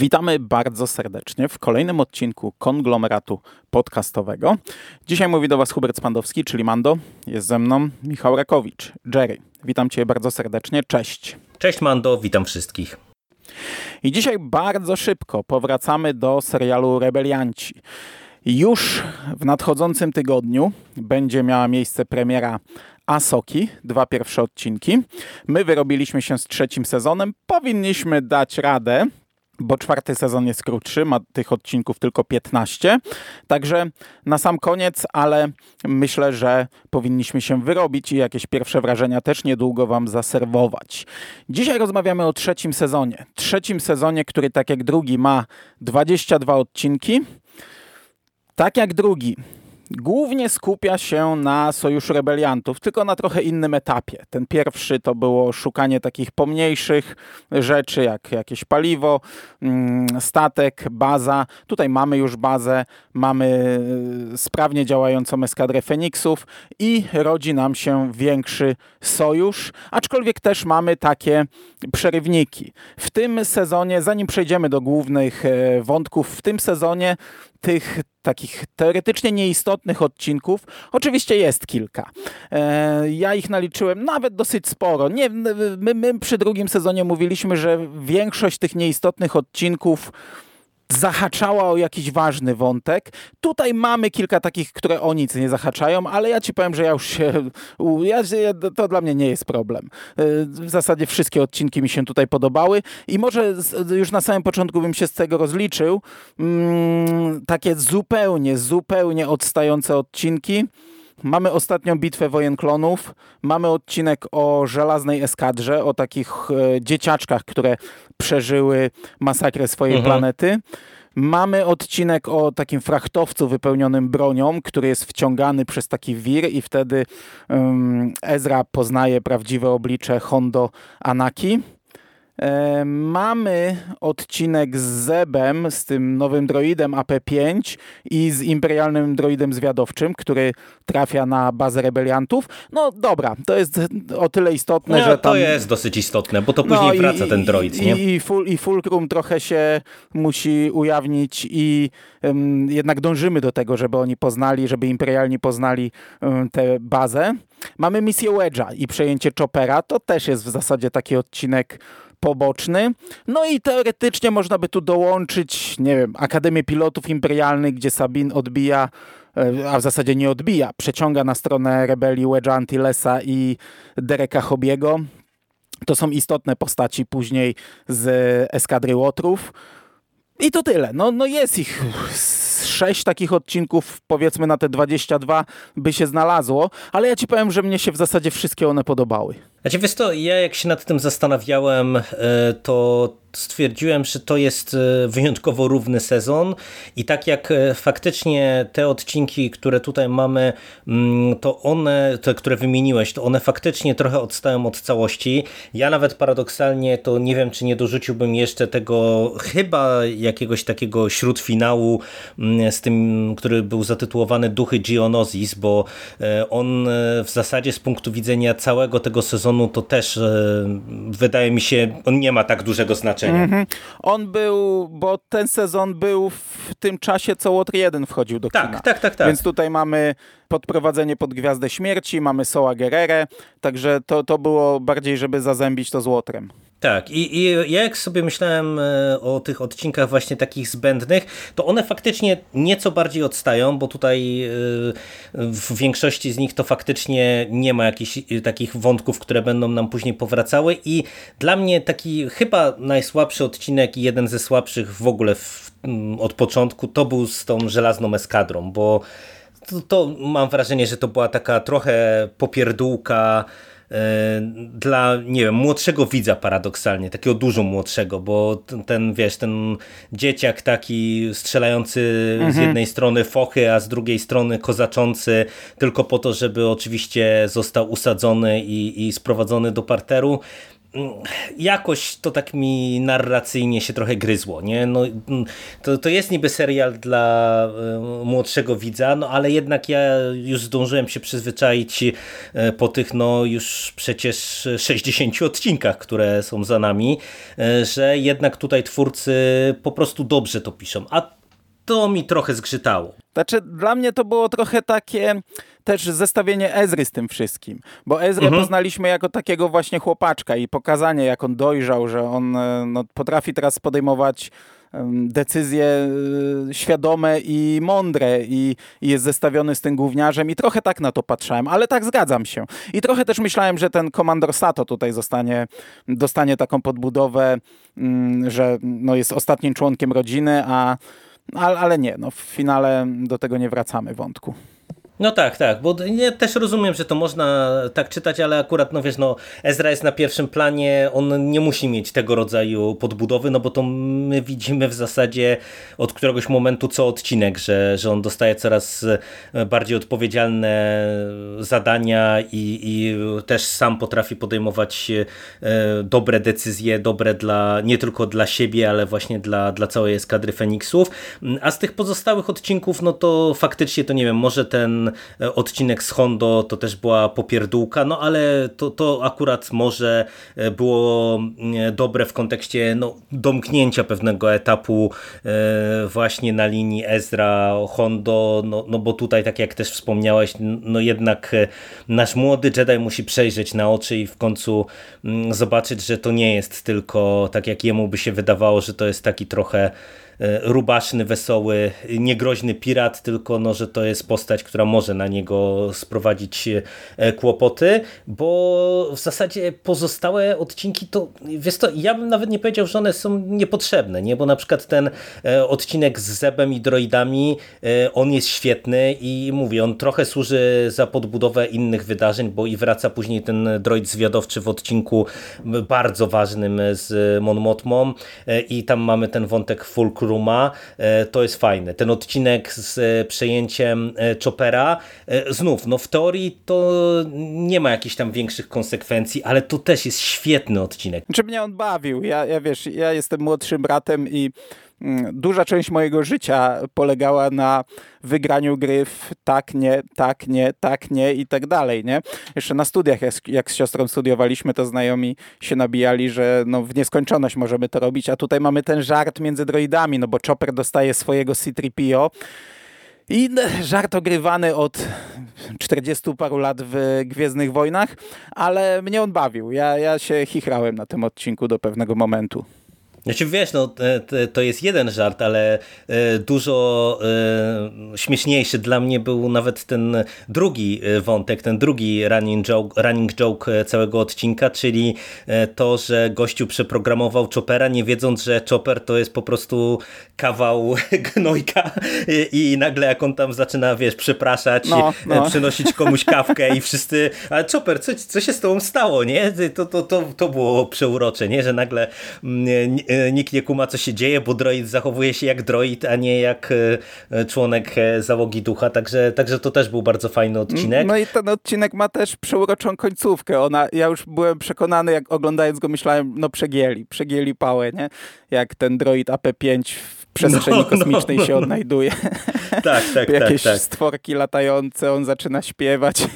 Witamy bardzo serdecznie w kolejnym odcinku konglomeratu podcastowego. Dzisiaj mówi do Was Hubert Spandowski, czyli Mando. Jest ze mną Michał Rakowicz. Jerry, witam Cię bardzo serdecznie. Cześć. Cześć Mando, witam wszystkich. I dzisiaj bardzo szybko powracamy do serialu Rebelianci. Już w nadchodzącym tygodniu będzie miała miejsce premiera Asoki, dwa pierwsze odcinki. My wyrobiliśmy się z trzecim sezonem, powinniśmy dać radę, bo czwarty sezon jest krótszy, ma tych odcinków tylko 15. Także na sam koniec, ale myślę, że powinniśmy się wyrobić i jakieś pierwsze wrażenia też niedługo Wam zaserwować. Dzisiaj rozmawiamy o trzecim sezonie. Trzecim sezonie, który tak jak drugi ma 22 odcinki. Tak jak drugi głównie skupia się na Sojuszu Rebeliantów, tylko na trochę innym etapie. Ten pierwszy to było szukanie takich pomniejszych rzeczy, jak jakieś paliwo, mm, statek, baza. Tutaj mamy już bazę, mamy y, sprawnie działającą eskadrę Feniksów i rodzi nam się większy sojusz, aczkolwiek też mamy takie przerywniki. W tym sezonie, zanim przejdziemy do głównych e, wątków, w tym sezonie tych takich teoretycznie nieistotnych odcinków oczywiście jest kilka. E, ja ich naliczyłem nawet dosyć sporo. Nie, my, my przy drugim sezonie mówiliśmy, że większość tych nieistotnych odcinków zahaczała o jakiś ważny wątek. Tutaj mamy kilka takich, które o nic nie zahaczają, ale ja ci powiem, że ja już się. Ja, to dla mnie nie jest problem. Y, w zasadzie wszystkie odcinki mi się tutaj podobały i może już na samym początku bym się z tego rozliczył. Mm, takie zupełnie, zupełnie odstające odcinki. Mamy ostatnią bitwę wojen klonów, mamy odcinek o żelaznej eskadrze, o takich e, dzieciaczkach, które przeżyły masakrę swojej mhm. planety. Mamy odcinek o takim frachtowcu wypełnionym bronią, który jest wciągany przez taki wir i wtedy um, Ezra poznaje prawdziwe oblicze Hondo Anaki. E, mamy odcinek z Zebem, z tym nowym droidem AP5 i z imperialnym droidem zwiadowczym, który trafia na bazę rebeliantów. No dobra, to jest o tyle istotne, no, że tam... To jest dosyć istotne, bo to później no, wraca i, ten droid, i, nie? I, full, I Fulcrum trochę się musi ujawnić i um, jednak dążymy do tego, żeby oni poznali, żeby imperialni poznali um, tę bazę. Mamy misję Wedge'a i przejęcie Chopera, to też jest w zasadzie taki odcinek poboczny. No i teoretycznie można by tu dołączyć, nie wiem, Akademię Pilotów Imperialnych, gdzie Sabin odbija e, a w zasadzie nie odbija, przeciąga na stronę rebelii Wedge'a Antilesa i Dereka Hobiego. To są istotne postaci później z eskadry Łotrów. I to tyle. No, no jest ich sześć takich odcinków, powiedzmy na te 22 by się znalazło, ale ja ci powiem, że mnie się w zasadzie wszystkie one podobały. Znaczy wiesz to, ja jak się nad tym zastanawiałem, e, to stwierdziłem, że to jest e, wyjątkowo równy sezon i tak jak e, faktycznie te odcinki, które tutaj mamy, mm, to one, te, które wymieniłeś, to one faktycznie trochę odstają od całości. Ja nawet paradoksalnie to nie wiem, czy nie dorzuciłbym jeszcze tego chyba jakiegoś takiego śródfinału mm, z tym, który był zatytułowany Duchy Geonosis, bo on w zasadzie z punktu widzenia całego tego sezonu sezonu to też e, wydaje mi się, on nie ma tak dużego znaczenia. Mm -hmm. On był, bo ten sezon był w tym czasie, co Łotr 1 wchodził do tak, kina. Tak, tak, tak. Więc tutaj mamy podprowadzenie pod Gwiazdę Śmierci, mamy Soła Gerere, także to, to było bardziej, żeby zazębić to z Łotrem. Tak, i, i ja jak sobie myślałem e, o tych odcinkach właśnie takich zbędnych, to one faktycznie nieco bardziej odstają, bo tutaj e, w większości z nich to faktycznie nie ma jakichś e, takich wątków, które będą nam później powracały. I dla mnie taki chyba najsłabszy odcinek i jeden ze słabszych w ogóle w, od początku to był z tą żelazną eskadrą, bo to, to mam wrażenie, że to była taka trochę popierdółka dla, nie wiem, młodszego widza paradoksalnie, takiego dużo młodszego, bo ten, wiesz, ten dzieciak taki strzelający mhm. z jednej strony fochy, a z drugiej strony kozaczący tylko po to, żeby oczywiście został usadzony i, i sprowadzony do parteru, jakoś to tak mi narracyjnie się trochę gryzło. Nie? No, to, to jest niby serial dla e, młodszego widza, no ale jednak ja już zdążyłem się przyzwyczaić e, po tych no już przecież 60 odcinkach, które są za nami, e, że jednak tutaj twórcy po prostu dobrze to piszą. A to mi trochę zgrzytało. Znaczy, dla mnie to było trochę takie też zestawienie Ezry z tym wszystkim, bo Ezrę mhm. poznaliśmy jako takiego właśnie chłopaczka i pokazanie, jak on dojrzał, że on e, no, potrafi teraz podejmować decyzje e, świadome i mądre i, i, jest zestawiony z tym gówniarzem i trochę tak na to patrzałem, ale tak zgadzam się. I trochę też myślałem, że ten komandor Sato tutaj zostanie, dostanie taką podbudowę, mm, że no, jest ostatnim członkiem rodziny, a ale, ale nie, no w finale do tego nie wracamy wątku. No tak, tak, bo ja też rozumiem, że to można tak czytać, ale akurat, no wiesz, no Ezra jest na pierwszym planie, on nie musi mieć tego rodzaju podbudowy, no bo to my widzimy w zasadzie od któregoś momentu co odcinek, że, że on dostaje coraz e, bardziej odpowiedzialne zadania i, i też sam potrafi podejmować e, dobre decyzje, dobre dla, nie tylko dla siebie, ale właśnie dla, dla całej eskadry Feniksów, a z tych pozostałych odcinków, no to faktycznie to nie wiem, może ten E, odcinek z Hondo to też była popierdółka, no ale to, to akurat może e, było mm, dobre w kontekście no, domknięcia pewnego etapu e, właśnie na linii Ezra Hondo, no, no bo tutaj tak jak też wspomniałeś, no jednak nasz młody Jedi musi przejrzeć na oczy i w końcu mm, zobaczyć, że to nie jest tylko tak jak jemu by się wydawało, że to jest taki trochę rubaszny, wesoły, niegroźny pirat, tylko no, że to jest postać, która może na niego sprowadzić e, kłopoty, bo w zasadzie pozostałe odcinki to, wiesz to, ja bym nawet nie powiedział, że one są niepotrzebne, nie? bo na przykład ten e, odcinek z Zebem i droidami, on jest świetny i mówię, on trochę służy za podbudowę innych wydarzeń, bo i wraca później ten droid zwiadowczy w odcinku bardzo ważnym z Mon i tam mamy ten wątek Fulcrum Ruma, e, to jest fajne. Ten odcinek z e, przejęciem e, Chopera, znów, no w teorii to nie ma jakichś tam większych konsekwencji, ale to też jest świetny odcinek. Czy mnie on bawił? Ja, ja wiesz, ja jestem młodszym bratem i duża część mojego życia polegała na wygraniu gry w tak, nie, tak, nie, tak, nie i tak dalej, nie? Jeszcze na studiach, jak, jak z siostrą studiowaliśmy, to znajomi się nabijali, że no w nieskończoność możemy to robić, a tutaj mamy ten żart między droidami, no bo Chopper dostaje swojego C-3PO i żart ogrywany od 40 paru lat w Gwiezdnych Wojnach, ale mnie on bawił. Ja, ja się chichrałem na tym odcinku do pewnego momentu. Znaczy wiesz, no, to jest jeden żart, ale e, dużo e, śmieszniejszy dla mnie był nawet ten drugi e, wątek, ten drugi running joke, running joke całego odcinka, czyli to, że gościu przeprogramował Chopera, nie wiedząc, że Chopper to jest po prostu kawał gnojka i nagle jak on tam zaczyna, wiesz, przepraszać, no, no. przynosić komuś kawkę i wszyscy, ale Chopper, co, co się z tobą stało, nie? To, to, to, to było przeurocze, nie? Że nagle mm, E, nikt nie kuma co się dzieje, bo droid zachowuje się jak droid, a nie jak e, członek e, załogi ducha, także, także to też był bardzo fajny odcinek. No i ten odcinek ma też przeuroczą końcówkę. Ona, ja już byłem przekonany, jak oglądając go myślałem, no przegięli, przegięli pałę, nie? Jak ten droid AP5 w przestrzeni no, no kosmicznej no, no, się odnajduje. Tak, tak, Jakieś tak, tak. stworki latające, on zaczyna śpiewać.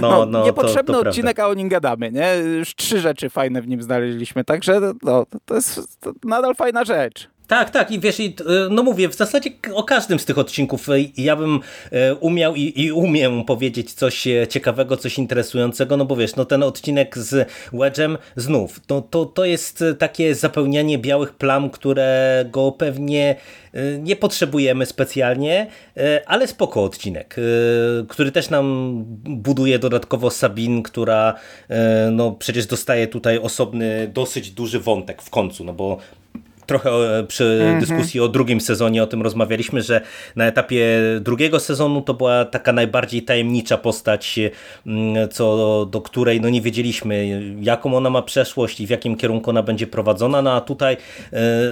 No, no, no niepotrzebny to, to odcinek, prawda. a o nim gadamy, nie? Już trzy rzeczy fajne w nim znaleźliśmy, także no, to jest to nadal fajna rzecz. Tak, tak i wiesz, i, no mówię, w zasadzie o każdym z tych odcinków e, ja bym e, umiał i, i umiem powiedzieć coś e, ciekawego, coś interesującego, no bo wiesz, no ten odcinek z Wedge'em znów, to, to, to jest takie zapełnianie białych plam, którego pewnie nie potrzebujemy specjalnie, ale spoko odcinek, który też nam buduje dodatkowo Sabin, która no przecież dostaje tutaj osobny, dosyć duży wątek w końcu, no bo trochę przy mhm. dyskusji o drugim sezonie o tym rozmawialiśmy, że na etapie drugiego sezonu to była taka najbardziej tajemnicza postać, mm, co do której no nie wiedzieliśmy, jaką ona ma przeszłość i w jakim kierunku ona będzie prowadzona, no a tutaj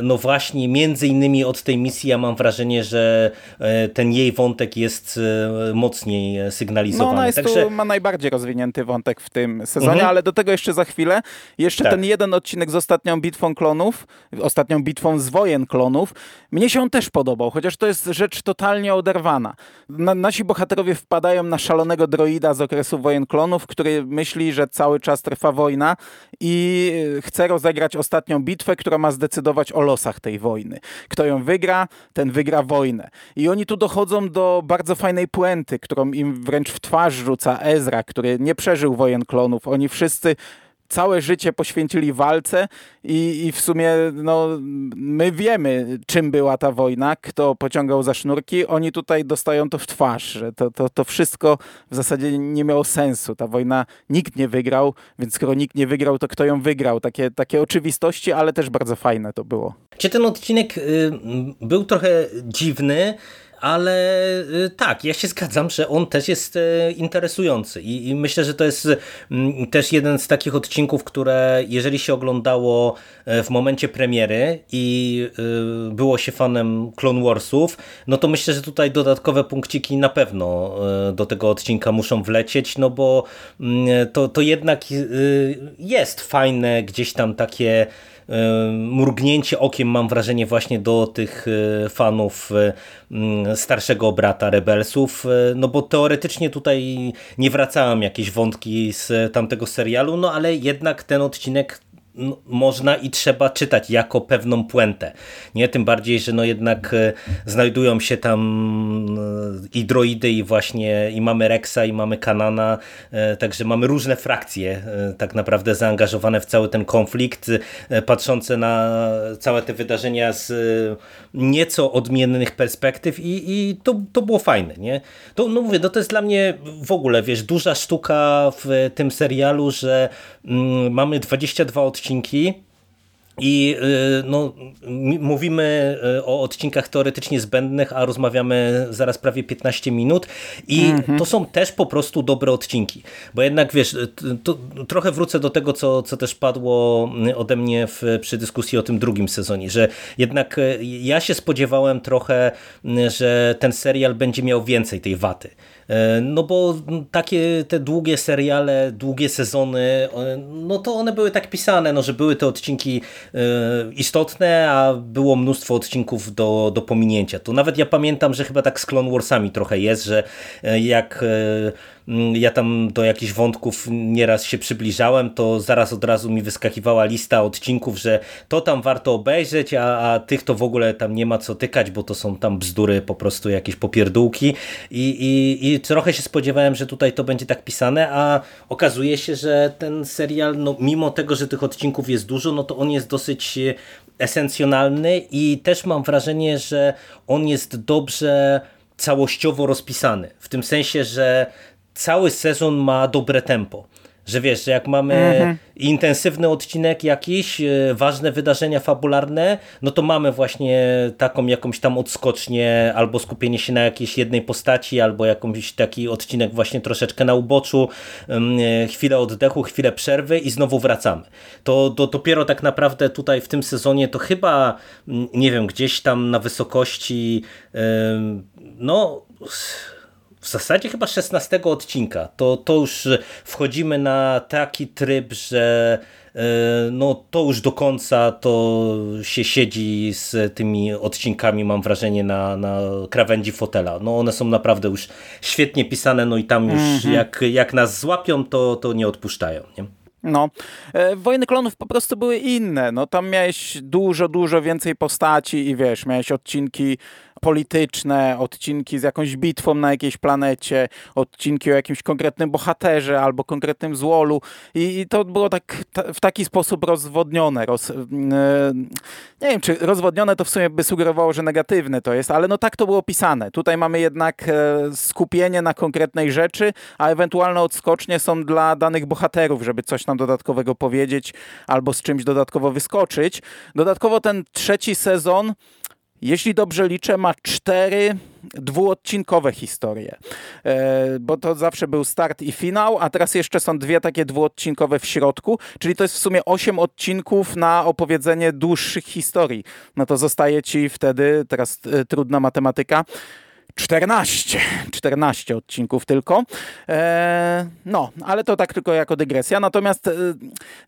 no właśnie między innymi od tej misji ja mam wrażenie, że ten jej wątek jest mocniej sygnalizowany. No ona jest Także... tu, ma najbardziej rozwinięty wątek w tym sezonie, mhm. ale do tego jeszcze za chwilę. Jeszcze tak. ten jeden odcinek z ostatnią bitwą klonów, ostatnią bitwą z wojen klonów, mnie się on też podobał, chociaż to jest rzecz totalnie oderwana. Na, nasi bohaterowie wpadają na szalonego droida z okresu wojen klonów, który myśli, że cały czas trwa wojna i chce rozegrać ostatnią bitwę, która ma zdecydować o losach tej wojny. Kto ją wygra, ten wygra wojnę. I oni tu dochodzą do bardzo fajnej puenty, którą im wręcz w twarz rzuca Ezra, który nie przeżył wojen klonów. Oni wszyscy całe życie poświęcili walce i, i w sumie no, my wiemy, czym była ta wojna, kto pociągał za sznurki. Oni tutaj dostają to w twarz, że to, to, to wszystko w zasadzie nie miało sensu. Ta wojna nikt nie wygrał, więc skoro nikt nie wygrał, to kto ją wygrał? Takie, takie oczywistości, ale też bardzo fajne to było. Czy ten odcinek y, był trochę dziwny? Ale y, tak, ja się zgadzam, że on też jest y, interesujący i, i myślę, że to jest mm, też jeden z takich odcinków, które jeżeli się oglądało y, w momencie premiery i było się fanem Clone Warsów, no to myślę, że tutaj dodatkowe punkciki na pewno do tego odcinka muszą wlecieć, no bo mm, to, to jednak jest fajne gdzieś tam takie mrugnięcie okiem, mam wrażenie, właśnie do tych e, fanów e, starszego brata Rebelsów, e, no bo teoretycznie tutaj nie wracałem jakieś wątki z tamtego serialu, no ale jednak ten odcinek można i trzeba czytać jako pewną puentę. Nie? Tym bardziej, że no jednak e, znajdują się tam e, i droidy i właśnie i mamy Rexa i mamy Kanana, e, także mamy różne frakcje tak naprawdę zaangażowane w cały ten konflikt, patrzące na całe te wydarzenia z nieco odmiennych perspektyw i, i to, to było fajne. Nie? To, no mówię, no to jest dla mnie w ogóle, wiesz, duża sztuka w tym serialu, że mm, mamy 22 odcinki i y, no, mówimy y, o odcinkach teoretycznie zbędnych, a rozmawiamy zaraz prawie 15 minut i -hmm. to są też po prostu dobre odcinki. Bo jednak wiesz, to, trochę wrócę do tego, co, co też padło ode mnie w, przy dyskusji o tym drugim sezonie, że jednak y, ja się spodziewałem trochę, że ten serial będzie miał więcej tej waty no bo takie te długie seriale, długie sezony, no to one były tak pisane, no że były te odcinki e, istotne, a było mnóstwo odcinków do, do pominięcia. To nawet ja pamiętam, że chyba tak z Clone Warsami trochę jest, że e, jak ja tam do jakichś wątków nieraz się przybliżałem, to zaraz od razu mi wyskakiwała lista odcinków, że to tam warto obejrzeć, a, a tych to w ogóle tam nie ma co tykać, bo to są tam bzdury, po prostu jakieś popierdółki i, i, i trochę się spodziewałem, że tutaj to będzie tak pisane, a okazuje się, że ten serial, no, mimo tego, że tych odcinków jest dużo, no to on jest dosyć esencjonalny i też mam wrażenie, że on jest dobrze całościowo rozpisany. W tym sensie, że cały sezon ma dobre tempo. Że wiesz, że jak mamy mhm. intensywny odcinek jakiś, e, ważne wydarzenia fabularne, no to mamy właśnie taką jakąś tam odskocznię, albo skupienie się na jakiejś jednej postaci, albo jakąś taki odcinek właśnie troszeczkę na uboczu, e, chwilę oddechu, chwilę przerwy i znowu wracamy. To, to dopiero tak naprawdę tutaj w tym sezonie to chyba, nie wiem, gdzieś tam na wysokości no w zasadzie chyba 16 odcinka, to, to już wchodzimy na taki tryb, że e, no to już do końca to się siedzi z tymi odcinkami, mam wrażenie, na, na krawędzi fotela. No one są naprawdę już świetnie pisane, no i tam już mm -hmm. jak, jak nas złapią, to, to nie odpuszczają. Nie? No, e, Wojny Klonów po prostu były inne. No, tam miałeś dużo, dużo więcej postaci i wiesz, miałeś odcinki polityczne, odcinki z jakąś bitwą na jakiejś planecie, odcinki o jakimś konkretnym bohaterze albo konkretnym złolu i, i to było tak ta, w taki sposób rozwodnione. Roz, yy, nie wiem, czy rozwodnione to w sumie by sugerowało, że negatywne to jest, ale no tak to było pisane. Tutaj mamy jednak e, skupienie na konkretnej rzeczy, a ewentualne odskocznie są dla danych bohaterów, żeby coś nam dodatkowego powiedzieć albo z czymś dodatkowo wyskoczyć. Dodatkowo ten trzeci sezon jeśli dobrze liczę, ma cztery dwuodcinkowe historie, e, bo to zawsze był start i finał, a teraz jeszcze są dwie takie dwuodcinkowe w środku, czyli to jest w sumie osiem odcinków na opowiedzenie dłuższych historii. No to zostaje ci wtedy, teraz e, trudna matematyka, 14, 14 odcinków tylko. E, no, ale to tak tylko jako dygresja. Natomiast e,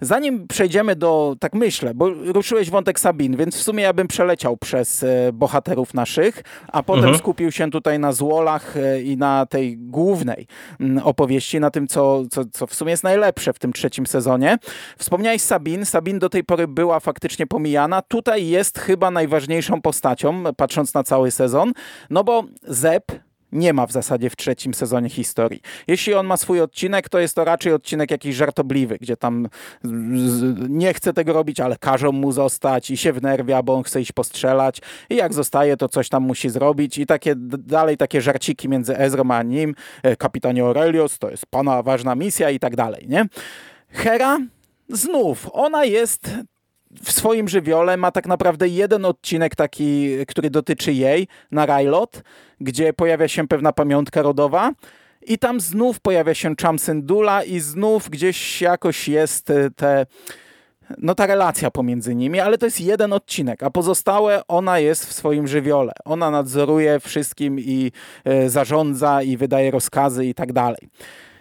zanim przejdziemy do, tak myślę, bo ruszyłeś wątek Sabin, więc w sumie ja bym przeleciał przez e, bohaterów naszych, a potem mhm. skupił się tutaj na złolach e, i na tej głównej m, mm, opowieści, na tym, co, co, co w sumie jest najlepsze w tym trzecim sezonie. Wspomniałeś Sabin. Sabin do tej pory była faktycznie pomijana. Tutaj jest chyba najważniejszą postacią, patrząc na cały sezon, no bo Zep nie ma w zasadzie w trzecim sezonie historii. Jeśli on ma swój odcinek, to jest to raczej odcinek jakiś żartobliwy, gdzie tam nie chce tego robić, ale każą mu zostać i się wnerwia, bo on chce iść postrzelać i jak zostaje, to coś tam musi zrobić i takie dalej takie żarciki między Ezrą a nim, e, kapitanie Aurelius, to jest pana ważna misja i tak dalej, nie? Hera znów, ona jest w swoim żywiole ma tak naprawdę jeden odcinek taki, który dotyczy jej na Rylot, gdzie pojawia się pewna pamiątka rodowa i tam znów pojawia się Chamsyndula i znów gdzieś jakoś jest e, te no ta relacja pomiędzy nimi, ale to jest jeden odcinek, a pozostałe ona jest w swoim żywiole. Ona nadzoruje wszystkim i e, zarządza i wydaje rozkazy i tak dalej.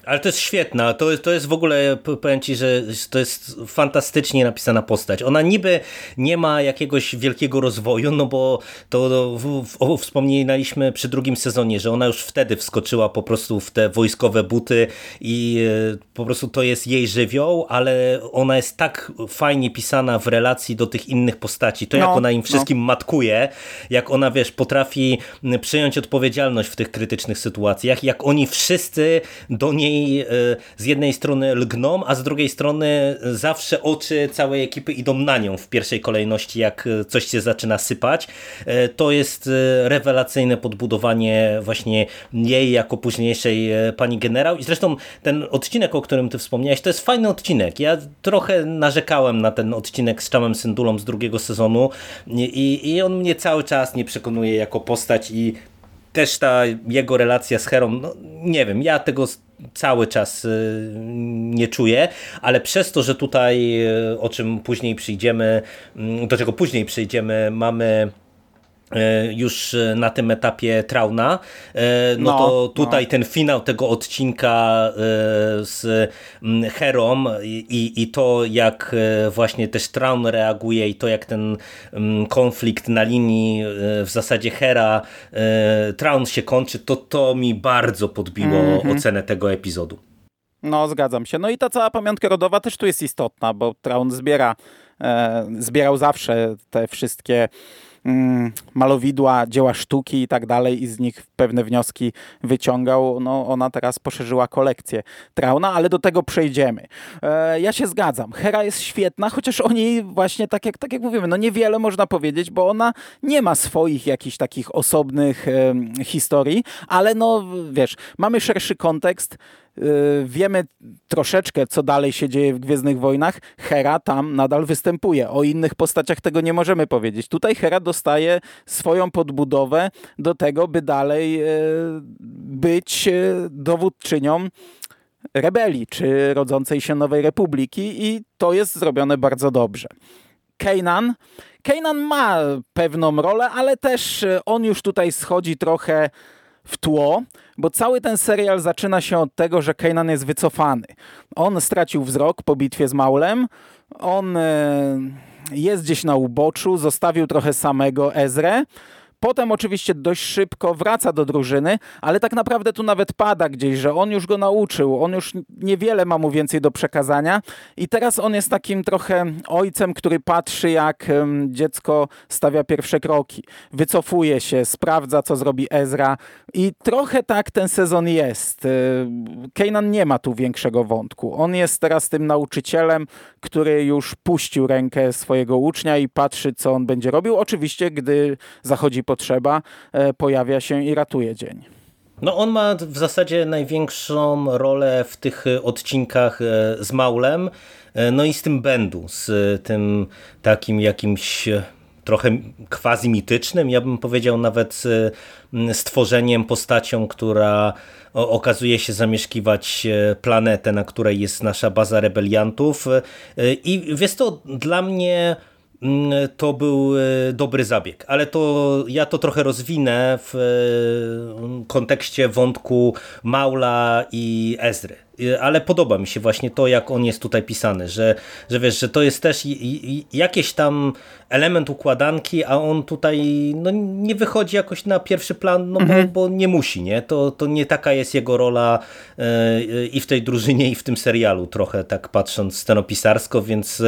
Ale to jest świetna, to, to jest w ogóle, powiem Ci, że to jest fantastycznie napisana postać. Ona niby nie ma jakiegoś wielkiego rozwoju, no bo to w, w, wspomnieliśmy przy drugim sezonie, że ona już wtedy wskoczyła po prostu w te wojskowe buty i e, po prostu to jest jej żywioł, ale ona jest tak fajnie pisana w relacji do tych innych postaci. To no, jak ona im no. wszystkim no. matkuje, jak ona, wiesz, potrafi przyjąć odpowiedzialność w tych krytycznych sytuacjach, jak oni wszyscy do niej e, z jednej strony lgną, a z drugiej strony zawsze oczy całej ekipy idą na nią w pierwszej kolejności, jak coś się zaczyna sypać. E, to jest rewelacyjne podbudowanie właśnie jej jako późniejszej pani generał i zresztą ten odcinek, o którym ty wspomniałeś, to jest fajny odcinek. Ja trochę narzekałem na ten odcinek z Czamem Syndulą z drugiego sezonu i, i on mnie cały czas nie przekonuje jako postać i też ta jego relacja z Herą, no nie wiem, ja tego cały czas y, nie czuję, ale przez to, że tutaj, y, o czym później przyjdziemy, mm, do czego później przyjdziemy, mamy już e, na tym etapie Trauna, e, no, no to tutaj no. ten finał tego odcinka z mm, Herą i, i to jak właśnie też Traun reaguje i to jak ten mm, konflikt na linii w zasadzie Hera Traun się kończy, to to mi bardzo podbiło mm -hmm. ocenę tego epizodu. No, zgadzam się. No i ta cała pamiątka rodowa też tu jest istotna, bo Traun zbiera, e, zbierał zawsze te wszystkie malowidła, dzieła sztuki i tak dalej i z nich pewne wnioski wyciągał. No, ona teraz poszerzyła kolekcję Trauna, ale do tego przejdziemy. E, ja się zgadzam. Hera jest świetna, chociaż o niej właśnie tak jak, tak jak mówimy, no niewiele można powiedzieć, bo ona nie ma swoich jakichś takich osobnych e, historii, ale no wiesz, mamy szerszy kontekst, wiemy troszeczkę, co dalej się dzieje w Gwiezdnych Wojnach. Hera tam nadal występuje. O innych postaciach tego nie możemy powiedzieć. Tutaj Hera dostaje swoją podbudowę do tego, by dalej y, być y, dowódczynią rebelii, czy rodzącej się Nowej Republiki i to jest zrobione bardzo dobrze. Kanan. Kanan ma pewną rolę, ale też on już tutaj schodzi trochę w tło, bo cały ten serial zaczyna się od tego, że Kanan jest wycofany. On stracił wzrok po bitwie z Maulem, on e, jest gdzieś na uboczu, zostawił trochę samego Ezrę, Potem oczywiście dość szybko wraca do drużyny, ale tak naprawdę tu nawet pada gdzieś, że on już go nauczył, on już niewiele ma mu więcej do przekazania i teraz on jest takim trochę ojcem, który patrzy jak dziecko stawia pierwsze kroki. Wycofuje się, sprawdza co zrobi Ezra i trochę tak ten sezon jest. Y, Kanan nie ma tu większego wątku. On jest teraz tym nauczycielem, który już puścił rękę swojego ucznia i patrzy co on będzie robił. Oczywiście, gdy zachodzi potrzeba, e, pojawia się i ratuje dzień. No on ma w zasadzie największą rolę w tych odcinkach e, z Maulem, e, no i z tym Bendu, z tym takim jakimś trochę quasi mitycznym, ja bym powiedział nawet stworzeniem, postacią, która okazuje się zamieszkiwać planetę, na której jest nasza baza rebeliantów i jest to dla mnie to był e, dobry zabieg, ale to ja to trochę rozwinę w e, kontekście wątku Maula i Ezry. Y, ale podoba mi się właśnie to, jak on jest tutaj pisany, że, że wiesz, że to jest też jakiś tam element układanki, a on tutaj no, nie wychodzi jakoś na pierwszy plan, no mhm. bo, bo, nie musi, nie? To, to nie taka jest jego rola yy, i w tej drużynie, i w tym serialu, trochę tak patrząc scenopisarsko, więc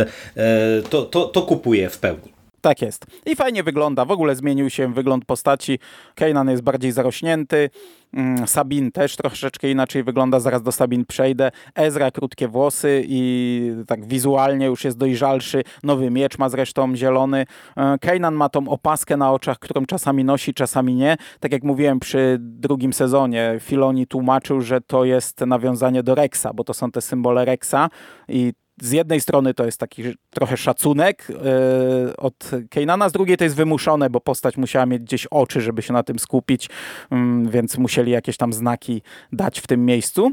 to, to, to kupuję w pełni. Tak jest. I fajnie wygląda. W ogóle zmienił się wygląd postaci. Kanan jest bardziej zarośnięty. Mm, Sabin też troszeczkę inaczej wygląda, zaraz do Sabin przejdę. Ezra krótkie włosy i tak wizualnie już jest dojrzalszy. Nowy miecz ma zresztą zielony. E, Kanan ma tą opaskę na oczach, którą czasami nosi, czasami nie. Tak jak mówiłem przy drugim sezonie, Filoni tłumaczył, że to jest nawiązanie do Rexa, bo to są te symbole Rexa i z jednej strony to jest taki trochę szacunek yy, od Kejnana, z drugiej to jest wymuszone, bo postać musiała mieć gdzieś oczy, żeby się na tym skupić, yy, więc musieli jakieś tam znaki dać w tym miejscu.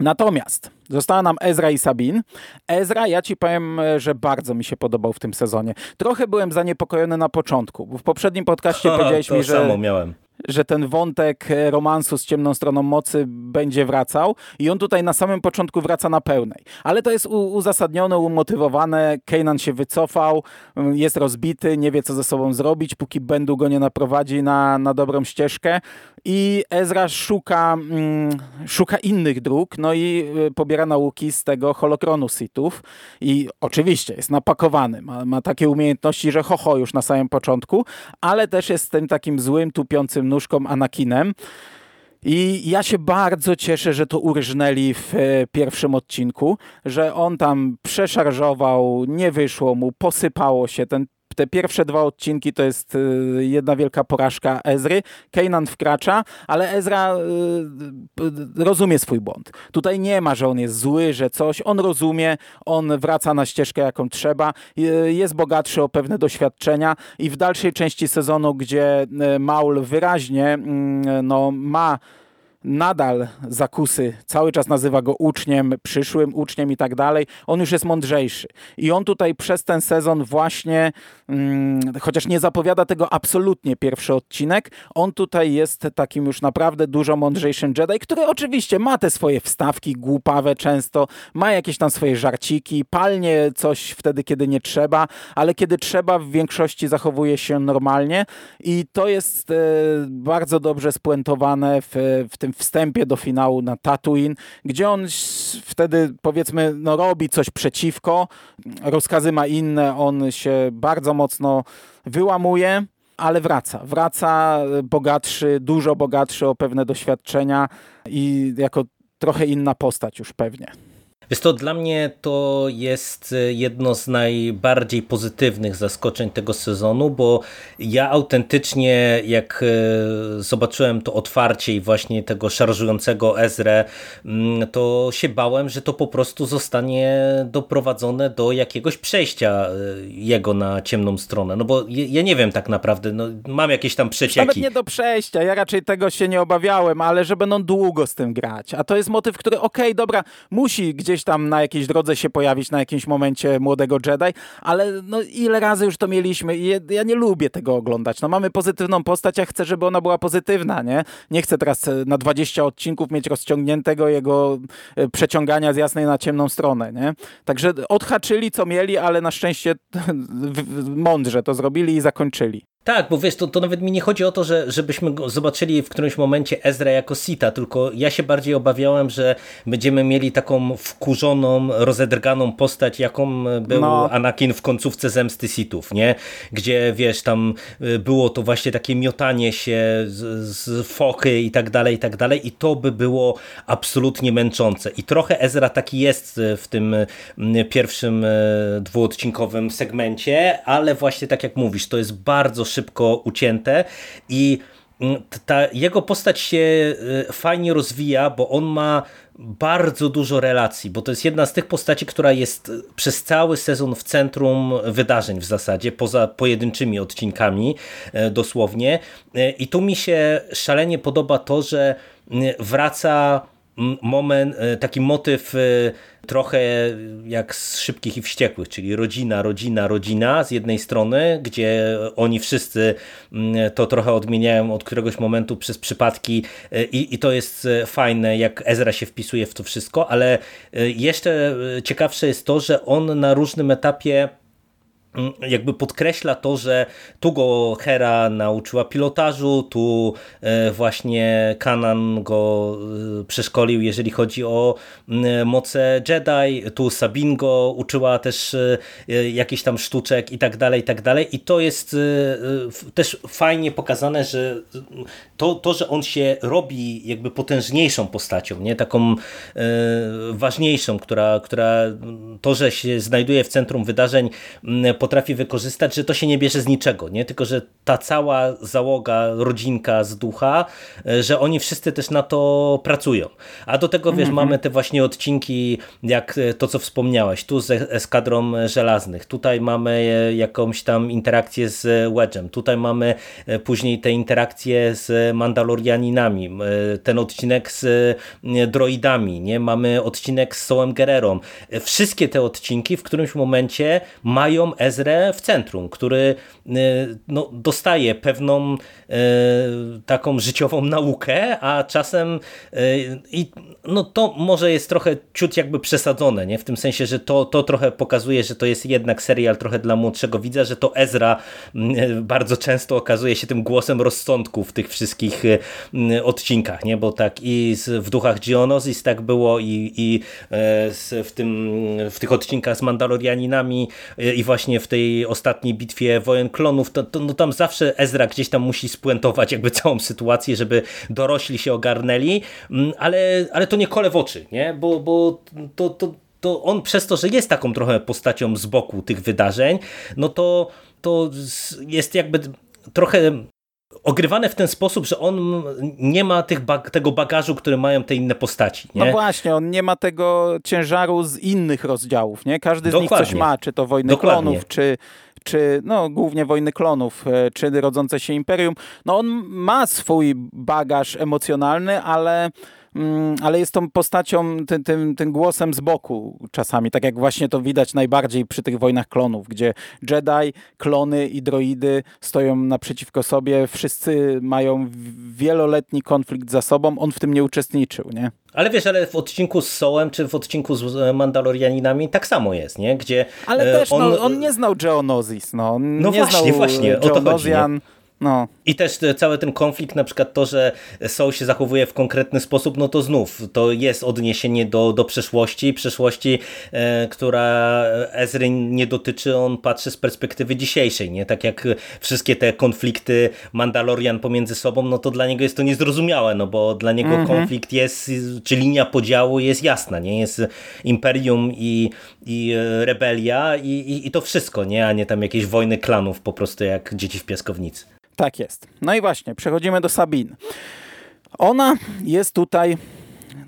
Natomiast została nam Ezra i Sabin. Ezra, ja ci powiem, że bardzo mi się podobał w tym sezonie. Trochę byłem zaniepokojony na początku, bo w poprzednim podcaście powiedziałeś mi, że... samo miałem że ten wątek romansu z ciemną stroną mocy będzie wracał i on tutaj na samym początku wraca na pełnej. Ale to jest uzasadnione, umotywowane. Kanan się wycofał, jest rozbity, nie wie co ze sobą zrobić, póki Bendu go nie naprowadzi na, na dobrą ścieżkę i Ezra szuka, mm, szuka innych dróg, no i y, pobiera nauki z tego holokronu Sithów i oczywiście jest napakowany, ma, ma takie umiejętności, że ho, ho już na samym początku, ale też jest tym takim złym, tupiącym nóżką Anakinem. I ja się bardzo cieszę, że to urżnęli w e, pierwszym odcinku, że on tam przeszarżował, nie wyszło mu, posypało się, ten te pierwsze dwa odcinki to jest y, jedna wielka porażka Ezry. Kanan wkracza, ale Ezra y, rozumie swój błąd. Tutaj nie ma, że on jest zły, że coś. On rozumie, on wraca na ścieżkę, jaką trzeba. Y, jest bogatszy o pewne doświadczenia i w dalszej części sezonu, gdzie Maul wyraźnie mm, no, ma nadal zakusy, cały czas nazywa go uczniem, przyszłym uczniem i tak dalej, on już jest mądrzejszy. I on tutaj przez ten sezon właśnie, hmm, chociaż nie zapowiada tego absolutnie pierwszy odcinek, on tutaj jest takim już naprawdę dużo mądrzejszym Jedi, który oczywiście ma te swoje wstawki głupawe często, ma jakieś tam swoje żarciki, palnie coś wtedy, kiedy nie trzeba, ale kiedy trzeba, w większości zachowuje się normalnie i to jest e, bardzo dobrze spuentowane w, w tym wstępie do finału na Tatooine, gdzie on wtedy powiedzmy no, robi coś przeciwko, rozkazy ma inne, on się bardzo mocno wyłamuje, ale wraca. Wraca bogatszy, dużo bogatszy o pewne doświadczenia i jako trochę inna postać już pewnie. Wiesz to dla mnie to jest e, jedno z najbardziej pozytywnych zaskoczeń tego sezonu, bo ja autentycznie jak e, zobaczyłem to otwarcie i właśnie tego szarżującego Ezrę, mm, to się bałem, że to po prostu zostanie doprowadzone do jakiegoś przejścia e, jego na ciemną stronę. No bo ja nie wiem tak naprawdę, no, mam jakieś tam przecieki. Nawet nie do przejścia, ja raczej tego się nie obawiałem, ale że będą długo z tym grać. A to jest motyw, który okej, okay, dobra, musi gdzieś gdzieś tam na jakiejś drodze się pojawić na jakimś momencie młodego Jedi, ale no ile razy już to mieliśmy i ja nie lubię tego oglądać. No mamy pozytywną postać, a chcę, żeby ona była pozytywna, nie? Nie chcę teraz e, na 20 odcinków mieć rozciągniętego jego e, przeciągania z jasnej na ciemną stronę, nie? Także odhaczyli co mieli, ale na szczęście mądrze to zrobili i zakończyli. Tak, bo wiesz, to, to nawet mi nie chodzi o to, że, żebyśmy zobaczyli w którymś momencie Ezra jako Sita, tylko ja się bardziej obawiałem, że będziemy mieli taką wkurzoną, rozedrganą postać, jaką był no. Anakin w końcówce Zemsty Sithów, nie? Gdzie, wiesz, tam y, było to właśnie takie miotanie się z, z fochy i tak dalej, i tak dalej i to by było absolutnie męczące. I trochę Ezra taki jest y, w tym y, pierwszym dwuodcinkowym segmencie, ale właśnie tak jak mówisz, to jest bardzo szybko ucięte i mm, ta jego postać się y, fajnie rozwija, bo on ma bardzo dużo relacji, bo to jest jedna z tych postaci, która jest przez cały sezon w centrum wydarzeń w zasadzie, poza pojedynczymi odcinkami e, dosłownie. I tu mi się szalenie podoba to, że wraca moment, e, taki motyw trochę jak z Szybkich i Wściekłych, czyli rodzina, rodzina, rodzina z jednej strony, gdzie oni wszyscy to trochę odmieniają od któregoś momentu przez przypadki e, i, i to jest e, fajne, jak Ezra się wpisuje w to wszystko, ale e, jeszcze ciekawsze jest to, że on na różnym etapie jakby podkreśla to, że tu go Hera nauczyła pilotażu, tu e, właśnie Kanan go e, przeszkolił, jeżeli chodzi o mm, moce Jedi, tu Sabin go uczyła też e, jakichś tam sztuczek i tak dalej, i tak dalej. I to jest też fajnie pokazane, że to, to, że on się robi jakby potężniejszą postacią, nie taką ważniejszą, która, która to, że się znajduje w centrum wydarzeń, mm, potrafi wykorzystać, że to się nie bierze z niczego, nie? tylko że ta cała załoga, rodzinka z ducha, e, że oni wszyscy też na to pracują. A do tego, wiesz, mm -hmm. mamy te właśnie odcinki, jak e, to, co wspomniałeś, tu z Eskadrą Żelaznych, tutaj mamy e, jakąś tam interakcję z Wedge'em, tutaj mamy później te interakcje z Mandalorianinami, ten odcinek z droidami, nie? mamy odcinek z Sołem Gererą. Wszystkie te odcinki w którymś momencie mają Ezrę w centrum, który y, no, dostaje pewną y, taką życiową naukę, a czasem y, i no, to może jest trochę ciut jakby przesadzone, nie? w tym sensie, że to, to trochę pokazuje, że to jest jednak serial trochę dla młodszego widza, że to Ezra bardzo często okazuje się tym głosem rozsądku w tych wszystkich odcinkach, nie? bo tak i w Duchach Geonosis tak było i, i w, tym, w tych odcinkach z Mandalorianinami i właśnie w tej ostatniej bitwie Wojen Klonów, to, to no tam zawsze Ezra gdzieś tam musi spuentować jakby całą sytuację, żeby dorośli się ogarnęli, mm, ale, ale to nie kole w oczy, nie? bo, bo to, to, to on przez to, że jest taką trochę postacią z boku tych wydarzeń, no to, to jest jakby trochę ogrywane w ten sposób, że on nie ma tych bag tego bagażu, który mają te inne postaci. Nie? No właśnie, on nie ma tego ciężaru z innych rozdziałów. Nie? Każdy z Dokładnie. nich coś ma, czy to Wojny Dokładnie. Klonów, czy, czy no, głównie Wojny Klonów, e, czy rodzące się Imperium. No on ma swój bagaż emocjonalny, ale ale jest tą postacią, tym, tym, tym głosem z boku czasami, tak jak właśnie to widać najbardziej przy tych wojnach klonów, gdzie Jedi, klony i droidy stoją naprzeciwko sobie, wszyscy mają wieloletni konflikt za sobą, on w tym nie uczestniczył, nie? Ale wiesz, ale w odcinku z Sołem, czy w odcinku z e, Mandalorianinami tak samo jest, nie? Gdzie ale e, też, on... No, on nie znał Geonosis, no. On no nie właśnie, znał właśnie, o to chodzi, nie? No. I też cały ten konflikt, na przykład to, że Soul się zachowuje w konkretny sposób, no to znów to jest odniesienie do, do przeszłości, przeszłości, e, która Ezry nie dotyczy, on patrzy z perspektywy dzisiejszej, nie? Tak jak wszystkie te konflikty Mandalorian pomiędzy sobą, no to dla niego jest to niezrozumiałe, no bo dla niego mm -hmm. konflikt jest, czy linia podziału jest jasna, nie? Jest Imperium i, i rebelia i, i, i to wszystko, nie? A nie tam jakieś wojny klanów po prostu jak dzieci w piaskownicy. Tak jest. No i właśnie, przechodzimy do Sabin. Ona jest tutaj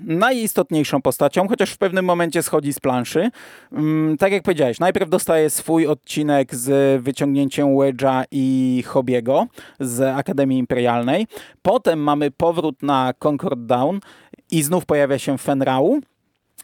najistotniejszą postacią, chociaż w pewnym momencie schodzi z planszy. Mm, tak jak powiedziałeś, najpierw dostaje swój odcinek z wyciągnięciem Wedge'a i Hobiego z Akademii Imperialnej. Potem mamy powrót na Concord Down i znów pojawia się Fenrau.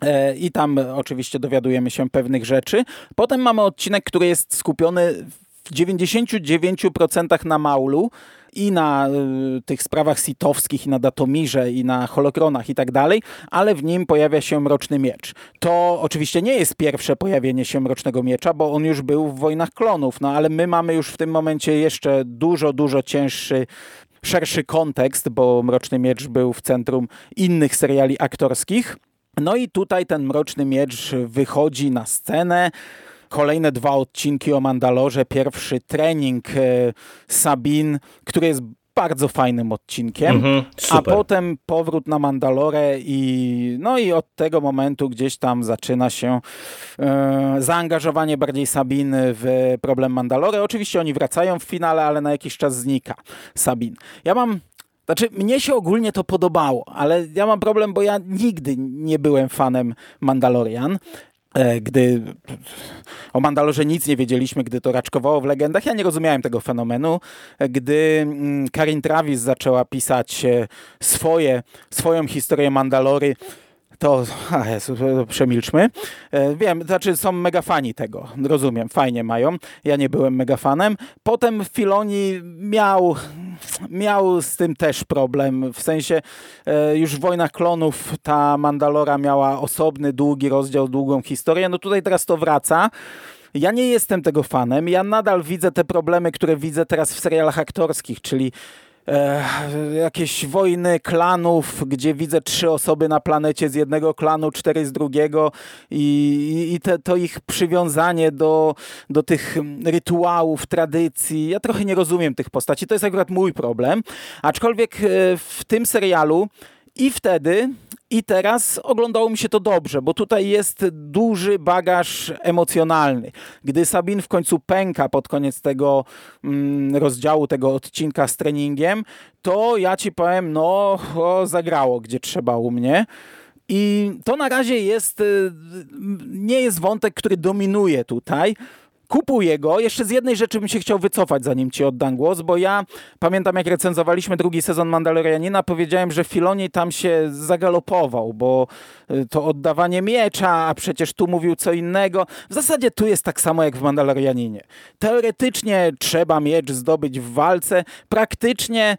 E, I tam oczywiście dowiadujemy się pewnych rzeczy. Potem mamy odcinek, który jest skupiony w 99% na Maulu, i na y, tych sprawach sitowskich, i na Datomirze, i na holokronach i tak dalej, ale w nim pojawia się Mroczny Miecz. To oczywiście nie jest pierwsze pojawienie się Mrocznego Miecza, bo on już był w Wojnach Klonów, no ale my mamy już w tym momencie jeszcze dużo, dużo cięższy szerszy kontekst, bo Mroczny Miecz był w centrum innych seriali aktorskich. No i tutaj ten Mroczny Miecz wychodzi na scenę. Kolejne dwa odcinki o Mandalorze. Pierwszy trening e, Sabin, który jest bardzo fajnym odcinkiem, mhm, a potem powrót na Mandalorę i no i od tego momentu gdzieś tam zaczyna się e, zaangażowanie bardziej Sabiny w problem Mandalory. Oczywiście oni wracają w finale, ale na jakiś czas znika Sabin. Ja mam znaczy, mnie się ogólnie to podobało, ale ja mam problem, bo ja nigdy nie byłem fanem Mandalorian. E, gdy o Mandalorze nic nie wiedzieliśmy, gdy to raczkowało w legendach, ja nie rozumiałem tego fenomenu. E, gdy mm, Karin Travis zaczęła pisać e, swoje, swoją historię Mandalory, to a Jezu, przemilczmy. Wiem, znaczy są mega fani tego, rozumiem, fajnie mają. Ja nie byłem mega fanem. Potem Filoni miał miał z tym też problem. W sensie e, już w Wojnach Klonów ta Mandalora miała osobny, długi rozdział, długą historię. No tutaj teraz to wraca. Ja nie jestem tego fanem. Ja nadal widzę te problemy, które widzę teraz w serialach aktorskich, czyli e, jakieś wojny klanów, gdzie widzę trzy osoby na planecie z jednego klanu, cztery z drugiego i, i te, to ich przywiązanie do, do tych rytuałów, tradycji. Ja trochę nie rozumiem tych postaci. To jest akurat mój problem. Aczkolwiek e, w tym serialu i wtedy i teraz oglądało mi się to dobrze, bo tutaj jest duży bagaż emocjonalny. Gdy Sabin w końcu pęka pod koniec tego mm, rozdziału, tego odcinka z treningiem, to ja ci powiem, no o, zagrało gdzie trzeba u mnie. I to na razie jest, y, nie jest wątek, który dominuje tutaj. Kupuję go. Jeszcze z jednej rzeczy bym się chciał wycofać, zanim ci oddam głos, bo ja pamiętam, jak recenzowaliśmy drugi sezon Mandalorianina, powiedziałem, że Filoni tam się zagalopował, bo y, to oddawanie miecza, a przecież tu mówił co innego. W zasadzie tu jest tak samo jak w Mandalorianinie. Teoretycznie trzeba miecz zdobyć w walce, praktycznie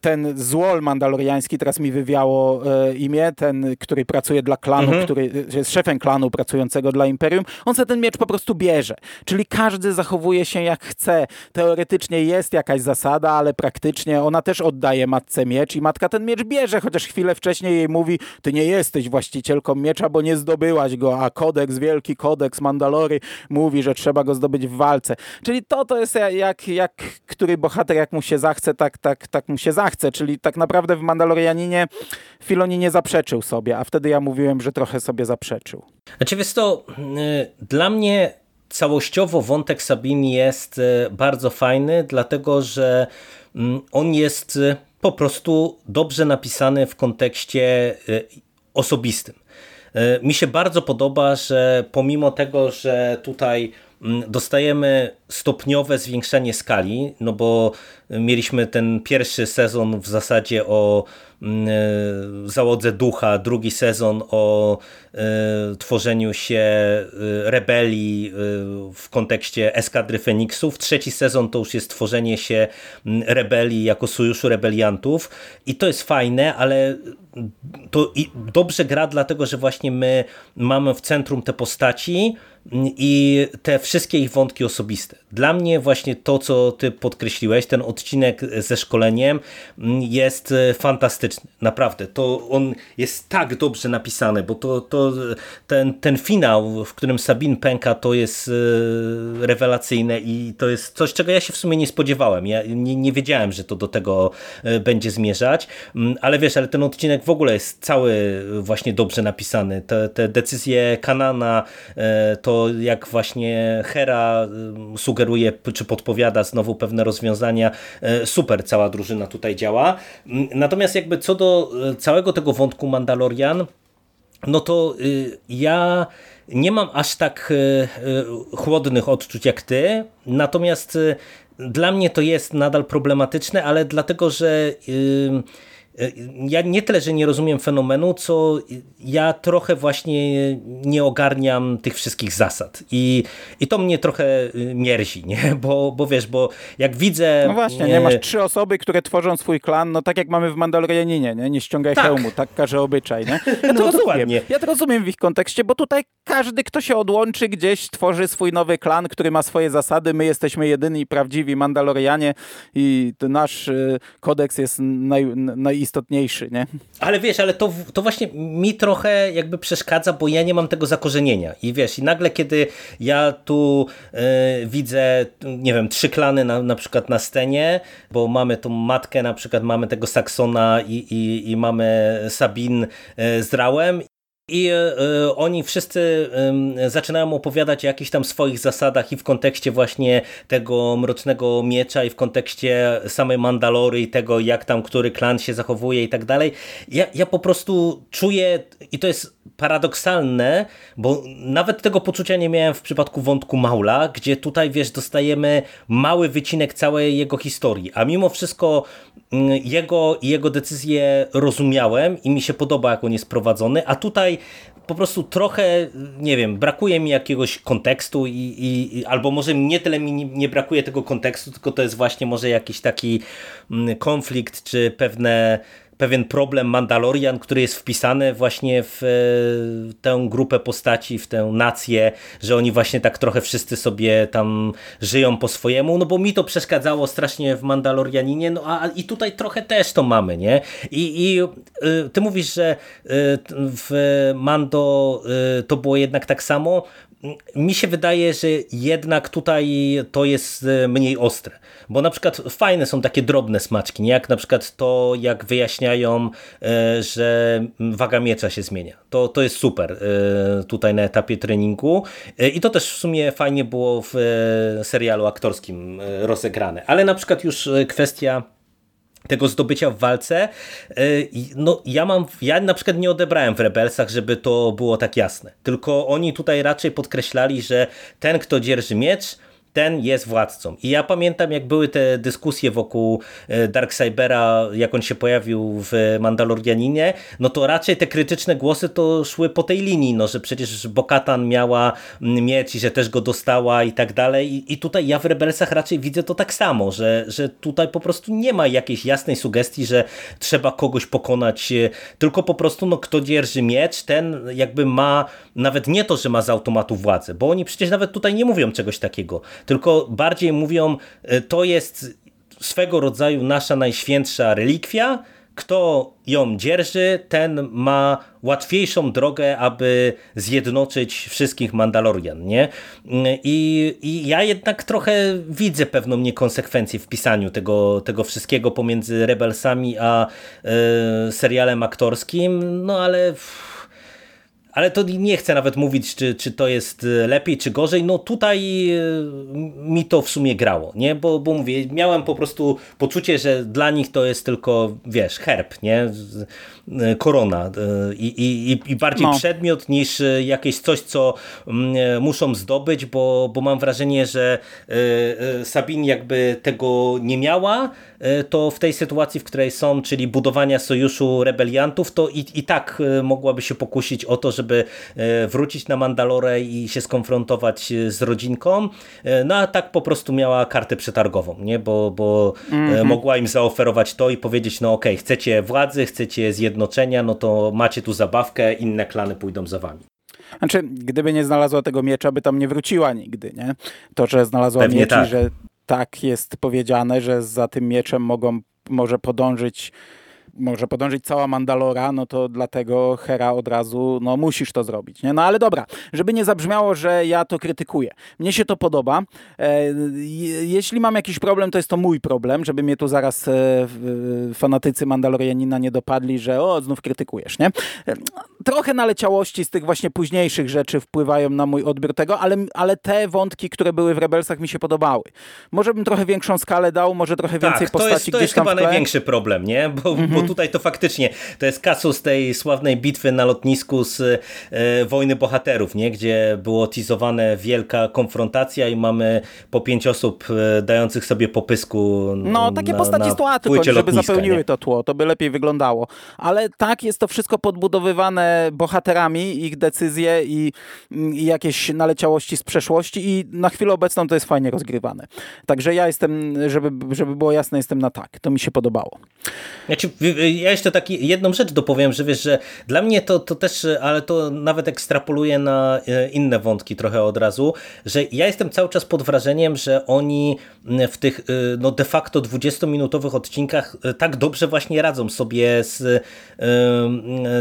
ten złol mandaloriański, teraz mi wywiało e, imię, ten, który pracuje dla klanu, mhm. który jest szefem klanu pracującego dla Imperium, on sobie ten miecz po prostu bierze. Czyli każdy zachowuje się jak chce. Teoretycznie jest jakaś zasada, ale praktycznie ona też oddaje matce miecz i matka ten miecz bierze, chociaż chwilę wcześniej jej mówi, ty nie jesteś właścicielką miecza, bo nie zdobyłaś go, a kodeks, wielki kodeks Mandalory mówi, że trzeba go zdobyć w walce. Czyli to to jest jak, jak który bohater, jak mu się zachce, tak, tak, tak mu się zachce. Czyli tak naprawdę w Mandalorianinie Filoni nie zaprzeczył sobie, a wtedy ja mówiłem, że trochę sobie zaprzeczył. Znaczy wiesz to, yy, dla mnie całościowo wątek Sabini jest e, bardzo fajny, dlatego że mm, on jest e, po prostu dobrze napisany w kontekście e, osobistym. Mi się bardzo podoba, że pomimo tego, że tutaj mm, dostajemy stopniowe zwiększenie skali, no bo mieliśmy ten pierwszy sezon w zasadzie o załodze ducha, drugi sezon o e, tworzeniu się e, rebelii w kontekście eskadry Feniksów, trzeci sezon to już jest tworzenie się rebelii jako sojuszu rebeliantów. I to jest fajne, ale to dobrze gra dlatego, że właśnie my mamy w centrum te postaci i te wszystkie ich wątki osobiste. Dla mnie właśnie to, co ty podkreśliłeś, ten odcinek ze szkoleniem mm, jest e, fantastyczny. Naprawdę. To on jest tak dobrze napisany, bo to, to ten, ten finał, w którym Sabin pęka, to jest e, rewelacyjne i to jest coś, czego ja się w sumie nie spodziewałem. Ja nie, nie wiedziałem, że to do tego e, będzie zmierzać, mm, ale wiesz, ale ten odcinek w ogóle jest cały właśnie dobrze napisany. Te, te decyzje Kanana, to jak właśnie Hera sugeruje czy podpowiada znowu pewne rozwiązania. E, super cała drużyna tutaj działa. Mm, natomiast jakby co do e, całego tego wątku Mandalorian, no to y, ja nie mam aż tak e, chłodnych odczuć jak ty, natomiast dla mnie to jest nadal problematyczne, ale dlatego, że ja nie tyle, że nie rozumiem fenomenu, co ja trochę właśnie nie ogarniam tych wszystkich zasad i, i to mnie trochę y, mierzi, nie? Bo, bo wiesz, bo jak widzę... No właśnie, nie, masz trzy osoby, które tworzą swój klan, no tak jak mamy w Mandalorianinie, nie? Nie ściągaj tak. hełmu, tak każe obyczaj, nie? Ja to no, rozumiem. Ja to rozumiem w ich kontekście, bo tutaj każdy, kto się odłączy gdzieś, tworzy swój nowy klan, który ma swoje zasady, my jesteśmy jedyni prawdziwi Mandalorianie i nasz y, kodeks jest naj, najistotniejszy, nie? Ale wiesz, ale to, to właśnie mi trochę jakby przeszkadza, bo ja nie mam tego zakorzenienia i wiesz, i nagle kiedy ja tu y, widzę, nie wiem, trzy klany na, na przykład na scenie, bo mamy tą matkę, na przykład mamy tego Saxona i, i, i mamy Sabin y, z Rałem i y, oni wszyscy y, zaczynają opowiadać o jakichś tam swoich zasadach i w kontekście właśnie tego Mrocznego Miecza i w kontekście samej Mandalory i tego jak tam który klan się zachowuje i tak dalej. Ja, ja po prostu czuję i to jest paradoksalne, bo nawet tego poczucia nie miałem w przypadku wątku Maula, gdzie tutaj wiesz dostajemy mały wycinek całej jego historii, a mimo wszystko jego, jego decyzje rozumiałem i mi się podoba jak on jest prowadzony, a tutaj po prostu trochę, nie wiem, brakuje mi jakiegoś kontekstu i, i, albo może nie tyle mi nie brakuje tego kontekstu, tylko to jest właśnie może jakiś taki mm, konflikt, czy pewne pewien problem Mandalorian, który jest wpisany właśnie w e, tę grupę postaci, w tę nację, że oni właśnie tak trochę wszyscy sobie tam żyją po swojemu, no bo mi to przeszkadzało strasznie w Mandalorianinie, no a i tutaj trochę też to mamy, nie? I, i e, ty mówisz, że e, w Mando to było jednak tak samo, mi się wydaje, że jednak tutaj to jest e, mniej ostre, bo na przykład fajne są takie drobne smaczki, nie? jak na przykład to, jak wyjaśniają, e, że waga miecza się zmienia. To, to jest super e, tutaj na etapie treningu i to też w sumie fajnie było w serialu aktorskim rozegrane, ale na przykład już kwestia tego zdobycia w walce, e, no ja mam, ja na przykład nie odebrałem w Rebelsach, żeby to było tak jasne, tylko oni tutaj raczej podkreślali, że ten, kto dzierży miecz, ten jest władcą. I ja pamiętam, jak były te dyskusje wokół e, Darksibera, jak on się pojawił w Mandalorianinie, no to raczej te krytyczne głosy to szły po tej linii, no że przecież Bokatan miała miecz i że też go dostała i tak dalej. I tutaj ja w Rebelsach raczej widzę to tak samo, że, że tutaj po prostu nie ma jakiejś jasnej sugestii, że trzeba kogoś pokonać, e, tylko po prostu no kto dzierży miecz, ten jakby ma nawet nie to, że ma z automatu władzę, bo oni przecież nawet tutaj nie mówią czegoś takiego tylko bardziej mówią, e, to jest swego rodzaju nasza najświętsza relikwia, kto ją dzierży, ten ma łatwiejszą drogę, aby zjednoczyć wszystkich Mandalorian, nie? I, I, ja jednak trochę widzę pewną niekonsekwencję w pisaniu tego, tego wszystkiego pomiędzy Rebelsami a y, serialem aktorskim, no ale... ale to nie chcę nawet mówić, czy, czy to jest e, lepiej, czy gorzej. No tutaj e, mi to w sumie grało, nie? Bo, bo mówię, miałem po prostu poczucie, że dla nich to jest tylko, wiesz, herb, nie? E, korona i, i, i bardziej no. przedmiot niż jakieś coś, co mm, muszą zdobyć, bo, bo mam wrażenie, że Sabin jakby tego nie miała, to w tej sytuacji, w której są, czyli budowania sojuszu rebeliantów, to i, i tak mogłaby się pokusić o to, żeby wrócić na Mandalorę i się skonfrontować z rodzinką, no a tak po prostu miała kartę przetargową, nie? bo, bo mm -hmm. mogła im zaoferować to i powiedzieć, no okej, okay, chcecie władzy, chcecie zjednoczenia, no to macie tu zabawkę, inne klany pójdą za wami. Znaczy, gdyby nie znalazła tego miecza, by tam nie wróciła nigdy, nie? To, że znalazła Pewnie miecz tak. i że tak jest powiedziane, że za tym mieczem mogą, może podążyć może podążyć cała Mandalora, no to dlatego Hera od razu, no musisz to zrobić, nie? No ale dobra, żeby nie zabrzmiało, że ja to krytykuję. Mnie się to podoba. E, jeśli mam jakiś problem, to jest to mój problem, żeby mnie tu zaraz e, fanatycy Mandalorianina nie dopadli, że o, znów krytykujesz, nie? E, trochę naleciałości z tych właśnie późniejszych rzeczy wpływają na mój odbiór tego, ale, ale te wątki, które były w Rebelsach mi się podobały. Może bym trochę większą skalę dał, może trochę więcej tak, postaci to jest, to jest chyba największy problem, nie? Bo, mm -hmm. bo mhm. Tutaj to faktycznie, to jest kasus tej sławnej bitwy na lotnisku z e, Wojny Bohaterów, nie? Gdzie było teasowane wielka konfrontacja i mamy po pięć osób e, dających sobie popysku No, takie na, postaci na z żeby zapełniły nie? to tło, to by lepiej wyglądało. Ale tak, jest to wszystko podbudowywane bohaterami, ich decyzje i, i jakieś naleciałości z przeszłości i na chwilę obecną to jest fajnie rozgrywane. Także ja jestem, żeby, żeby było jasne, jestem na tak. To mi się podobało. Znaczy, ja jeszcze taki jedną rzecz dopowiem, że wiesz, że dla mnie to, to też, ale to nawet ekstrapoluję na e, inne wątki trochę od razu, że ja jestem cały czas pod wrażeniem, że oni w tych e, no de facto 20-minutowych odcinkach tak dobrze właśnie radzą sobie z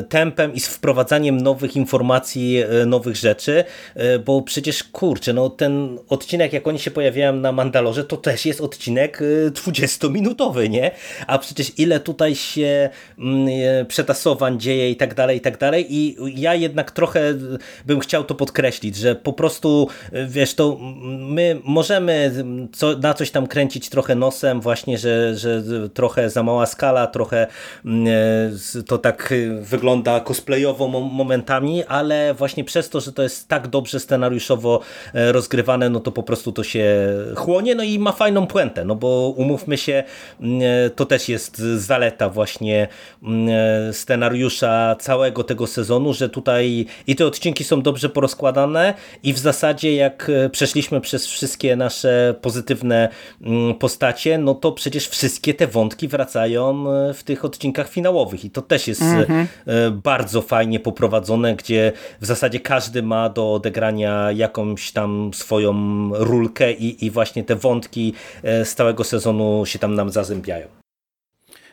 tempem i z wprowadzaniem nowych informacji, nowych rzeczy, bo przecież kurczę, no ten odcinek jak oni się pojawiają na Mandalorze, to też jest odcinek 20-minutowy, nie? A przecież ile tutaj się przetasowań dzieje i tak dalej, i tak dalej. I ja jednak trochę bym chciał to podkreślić, że po prostu wiesz, to my możemy co, na coś tam kręcić trochę nosem właśnie, że, że trochę za mała skala, trochę to tak wygląda cosplayowo momentami, ale właśnie przez to, że to jest tak dobrze scenariuszowo e, rozgrywane, no to po prostu to się chłonie, no i ma fajną puentę, no bo umówmy się, to też jest zaleta właśnie scenariusza całego tego sezonu, że tutaj i te odcinki są dobrze porozkładane i w zasadzie jak e, przeszliśmy przez wszystkie nasze pozytywne postacie, no to przecież wszystkie te wątki wracają e, w tych odcinkach finałowych i to też jest mm -hmm. bardzo fajnie poprowadzone, gdzie w zasadzie każdy ma do odegrania jakąś tam swoją rulkę i, i właśnie te wątki z całego sezonu się tam nam zazębiają.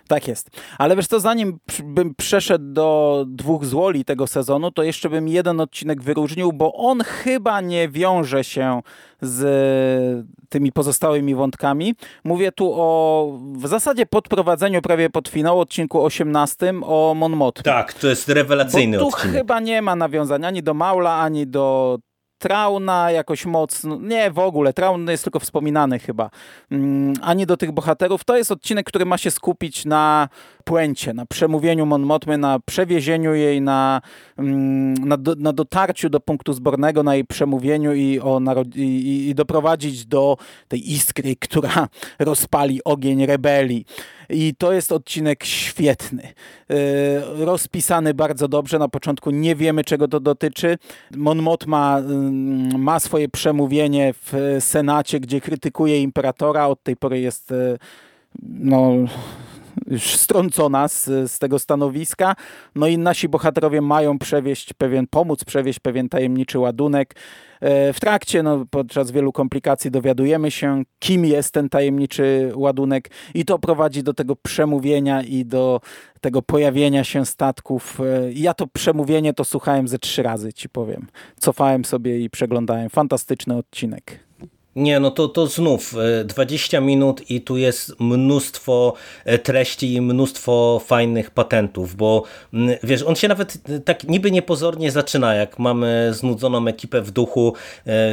Tak jest. Ale wiesz co, zanim bym przeszedł do dwóch złoli tego sezonu, to jeszcze bym jeden odcinek wyróżnił, bo on chyba nie wiąże się z tymi pozostałymi wątkami. Mówię tu o w zasadzie podprowadzeniu prawie pod finał odcinku 18 o Mon Mothma. Tak, to jest rewelacyjny bo tu odcinek. chyba nie ma nawiązania ani do Maula, ani do Trauna jakoś mocno, nie w ogóle, Traun jest tylko wspominany chyba, mm, ani do tych bohaterów. To jest odcinek, który ma się skupić na puencie, na przemówieniu Mon Mothmy, na przewiezieniu jej, na, mm, na, do, na dotarciu do punktu zbornego, na jej przemówieniu i, o i, i doprowadzić do tej iskry, która rozpali ogień rebelii. I to jest odcinek świetny. E, rozpisany bardzo dobrze. Na początku nie wiemy, czego to dotyczy. Mon Mothma mm, ma swoje przemówienie w Senacie, gdzie krytykuje imperatora. Od tej pory jest e, no, już strącona z, z tego stanowiska. No i nasi bohaterowie mają przewieźć pewien, pomóc przewieźć pewien tajemniczy ładunek. E, w trakcie, no, podczas wielu komplikacji dowiadujemy się, kim jest ten tajemniczy ładunek i to prowadzi do tego przemówienia i do tego pojawienia się statków. E, ja to przemówienie to słuchałem ze trzy razy, ci powiem. Cofałem sobie i przeglądałem. Fantastyczny odcinek. Nie, no to, to znów 20 e, minut i tu jest mnóstwo e, treści i mnóstwo fajnych patentów, bo wiesz, on się nawet e, tak niby niepozornie zaczyna, jak mamy znudzoną ekipę w duchu,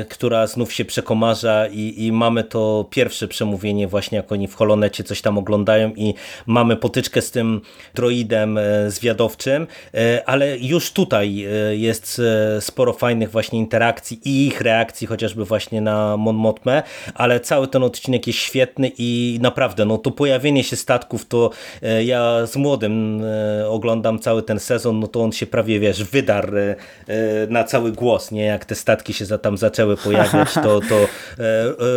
która znów się przekomarza i, i mamy to pierwsze przemówienie właśnie, jak oni w Holonecie coś tam oglądają i mamy potyczkę z tym droidem zwiadowczym, ale już tutaj jest sporo fajnych właśnie interakcji i ich reakcji, chociażby właśnie na Mon Ale cały ten odcinek jest świetny i naprawdę, no to pojawienie się statków, to e, ja z młodym e, oglądam cały ten sezon, no to on się prawie, wiesz, wydarł e, na cały głos, nie? Jak te statki się tam zaczęły pojawiać, to, to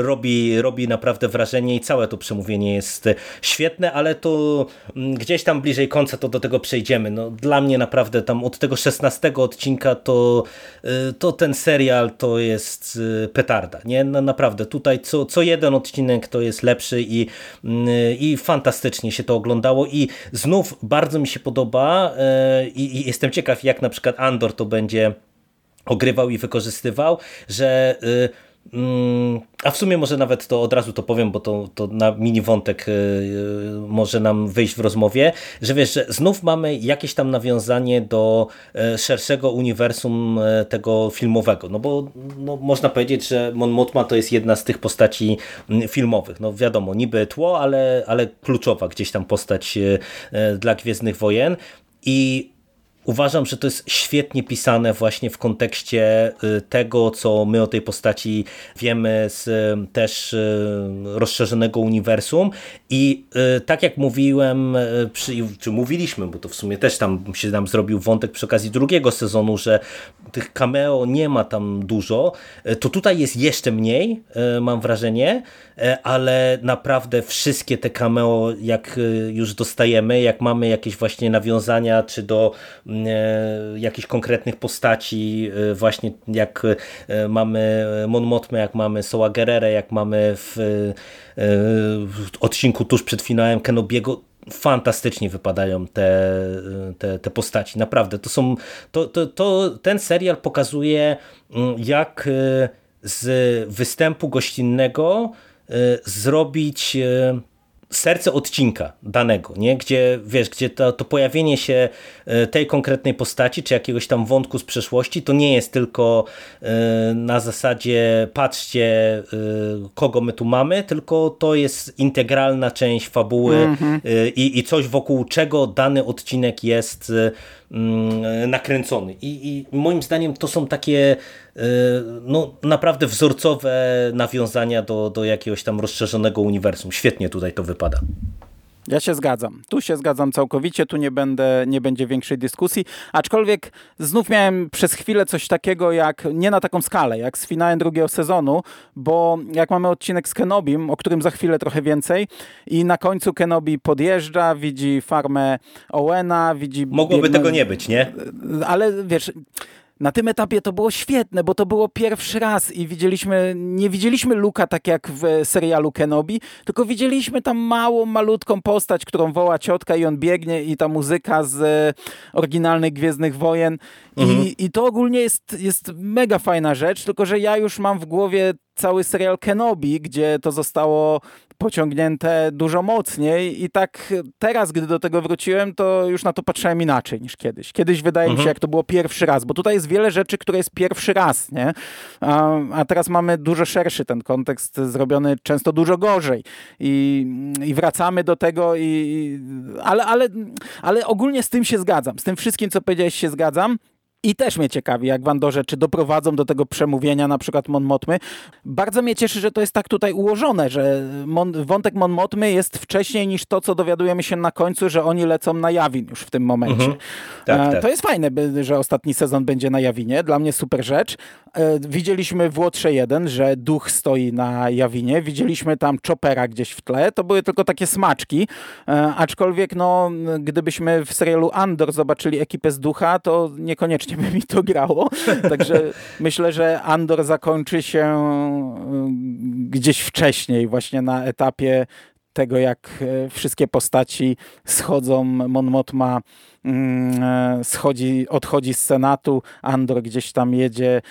robi, robi naprawdę wrażenie i całe to przemówienie jest świetne, ale to mm, gdzieś tam bliżej końca to do tego przejdziemy. No, dla mnie naprawdę tam od tego 16 odcinka to, to ten serial to jest petarda, nie? Naprawdę naprawdę tutaj co, co jeden odcinek to jest lepszy i, mm, i fantastycznie się to oglądało i znów bardzo mi się podoba e, i, i jestem ciekaw jak na przykład Andor to będzie ogrywał i wykorzystywał, że y, a w sumie może nawet to od razu to powiem, bo to, to na mini wątek y, y, może nam wyjść w rozmowie, że wiesz, że znów mamy jakieś tam nawiązanie do y, szerszego uniwersum tego filmowego, no bo no, można powiedzieć, że Mon Mothma to jest jedna z tych postaci mm, filmowych, no wiadomo, niby tło, ale, ale kluczowa gdzieś tam postać dla Gwiezdnych Wojen. I Uważam, że to jest świetnie pisane właśnie w kontekście y, tego, co my o tej postaci wiemy z y, też y, rozszerzonego uniwersum. I tak jak mówiłem, czy mówiliśmy, bo to w sumie też tam się nam zrobił wątek przy okazji drugiego sezonu, że tych cameo nie ma tam dużo, to tutaj jest jeszcze mniej, mam wrażenie, ale naprawdę wszystkie te cameo, jak już dostajemy, jak mamy jakieś właśnie nawiązania, czy do E, jakichś konkretnych postaci, e, właśnie jak e, mamy Mon Mothma, jak mamy Soła Gerere, jak mamy w, w odcinku tuż przed finałem Kenobiego, fantastycznie wypadają te, te, te postaci. Naprawdę, to są, to, to, to, ten serial pokazuje, mm, jak z występu gościnnego zrobić serce odcinka danego, nie? gdzie wiesz, gdzie to, to pojawienie się e, tej konkretnej postaci, czy jakiegoś tam wątku z przeszłości, to nie jest tylko e, na zasadzie patrzcie e, kogo my tu mamy, tylko to jest integralna część fabuły mm -hmm. i, i coś wokół czego dany odcinek jest nakręcony. I, I, moim zdaniem to są takie e, no, naprawdę wzorcowe nawiązania do, do jakiegoś tam rozszerzonego uniwersum. Świetnie tutaj to wypada. Ja się zgadzam. Tu się zgadzam całkowicie, tu nie, będę, nie będzie większej dyskusji. Aczkolwiek znów miałem przez chwilę coś takiego jak, nie na taką skalę, jak z finałem drugiego sezonu, bo jak mamy odcinek z Kenobim, o którym za chwilę trochę więcej, i na końcu Kenobi podjeżdża, widzi farmę Owena, widzi. Mogłoby tego nie być, nie? Ale wiesz na tym etapie to było świetne, bo to było pierwszy raz i widzieliśmy, nie widzieliśmy Luka tak jak w serialu Kenobi, tylko widzieliśmy tam małą, malutką postać, którą woła ciotka i on biegnie i ta muzyka z oryginalnych Gwiezdnych Wojen mhm. I, i to ogólnie jest, jest mega fajna rzecz, tylko że ja już mam w głowie cały serial Kenobi, gdzie to zostało pociągnięte dużo mocniej i tak teraz, gdy do tego wróciłem, to już na to patrzyłem inaczej niż kiedyś. Kiedyś wydaje mhm. mi się, mhm. jak to było pierwszy raz, bo tutaj jest wiele rzeczy, które jest pierwszy raz, nie? A, a teraz mamy dużo szerszy ten kontekst, zrobiony często dużo gorzej i, i wracamy do tego i, ale, ale, ale ogólnie z tym się zgadzam. Z tym wszystkim, co powiedziałeś, się zgadzam. I też mnie ciekawi, jak w Andorze, czy doprowadzą do tego przemówienia na przykład Mon Motmy. Bardzo mnie cieszy, że to jest tak tutaj ułożone, że Mon, wątek Mon Motmy jest wcześniej niż to, co dowiadujemy się na końcu, że oni lecą na Jawin już w tym momencie. Mhm. Tak, e, tak. To jest fajne, że ostatni sezon będzie na Jawinie. Dla mnie super rzecz. E, widzieliśmy w Łotrze 1, że duch stoi na Jawinie. Widzieliśmy tam Chopera gdzieś w tle. To były tylko takie smaczki. E, aczkolwiek, no, gdybyśmy w serialu Andor zobaczyli ekipę z ducha, to niekoniecznie by mi to grało. Także myślę, że Andor zakończy się gdzieś wcześniej, właśnie na etapie tego, jak e, wszystkie postaci schodzą, Mon Mothma mm, e, schodzi, odchodzi z Senatu, Andor gdzieś tam jedzie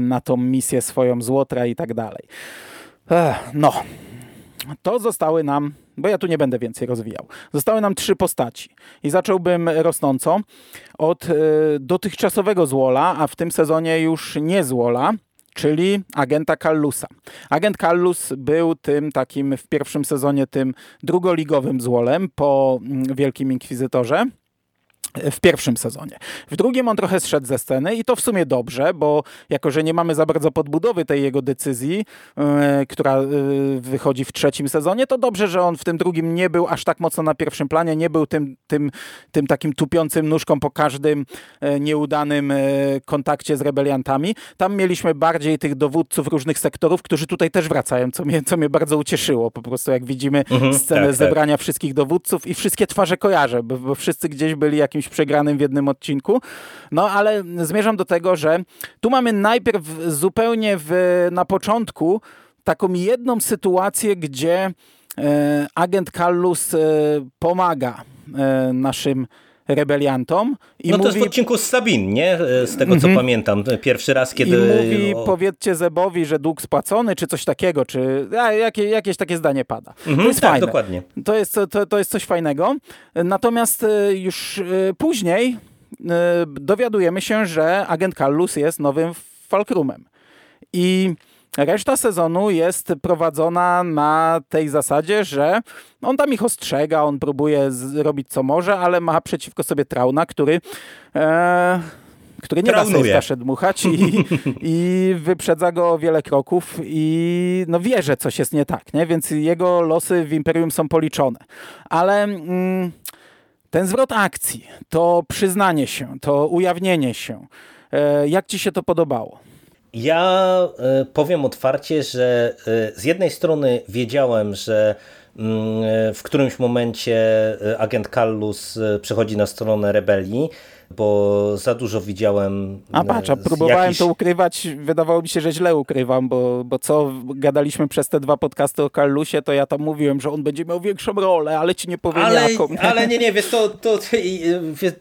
na tą misję swoją złotra i tak dalej. No, to zostały nam, bo ja tu nie będę więcej rozwijał, zostały nam trzy postaci i zacząłbym rosnąco od dotychczasowego złola, a w tym sezonie już nie złola, czyli agenta Callusa. Agent Callus był tym takim w pierwszym sezonie tym drugoligowym złolem po mm, Wielkim Inkwizytorze w pierwszym sezonie. W drugim on trochę zszedł ze sceny i to w sumie dobrze, bo jako, że nie mamy za bardzo podbudowy tej jego decyzji, yy, która yy, wychodzi w trzecim sezonie, to dobrze, że on w tym drugim nie był aż tak mocno na pierwszym planie, nie był tym, tym, tym takim tupiącym nóżką po każdym yy, nieudanym kontakcie z rebeliantami. Tam mieliśmy bardziej tych dowódców różnych sektorów, którzy tutaj też wracają, co mnie, co mnie bardzo ucieszyło. Po prostu jak widzimy mhm, scenę tak, tak. zebrania tak. wszystkich dowódców i wszystkie twarze kojarzę, bo, bo wszyscy gdzieś byli jakimś jakimś przegranym w jednym odcinku. No ale zmierzam do tego, że tu mamy najpierw zupełnie w, na początku taką jedną sytuację, gdzie e, agent Kallus e, pomaga e, naszym rebeliantom. I no mówi, to jest w odcinku z Sabin, nie? Z tego co mm -hmm. pamiętam. Pierwszy raz, kiedy... I mówi, o... powiedzcie Zebowi, że dług spłacony, czy coś takiego, czy a, jakie, jakieś takie zdanie pada. Mm -hmm, to jest tak, fajne. dokładnie. To jest, to, to jest coś fajnego. Natomiast e, już e, później e, dowiadujemy się, że agent Kallus jest nowym Falkrumem. I Reszta sezonu jest prowadzona na tej zasadzie, że on tam ich ostrzega, on próbuje zrobić co może, ale ma przeciwko sobie Trauna, który... E, który nie Traunuje. da sobie kaszę dmuchać i, i wyprzedza go o wiele kroków i no wie, że coś jest nie tak, nie? więc jego losy w Imperium są policzone. Ale mm, ten zwrot akcji, to przyznanie się, to ujawnienie się, e, jak ci się to podobało? Ja e, powiem otwarcie, że e, z jednej strony wiedziałem, że mm, e, w którymś momencie agent Kallus przechodzi na stronę rebelii, bo za dużo widziałem. A patrz, a próbowałem jakiś... to ukrywać, wydawało mi się, że źle ukrywam, bo, bo co gadaliśmy przez te dwa podcasty o Carlusie, to ja tam mówiłem, że on będzie miał większą rolę, ale ci nie powiem ale, jaką. Ale nie, nie, wiesz, to, to,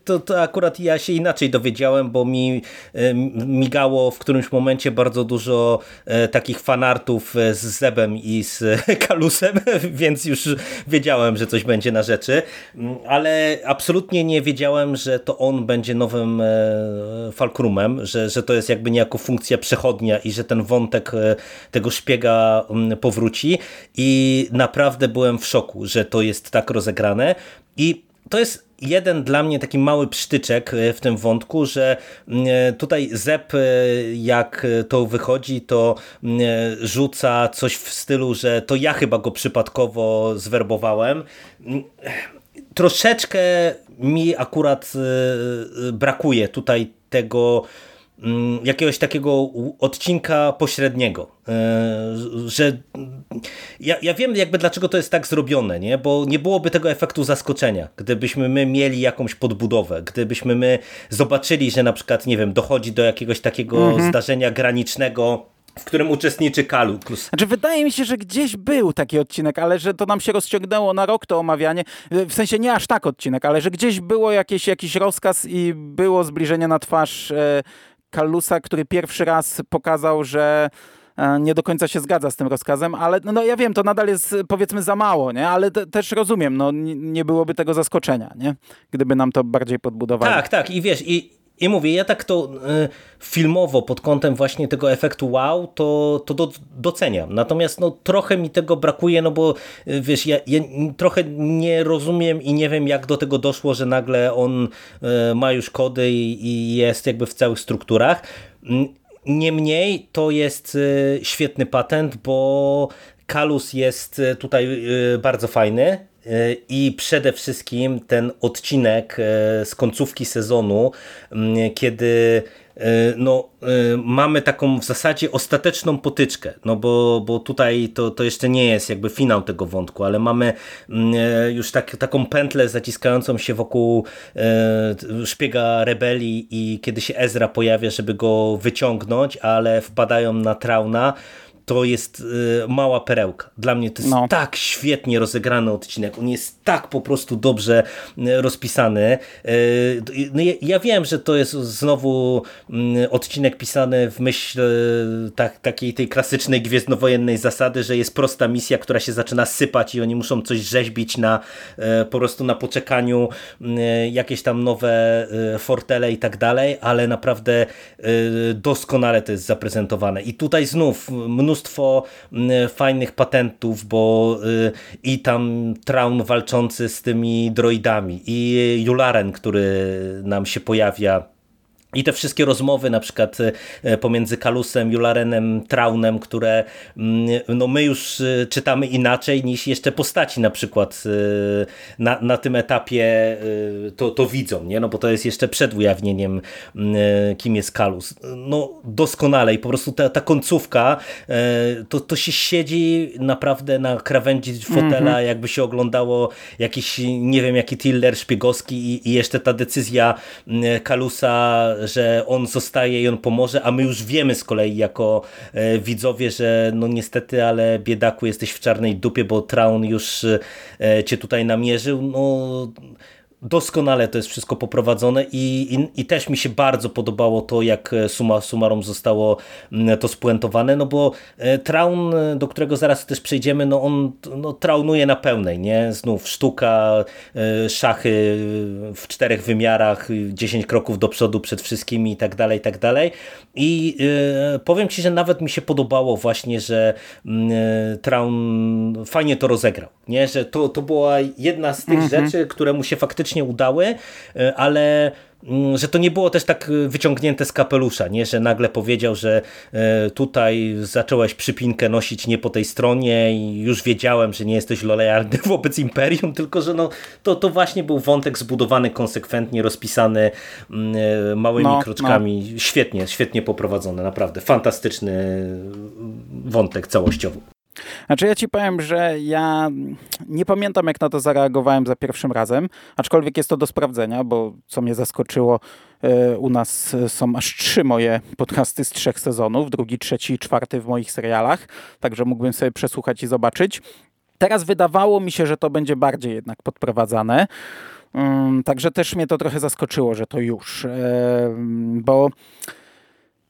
to, to akurat ja się inaczej dowiedziałem, bo mi e, migało w którymś momencie bardzo dużo e, takich fanartów e, z Zebem i z Kalusem, więc już wiedziałem, że coś będzie na rzeczy, mm, ale absolutnie nie wiedziałem, że to on będzie będzie nowym e, Falkrumem, że, że to jest jakby niejako funkcja przechodnia i że ten wątek e, tego szpiega powróci. I naprawdę byłem w szoku, że to jest tak rozegrane. I to jest jeden dla mnie taki mały psztyczek e, w tym wątku, że tutaj Zep jak to wychodzi, to rzuca coś w stylu, że to ja chyba go przypadkowo zwerbowałem. Troszeczkę mi akurat y, y, brakuje tutaj tego mm, jakiegoś takiego odcinka pośredniego, y, że ja, ja wiem jakby dlaczego to jest tak zrobione, nie? bo nie byłoby tego efektu zaskoczenia, gdybyśmy my mieli jakąś podbudowę, gdybyśmy my zobaczyli, że na przykład, nie wiem, dochodzi do jakiegoś takiego mhm. zdarzenia granicznego, w którym uczestniczy Kalus. Znaczy, wydaje mi się, że gdzieś był taki odcinek, ale że to nam się rozciągnęło na rok to omawianie. W sensie nie aż tak odcinek, ale że gdzieś było jakieś, jakiś rozkaz i było zbliżenie na twarz e, Kalusa, który pierwszy raz pokazał, że e, nie do końca się zgadza z tym rozkazem, ale no, no ja wiem, to nadal jest powiedzmy za mało, nie? ale te, też rozumiem, no nie byłoby tego zaskoczenia, nie? Gdyby nam to bardziej podbudowało. Tak, tak i wiesz, i i mówię, ja tak to y, filmowo pod kątem właśnie tego efektu wow, to, to do, doceniam. Natomiast no, trochę mi tego brakuje, no bo y, wiesz, ja, ja, trochę nie rozumiem i nie wiem jak do tego doszło, że nagle on y, ma już kody i, i jest jakby w całych strukturach. Niemniej to jest świetny patent, bo Kalus jest tutaj bardzo fajny i przede wszystkim ten odcinek e, z końcówki sezonu, kiedy e, no, e, mamy taką w zasadzie ostateczną potyczkę, no bo, bo tutaj to, to jeszcze nie jest jakby finał tego wątku, ale mamy już tak, taką pętlę zaciskającą się wokół szpiega rebelii i kiedy się Ezra pojawia, żeby go wyciągnąć, ale wpadają na Trauna, to jest y, mała perełka. Dla mnie to jest no. tak świetnie rozegrany odcinek. On jest tak po prostu dobrze y, rozpisany. Y, no ja wiem, że to jest znowu mm, odcinek pisany w myśl tak, takiej tej klasycznej gwiezdnowojennej zasady, że jest prosta misja, która się zaczyna sypać i oni muszą coś rzeźbić na po prostu na poczekaniu jakieś tam nowe fortele i tak dalej, ale naprawdę doskonale to jest zaprezentowane. I tutaj znów mnóstwo mnóstwo fajnych patentów, bo y, i tam Traum walczący z tymi droidami, i Jularen, który nam się pojawia i te wszystkie rozmowy na przykład e, pomiędzy Kalusem, Jularenem, Traunem, które mm, no my już e, czytamy inaczej niż jeszcze postaci na przykład e, na, na tym etapie to, to widzą, nie? No bo to jest jeszcze przed ujawnieniem mm, kim jest Kalus. No doskonale i po prostu ta, ta końcówka to, to się siedzi naprawdę na krawędzi fotela, mm -hmm. jakby się oglądało jakiś nie wiem jaki thriller szpiegowski i, i jeszcze ta decyzja mm, Kalusa że on zostaje i on pomoże, a my już wiemy z kolei jako e, widzowie, że no niestety, ale biedaku jesteś w czarnej dupie, bo Traun już e, cię tutaj namierzył. No doskonale to jest wszystko poprowadzone i, i, i, też mi się bardzo podobało to, jak suma summarum zostało mm, to spuentowane, no bo e, Traun, do którego zaraz też przejdziemy, no on no, traunuje na pełnej, nie? Znów sztuka, e, szachy w czterech wymiarach, 10 kroków do przodu przed wszystkimi i tak dalej, i tak dalej. I e, powiem Ci, że nawet mi się podobało właśnie, że mm, Traun fajnie to rozegrał, nie? Że to, to była jedna z tych mhm. rzeczy, które mu się faktycznie udały, e, ale mm, że to nie było też tak wyciągnięte z kapelusza, nie? że nagle powiedział, że e, tutaj zacząłeś przypinkę nosić nie po tej stronie i już wiedziałem, że nie jesteś lojalny wobec Imperium, tylko że no, to, to właśnie był wątek zbudowany konsekwentnie, rozpisany mm, e, małymi no, kroczkami. No. Świetnie, świetnie poprowadzony, naprawdę fantastyczny wątek całościowy. Znaczy ja ci powiem, że ja nie pamiętam jak na to zareagowałem za pierwszym razem, aczkolwiek jest to do sprawdzenia, bo co mnie zaskoczyło, e, u nas są aż trzy moje podcasty z trzech sezonów, drugi, trzeci i czwarty w moich serialach, także mógłbym sobie przesłuchać i zobaczyć. Teraz wydawało mi się, że to będzie bardziej jednak podprowadzane, mm, także też mnie to trochę zaskoczyło, że to już, e, bo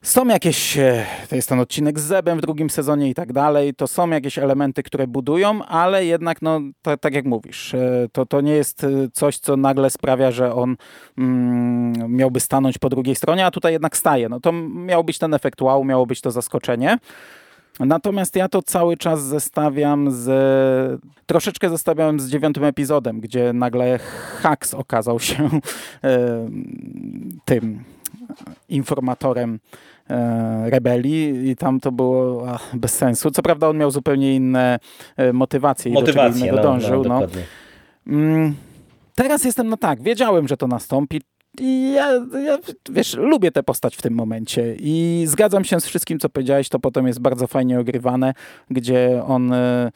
są jakieś, e, to jest ten odcinek z Zebem w drugim sezonie i tak dalej, to są jakieś elementy, które budują, ale jednak, no, to, tak jak mówisz, e, to, to nie jest e, coś, co nagle sprawia, że on mm, miałby stanąć po drugiej stronie, a tutaj jednak staje. No to miał być ten efekt wow, miało być to zaskoczenie. Natomiast ja to cały czas zestawiam z. Troszeczkę zestawiałem z dziewiątym epizodem, gdzie nagle Hax okazał się tym informatorem E, rebelii i tam to było ach, bez sensu. Co prawda on miał zupełnie inne e, motywacje i do czego innego no, dążył. No, no. Teraz jestem, no tak, wiedziałem, że to nastąpi. I ja, ja, wiesz, lubię tę postać w tym momencie i zgadzam się z wszystkim, co powiedziałeś, to potem jest bardzo fajnie ogrywane, gdzie on e,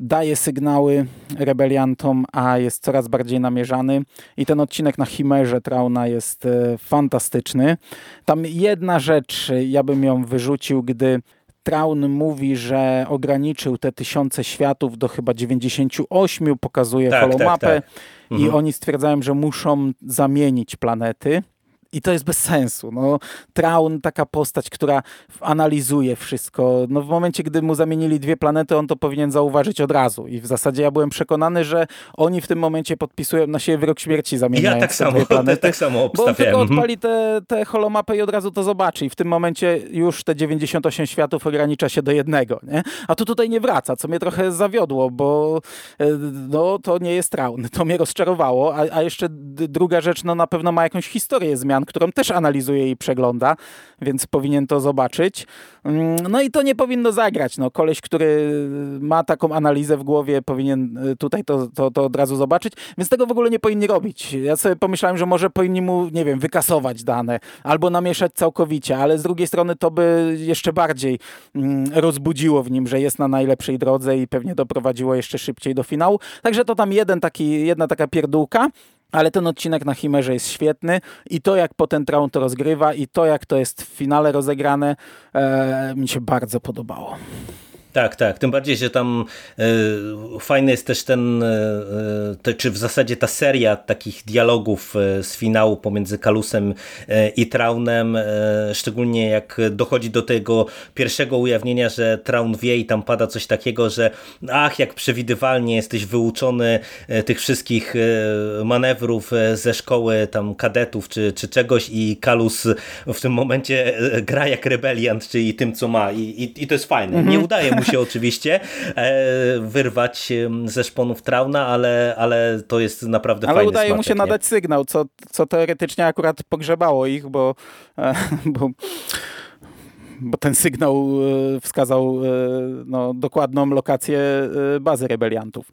daje sygnały rebeliantom, a jest coraz bardziej namierzany. I ten odcinek na Chimerze Trauna jest e, fantastyczny. Tam jedna rzecz, ja bym ją wyrzucił, gdy Traun mówi, że ograniczył te tysiące światów do chyba 98, pokazuje tak, holomapę tak, tak. Mhm. i oni stwierdzają, że muszą zamienić planety. I to jest bez sensu. No, Traun, taka postać, która analizuje wszystko. No, w momencie, gdy mu zamienili dwie planety, on to powinien zauważyć od razu. I w zasadzie ja byłem przekonany, że oni w tym momencie podpisują na siebie wyrok śmierci, zamieniając ja tak samo, dwie planety. tak samo. Bo on tylko mhm. odpali te, te holomapy i od razu to zobaczy. I w tym momencie już te 98 światów ogranicza się do jednego. Nie? A tu tutaj nie wraca, co mnie trochę zawiodło, bo e, no, to nie jest Traun. To mnie rozczarowało. A, a jeszcze druga rzecz, no na pewno ma jakąś historię zmian, którą też analizuje i przegląda, więc powinien to zobaczyć. Mm, no i to nie powinno zagrać. No, koleś, który ma taką analizę w głowie, powinien y, tutaj to, to, to od razu zobaczyć, więc tego w ogóle nie powinni robić. Ja sobie pomyślałem, że może powinni mu, nie wiem, wykasować dane albo namieszać całkowicie, ale z drugiej strony to by jeszcze bardziej mm, rozbudziło w nim, że jest na najlepszej drodze i pewnie doprowadziło jeszcze szybciej do finału. Także to tam jeden taki, jedna taka pierdółka. Ale ten odcinek na Chimerze jest świetny i to jak potem Traun to rozgrywa i to jak to jest w finale rozegrane e, mi się bardzo podobało. Tak, tak. Tym bardziej, że tam y, fajny jest też ten, y, czy w zasadzie ta seria takich dialogów z finału pomiędzy Kalusem y, i Traunem, szczególnie jak dochodzi do tego pierwszego ujawnienia, że Traun wie i tam pada coś takiego, że ach, jak przewidywalnie jesteś wyuczony tych wszystkich manewrów ze szkoły tam kadetów czy, czy czegoś i Kalus w tym momencie gra jak rebeliant, czyli tym, co ma i, i, i to jest fajne. Nie udaje mu się oczywiście e, wyrwać ze szponów Trauna, ale, ale to jest naprawdę ale fajny Ale udaje smaczek, mu się nie? nadać sygnał, co, co teoretycznie akurat pogrzebało ich, bo, e, bo bo ten sygnał e, wskazał e, no, dokładną lokację e, bazy rebeliantów.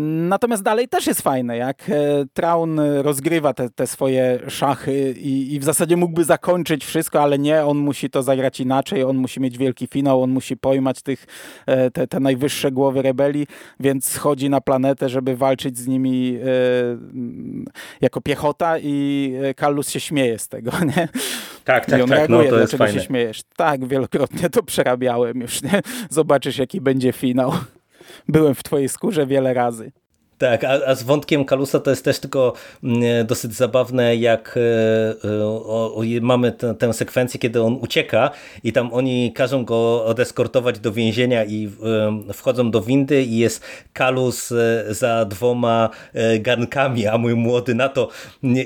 Natomiast dalej też jest fajne, jak Traun rozgrywa te, te swoje szachy i, i, w zasadzie mógłby zakończyć wszystko, ale nie, on musi to zagrać inaczej, on musi mieć wielki finał, on musi pojmać tych, te, te najwyższe głowy rebelii, więc schodzi na planetę, żeby walczyć z nimi jako piechota i Kallus się śmieje z tego, nie? Tak, tak, I on tak, reaguje, no to jest fajne. się śmiejesz? Tak, wielokrotnie to przerabiałem już, nie? Zobaczysz, jaki będzie finał. Byłem w twojej skórze wiele razy. Tak, a, a, z wątkiem Kalusa to jest też tylko mm, dosyć zabawne, jak e, e, o, mamy tę, tę sekwencję, kiedy on ucieka i tam oni każą go odeskortować do więzienia i e, wchodzą do windy i jest Kalus za dwoma garnkami, a mój młody na to,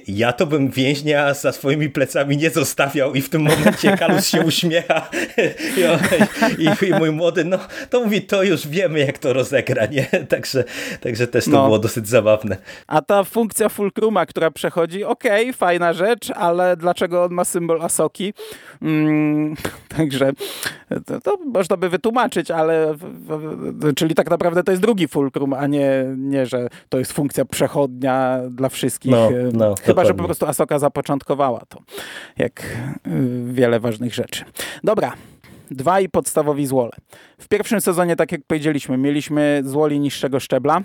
ja to bym więźnia za swoimi plecami nie zostawiał i w tym momencie Kalus się uśmiecha i, i, i mój młody, no to mówi, to już wiemy jak to rozegra, nie? Także, także też to no. Było dosyć zabawne. A ta funkcja fulcruma, która przechodzi, okej, okay, fajna rzecz, ale dlaczego on ma symbol Asoki? Mm, także to, to, można by wytłumaczyć, ale czyli tak naprawdę to jest drugi fulcrum, a nie, nie że to jest funkcja przechodnia dla wszystkich. No, no, Chyba, dokładnie. że po prostu Asoka zapoczątkowała to, jak y, wiele ważnych rzeczy. Dobra, dwa i podstawowi złole. W pierwszym sezonie, tak jak powiedzieliśmy, mieliśmy złoli niższego szczebla,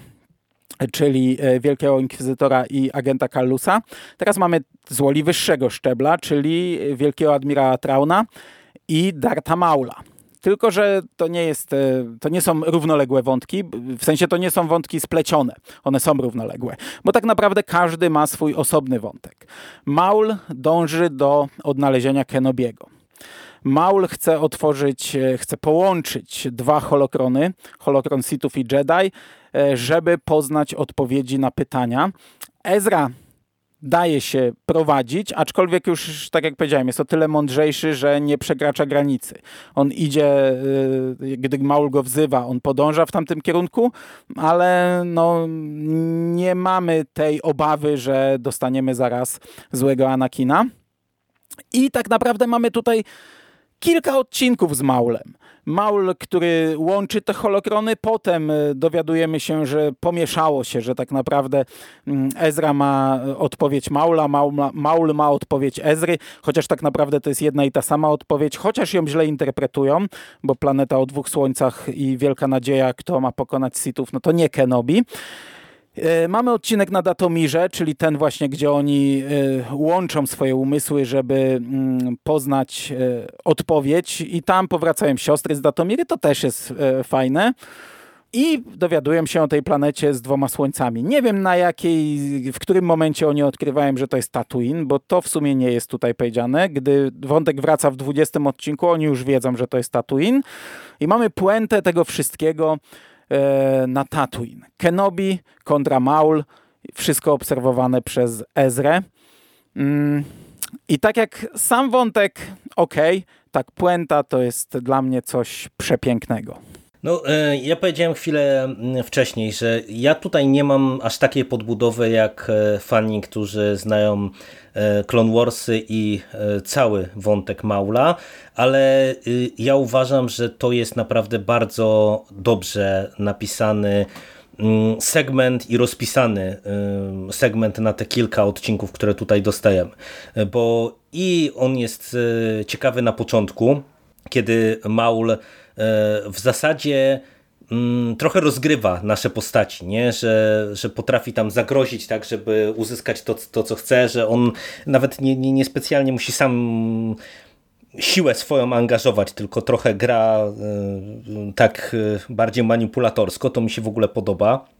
czyli e, Wielkiego Inkwizytora i agenta Kallusa. Teraz mamy złoli wyższego szczebla, czyli Wielkiego Admirała Trauna i Darta Maula. Tylko, że to nie, jest, e, to nie są równoległe wątki, w sensie to nie są wątki splecione, one są równoległe, bo tak naprawdę każdy ma swój osobny wątek. Maul dąży do odnalezienia Kenobiego. Maul chce otworzyć, e, chce połączyć dwa holokrony, holokron Sithów i Jedi, e, żeby poznać odpowiedzi na pytania. Ezra daje się prowadzić, aczkolwiek już, tak jak powiedziałem, jest o tyle mądrzejszy, że nie przekracza granicy. On idzie, e, gdy Maul go wzywa, on podąża w tamtym kierunku, ale no, nie mamy tej obawy, że dostaniemy zaraz złego Anakina. I tak naprawdę mamy tutaj kilka odcinków z Maulem. Maul, który łączy te holokrony, potem e, dowiadujemy się, że pomieszało się, że tak naprawdę mm, Ezra ma odpowiedź Maula, Maul ma, Maul ma odpowiedź Ezry, chociaż tak naprawdę to jest jedna i ta sama odpowiedź, chociaż ją źle interpretują, bo planeta o dwóch słońcach i wielka nadzieja, kto ma pokonać Sithów, no to nie Kenobi. E, mamy odcinek na Datomirze, czyli ten właśnie, gdzie oni e, łączą swoje umysły, żeby mm, poznać e, odpowiedź i tam powracają siostry z Datomiry, to też jest fajne. I dowiadują się o tej planecie z dwoma słońcami. Nie wiem na jakiej, w którym momencie oni odkrywają, że to jest Tatooine, bo to w sumie nie jest tutaj powiedziane. Gdy wątek wraca w 20 odcinku, oni już wiedzą, że to jest Tatooine. I mamy puentę tego wszystkiego na Tatooine. Kenobi kontra Maul, wszystko obserwowane przez Ezrę. Mm, I tak jak sam wątek, ok, tak puenta to jest dla mnie coś przepięknego. No, e, ja powiedziałem chwilę mm, wcześniej, że ja tutaj nie mam aż takiej podbudowy jak e, fani, którzy znają e, Clone Warsy i cały wątek Maula, ale y, ja uważam, że to jest naprawdę bardzo dobrze napisany mm, segment i rozpisany segment na te kilka odcinków, które tutaj dostajemy. Bo i on jest ciekawy na początku, kiedy Maul w zasadzie mm, trochę rozgrywa nasze postaci, nie? Że, że potrafi tam zagrozić tak, żeby uzyskać to, to co chce, że on nawet nie, nie, nie specjalnie musi sam siłę swoją angażować, tylko trochę gra e, tak e, bardziej manipulatorsko, to mi się w ogóle podoba.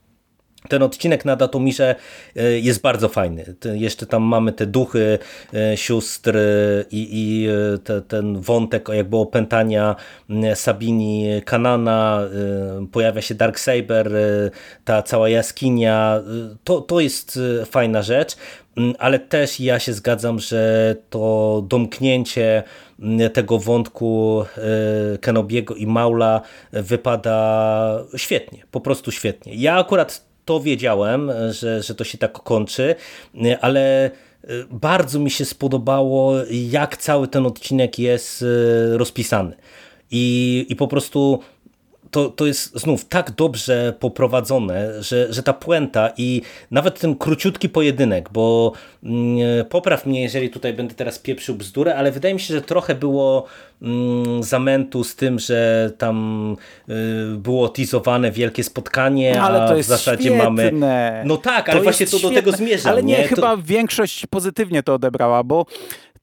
Ten odcinek na Datomirze e, jest bardzo fajny. Jeszcze tam mamy te duchy e, sióstr i, i e, te, ten wątek jakby opętania Sabini Kanana, pojawia się Darksaber, ta cała jaskinia. To, to jest fajna rzecz, ale też ja się zgadzam, że to domknięcie tego wątku Kenobiego i Maula wypada świetnie, po prostu świetnie. Ja akurat to wiedziałem, że, że to się tak kończy, ale e, bardzo mi się spodobało, jak cały ten odcinek jest e, rozpisany. I, i po prostu to, to jest znów tak dobrze poprowadzone, że, że ta puenta i nawet ten króciutki pojedynek, bo mm, popraw mnie, jeżeli tutaj będę teraz pieprzył bzdurę, ale wydaje mi się, że trochę było mm, zamętu z tym, że tam y, było teasowane wielkie spotkanie, ale to jest w zasadzie świetne. mamy... No tak, ale to właśnie to do tego zmierza. Ale nie, nie? chyba to... większość pozytywnie to odebrała, bo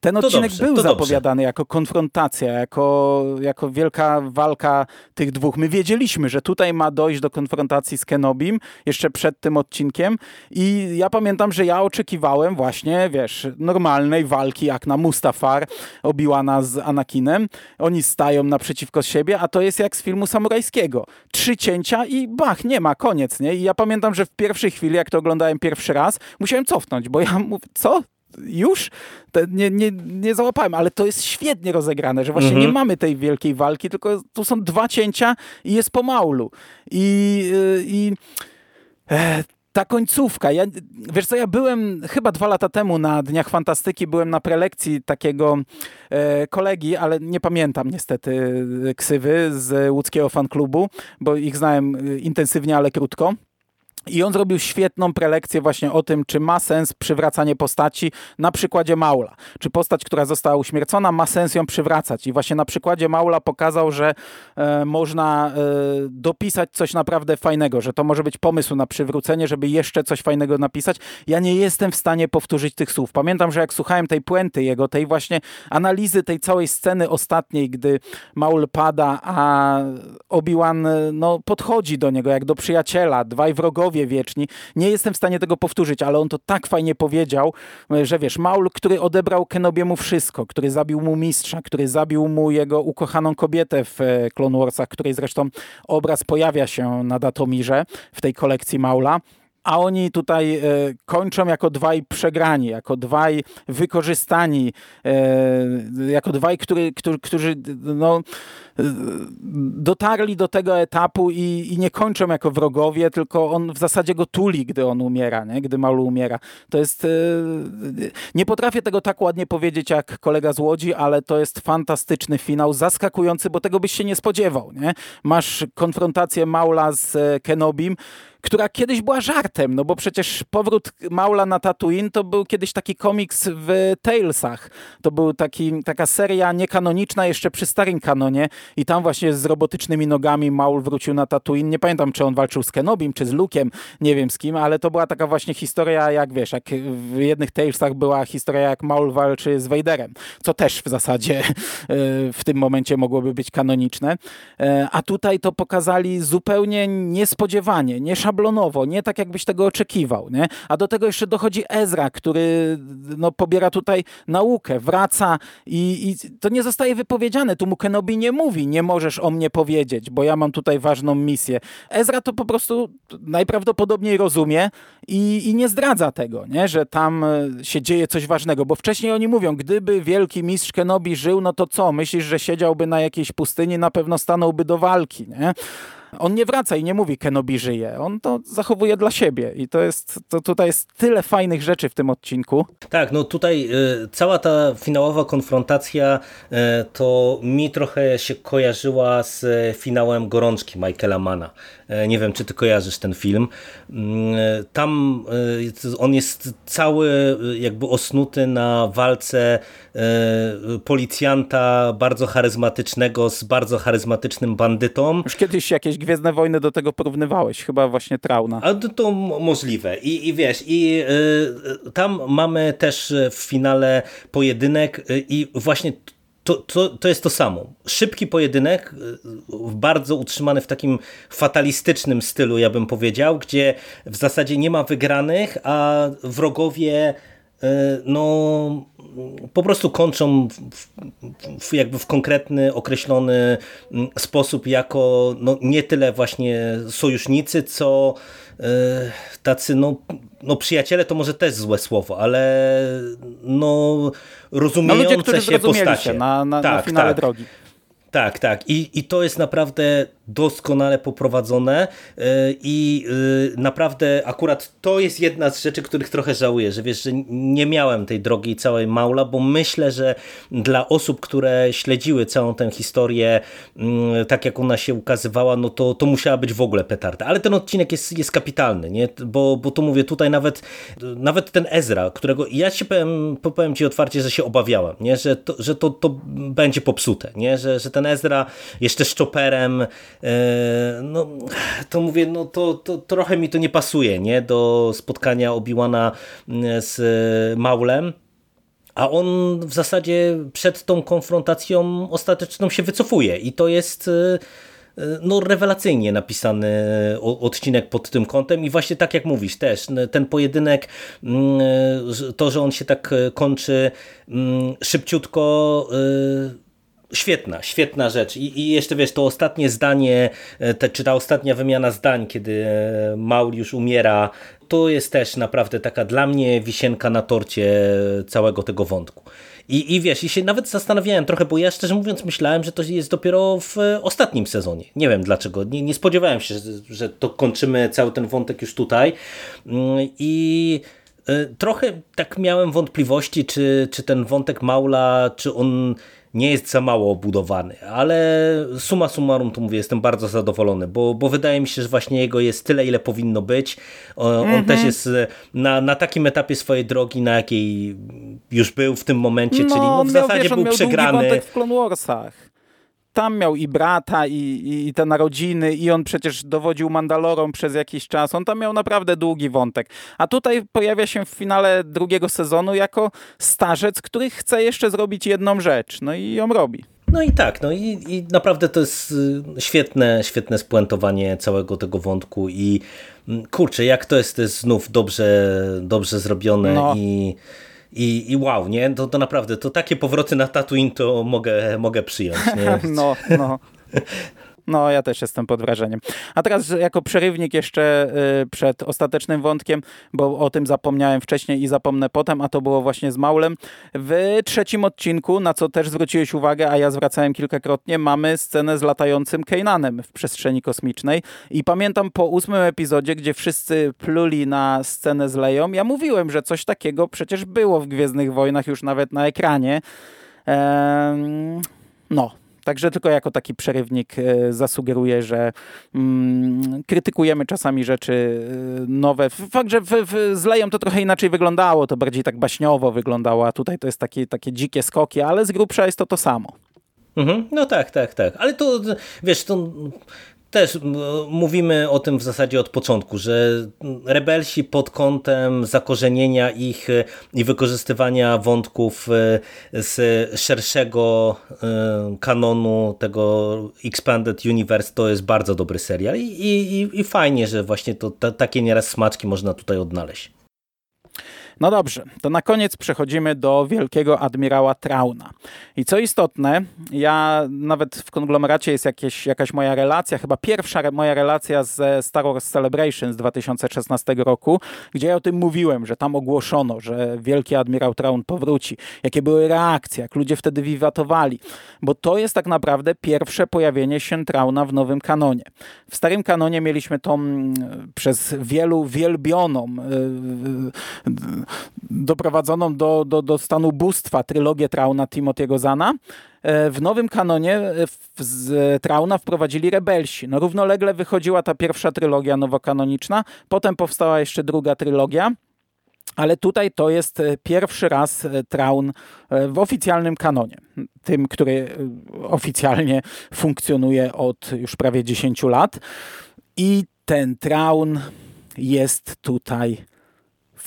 Ten odcinek dobrze, był zapowiadany dobrze. jako konfrontacja, jako, jako wielka walka tych dwóch. My wiedzieliśmy, że tutaj ma dojść do konfrontacji z Kenobim jeszcze przed tym odcinkiem i ja pamiętam, że ja oczekiwałem właśnie, wiesz, normalnej walki jak na Mustafar, Obiłana z Anakinem. Oni stają naprzeciwko siebie, a to jest jak z filmu samurajskiego. Trzy cięcia i bach, nie ma, koniec, nie? I ja pamiętam, że w pierwszej chwili, jak to oglądałem pierwszy raz, musiałem cofnąć, bo ja mówię, co? Już nie, nie, nie załapałem, ale to jest świetnie rozegrane, że właśnie mhm. nie mamy tej wielkiej walki, tylko tu są dwa cięcia i jest pomaulu. I, y, i e, ta końcówka, ja, wiesz co, ja byłem chyba dwa lata temu na Dniach Fantastyki, byłem na prelekcji takiego e, kolegi, ale nie pamiętam niestety ksywy z łódzkiego fanklubu, bo ich znałem e, intensywnie, ale krótko. I on zrobił świetną prelekcję właśnie o tym, czy ma sens przywracanie postaci na przykładzie Maula. Czy postać, która została uśmiercona, ma sens ją przywracać. I właśnie na przykładzie Maula pokazał, że e, można e, dopisać coś naprawdę fajnego, że to może być pomysł na przywrócenie, żeby jeszcze coś fajnego napisać. Ja nie jestem w stanie powtórzyć tych słów. Pamiętam, że jak słuchałem tej puenty jego, tej właśnie analizy tej całej sceny ostatniej, gdy Maul pada, a Obi-Wan e, no, podchodzi do niego jak do przyjaciela, dwaj wrogowie wieczni. Nie jestem w stanie tego powtórzyć, ale on to tak fajnie powiedział, że wiesz, Maul, który odebrał Kenobiemu wszystko, który zabił mu mistrza, który zabił mu jego ukochaną kobietę w e, Clone Warsach, której zresztą obraz pojawia się na Datomirze w tej kolekcji Maula a oni tutaj e, kończą jako dwaj przegrani, jako dwaj wykorzystani, e, jako dwaj, który, który, którzy no, dotarli do tego etapu i, i, nie kończą jako wrogowie, tylko on w zasadzie go tuli, gdy on umiera, nie? gdy Maulu umiera. To jest... E, nie potrafię tego tak ładnie powiedzieć jak kolega z Łodzi, ale to jest fantastyczny finał, zaskakujący, bo tego byś się nie spodziewał. Nie? Masz konfrontację Maula z Kenobim, która kiedyś była żartem, no bo przecież powrót Maula na Tatooine to był kiedyś taki komiks w Talesach. To był taki, taka seria niekanoniczna jeszcze przy starym kanonie i tam właśnie z robotycznymi nogami Maul wrócił na Tatooine. Nie pamiętam, czy on walczył z Kenobim, czy z Luke'em, nie wiem z kim, ale to była taka właśnie historia, jak wiesz, jak w jednych Talesach była historia, jak Maul walczy z Vaderem, co też w zasadzie e, w tym momencie mogłoby być kanoniczne. E, a tutaj to pokazali zupełnie niespodziewanie, nie szablonowo, nie tak jakbyś tego oczekiwał. Nie? A do tego jeszcze dochodzi Ezra, który no, pobiera tutaj naukę, wraca i, i to nie zostaje wypowiedziane. Tu mu Kenobi nie mówi, nie możesz o mnie powiedzieć, bo ja mam tutaj ważną misję. Ezra to po prostu najprawdopodobniej rozumie i, i nie zdradza tego, nie? że tam e, się dzieje coś ważnego, bo wcześniej oni mówią, gdyby wielki mistrz Kenobi żył, no to co? Myślisz, że siedziałby na jakiejś pustyni, na pewno stanąłby do walki, nie? On nie wraca i nie mówi Kenobi żyje. On to zachowuje dla siebie i to jest, to tutaj jest tyle fajnych rzeczy w tym odcinku. Tak, no tutaj y, cała ta finałowa konfrontacja y, to mi trochę się kojarzyła z finałem Gorączki Michaela Mana. Y, nie wiem, czy ty kojarzysz ten film. Mm, tam on jest cały jakby osnuty na walce policjanta bardzo charyzmatycznego z bardzo charyzmatycznym bandytą. Już kiedyś jakieś Gwiezdne Wojny do tego porównywałeś, chyba właśnie Trauna. A to, możliwe. I, I wiesz, i tam mamy też w finale pojedynek i właśnie to, to, to jest to samo. Szybki pojedynek, y, bardzo utrzymany w takim fatalistycznym stylu, ja bym powiedział, gdzie w zasadzie nie ma wygranych, a wrogowie no po prostu kończą w, w, jakby w konkretny, określony mm, sposób jako no, nie tyle właśnie sojusznicy, co tacy no, no przyjaciele to może też złe słowo, ale no rozumiejące no ludzie, się postacie. Się na, na, tak, na finale tak. drogi. Tak, tak. I, I to jest naprawdę doskonale poprowadzone e, i e, naprawdę akurat to jest jedna z rzeczy, których trochę żałuję, że wiesz, że nie miałem tej drogi całej Maula, bo myślę, że dla osób, które śledziły całą tę historię mm, tak jak ona się ukazywała, no to, to musiała być w ogóle petarda. Ale ten odcinek jest, jest kapitalny, nie? Bo, bo tu mówię, tutaj nawet nawet ten Ezra, którego ja ci powiem, powiem ci otwarcie, że się obawiałem, nie? Że, to, że to, to będzie popsute, nie? Że, że ten Ezra jeszcze z Chopperem no to mówię, no to, to trochę mi to nie pasuje, nie? Do spotkania Obi-Wana mm, z Maulem. a on w zasadzie przed tą konfrontacją ostateczną się wycofuje i to jest no, rewelacyjnie napisany odcinek pod tym kątem i właśnie tak jak mówisz też, ten pojedynek, mm, to, że on się tak kończy mm, szybciutko Świetna, świetna rzecz. I, I, jeszcze wiesz, to ostatnie zdanie, e, te, czy ta ostatnia wymiana zdań, kiedy e, Maul już umiera, to jest też naprawdę taka dla mnie wisienka na torcie całego tego wątku. I, I wiesz, i się nawet zastanawiałem trochę, bo ja szczerze mówiąc myślałem, że to jest dopiero w ostatnim sezonie. Nie wiem dlaczego. Nie, nie spodziewałem się, że, że to kończymy cały ten wątek już tutaj. Mm, I e, trochę tak miałem wątpliwości, czy, czy ten wątek Maula, czy on nie jest za mało obudowany, ale suma summarum to mówię, jestem bardzo zadowolony, bo, bo wydaje mi się, że właśnie jego jest tyle, ile powinno być. On mhm. też jest na, na takim etapie swojej drogi, na jakiej już był w tym momencie, no, czyli no, w zasadzie wiesz, był przegrany. w Clone Warsach tam miał i brata, i, i te narodziny, i on przecież dowodził Mandalorą przez jakiś czas. On tam miał naprawdę długi wątek. A tutaj pojawia się w finale drugiego sezonu jako starzec, który chce jeszcze zrobić jedną rzecz. No i ją robi. No i tak, no i, i naprawdę to jest y, świetne, świetne spuentowanie całego tego wątku i mm, kurczę, jak to jest, to jest znów dobrze, dobrze zrobione no. i i, i wow, nie? To, to naprawdę, to takie powroty na Tatooine to mogę, mogę przyjąć. Nie? no, no. No, ja też jestem pod wrażeniem. A teraz jako przerywnik jeszcze y, przed ostatecznym wątkiem, bo o tym zapomniałem wcześniej i zapomnę potem, a to było właśnie z Maulem. W trzecim odcinku, na co też zwróciłeś uwagę, a ja zwracałem kilkakrotnie, mamy scenę z latającym Kainanem w przestrzeni kosmicznej i pamiętam po ósmym epizodzie, gdzie wszyscy pluli na scenę z Leją, ja mówiłem, że coś takiego przecież było w Gwiezdnych Wojnach już nawet na ekranie. No, Także tylko jako taki przerywnik e, zasugeruję, że mm, krytykujemy czasami rzeczy e, nowe. Fakt, że w, w, z Leją to trochę inaczej wyglądało, to bardziej tak baśniowo wyglądało, a tutaj to jest takie, takie dzikie skoki, ale z grubsza jest to to samo. Mhm, no tak, tak, tak. Ale to wiesz, to też mówimy o tym w zasadzie od początku, że rebelsi pod kątem zakorzenienia ich e, i wykorzystywania wątków e, z szerszego e, kanonu tego Expanded Universe to jest bardzo dobry serial i, i, i fajnie, że właśnie to, takie nieraz smaczki można tutaj odnaleźć. No dobrze, to na koniec przechodzimy do wielkiego admirała Trauna. I co istotne, ja nawet w konglomeracie jest jakieś, jakaś moja relacja, chyba pierwsza moja relacja ze Star Wars Celebration z 2016 roku, gdzie ja o tym mówiłem, że tam ogłoszono, że wielki admirał Traun powróci. Jakie były reakcje, jak ludzie wtedy wiwatowali. Bo to jest tak naprawdę pierwsze pojawienie się Trauna w nowym kanonie. W starym kanonie mieliśmy tą mm, przez wielu wielbioną y, doprowadzoną do, do, do stanu bóstwa trylogię Trauna Timothy'ego Zana. E, w nowym kanonie e, z Trauna wprowadzili rebelsi. No, równolegle wychodziła ta pierwsza trylogia nowokanoniczna, potem powstała jeszcze druga trylogia. Ale tutaj to jest e, pierwszy raz Traun w oficjalnym kanonie. Tym, który oficjalnie funkcjonuje od już prawie 10 lat. I ten Traun jest tutaj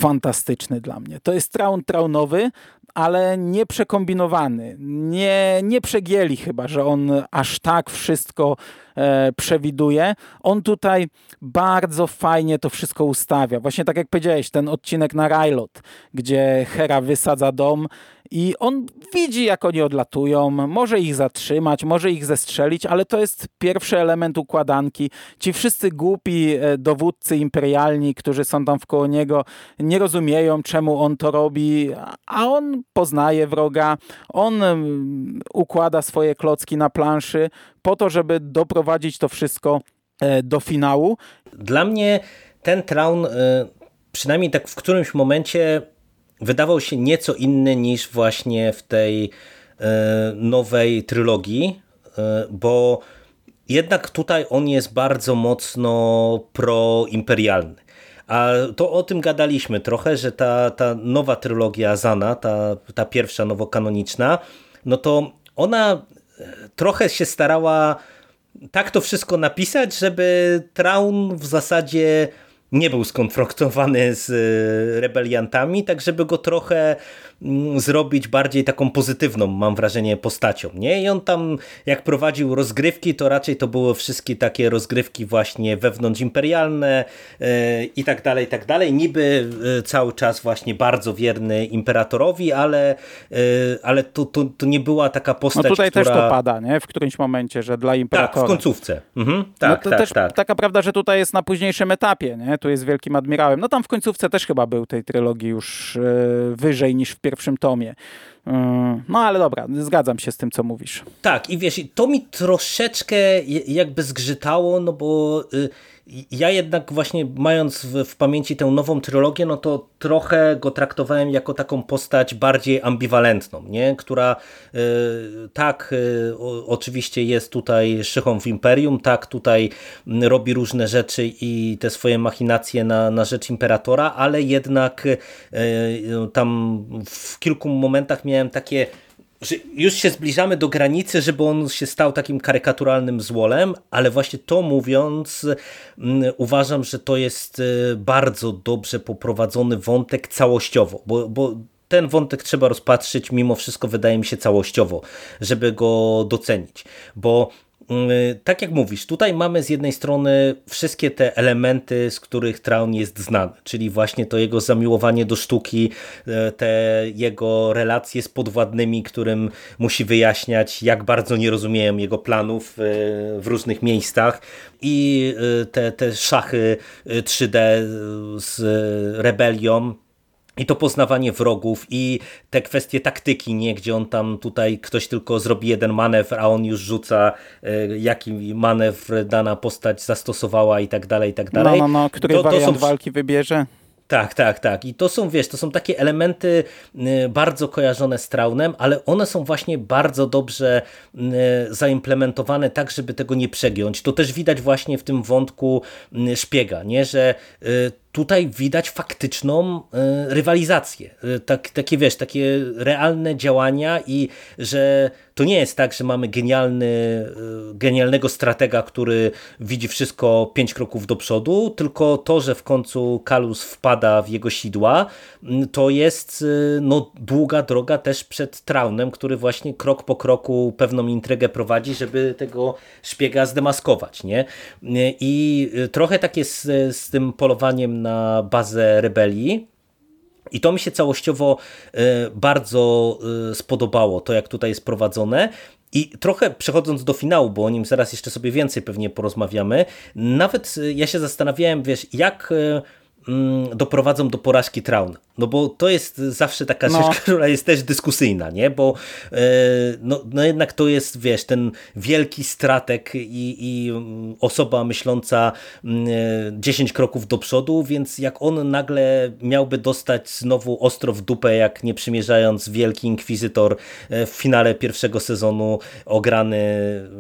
fantastyczny dla mnie. To jest traun traunowy, ale nie przekombinowany. Nie, nie przegięli chyba, że on aż tak wszystko e, przewiduje. On tutaj bardzo fajnie to wszystko ustawia. Właśnie tak jak powiedziałeś, ten odcinek na Rylot, gdzie Hera wysadza dom i on widzi, jak oni odlatują, może ich zatrzymać, może ich zestrzelić, ale to jest pierwszy element układanki. Ci wszyscy głupi e, dowódcy imperialni, którzy są tam wkoło niego, nie rozumieją, czemu on to robi, a on poznaje wroga, on mm, układa swoje klocki na planszy po to, żeby doprowadzić to wszystko e, do finału. Dla mnie ten Traun, e, przynajmniej tak w którymś momencie wydawał się nieco inny niż właśnie w tej e, nowej trylogii, e, bo jednak tutaj on jest bardzo mocno proimperialny. A to o tym gadaliśmy trochę, że ta, ta nowa trylogia Zana, ta, ta pierwsza nowokanoniczna, no to ona e, trochę się starała tak to wszystko napisać, żeby Traun w zasadzie nie był skonfrontowany z e, rebeliantami, tak żeby go trochę zrobić bardziej taką pozytywną, mam wrażenie, postacią. Nie? I on tam, jak prowadził rozgrywki, to raczej to były wszystkie takie rozgrywki właśnie wewnątrzimperialne e, i tak dalej, i tak dalej. Niby e, cały czas właśnie bardzo wierny imperatorowi, ale, e, ale to, to, to nie była taka postać, No tutaj która... też to pada, nie? W którymś momencie, że dla imperatora. Tak, w końcówce. Mhm. Tak, no to tak, też tak. taka prawda, że tutaj jest na późniejszym etapie, nie? Tu jest wielkim admirałem. No tam w końcówce też chyba był tej trylogii już wyżej niż w pierwszym tomie. E, no ale dobra, zgadzam się z tym, co mówisz. Tak, i wiesz, to mi troszeczkę jakby zgrzytało, no bo y, ja jednak właśnie mając w, w, pamięci tę nową trylogię, no to trochę go traktowałem jako taką postać bardziej ambiwalentną, nie? która y, tak y, oczywiście jest tutaj szychą w Imperium, tak tutaj robi różne rzeczy i te swoje machinacje na, na rzecz Imperatora, ale jednak y, tam w kilku momentach miałem takie że już się zbliżamy do granicy, żeby on się stał takim karykaturalnym złolem, ale właśnie to mówiąc, mm, uważam, że to jest y, bardzo dobrze poprowadzony wątek całościowo, bo, bo ten wątek trzeba rozpatrzyć mimo wszystko wydaje mi się całościowo, żeby go docenić, bo tak jak mówisz, tutaj mamy z jednej strony wszystkie te elementy, z których Traun jest znany, czyli właśnie to jego zamiłowanie do sztuki, e, te jego relacje z podwładnymi, którym musi wyjaśniać, jak bardzo nie rozumieją jego planów e, w różnych miejscach. I te, te szachy 3D z rebelią, i to poznawanie wrogów i te kwestie taktyki, nie? gdzie on tam tutaj ktoś tylko zrobi jeden manewr, a on już rzuca e, jaki manewr dana postać zastosowała i tak dalej, i tak dalej. No, no, no, który to, to są... walki wybierze? Tak, tak, tak. I to są, wiesz, to są takie elementy y, bardzo kojarzone z Traunem, ale one są właśnie bardzo dobrze y, zaimplementowane tak, żeby tego nie przegiąć. To też widać właśnie w tym wątku y, szpiega, nie? że tutaj widać faktyczną rywalizację. Tak, takie, wiesz, takie realne działania i że to nie jest tak, że mamy genialny, e, genialnego stratega, który widzi wszystko pięć kroków do przodu, tylko to, że w końcu Kalus wpada w jego sidła, to jest e, no, długa droga też przed Traunem, który właśnie krok po kroku pewną intrygę prowadzi, żeby tego szpiega zdemaskować. Nie? I trochę tak jest z, z tym polowaniem na bazę rebelii, i to mi się całościowo e, bardzo e, spodobało, to jak tutaj jest prowadzone. I trochę przechodząc do finału, bo o nim zaraz jeszcze sobie więcej pewnie porozmawiamy, nawet e, ja się zastanawiałem, wiesz, jak doprowadzą do porażki Traun. No bo to jest zawsze taka no. rzecz, która jest też dyskusyjna, nie? Bo e, no, no jednak to jest, wiesz, ten wielki stratek i, i osoba myśląca 10 mm, kroków do przodu, więc jak on nagle miałby dostać znowu ostro w dupę, jak nie przymierzając wielki inkwizytor e, w finale pierwszego sezonu ograny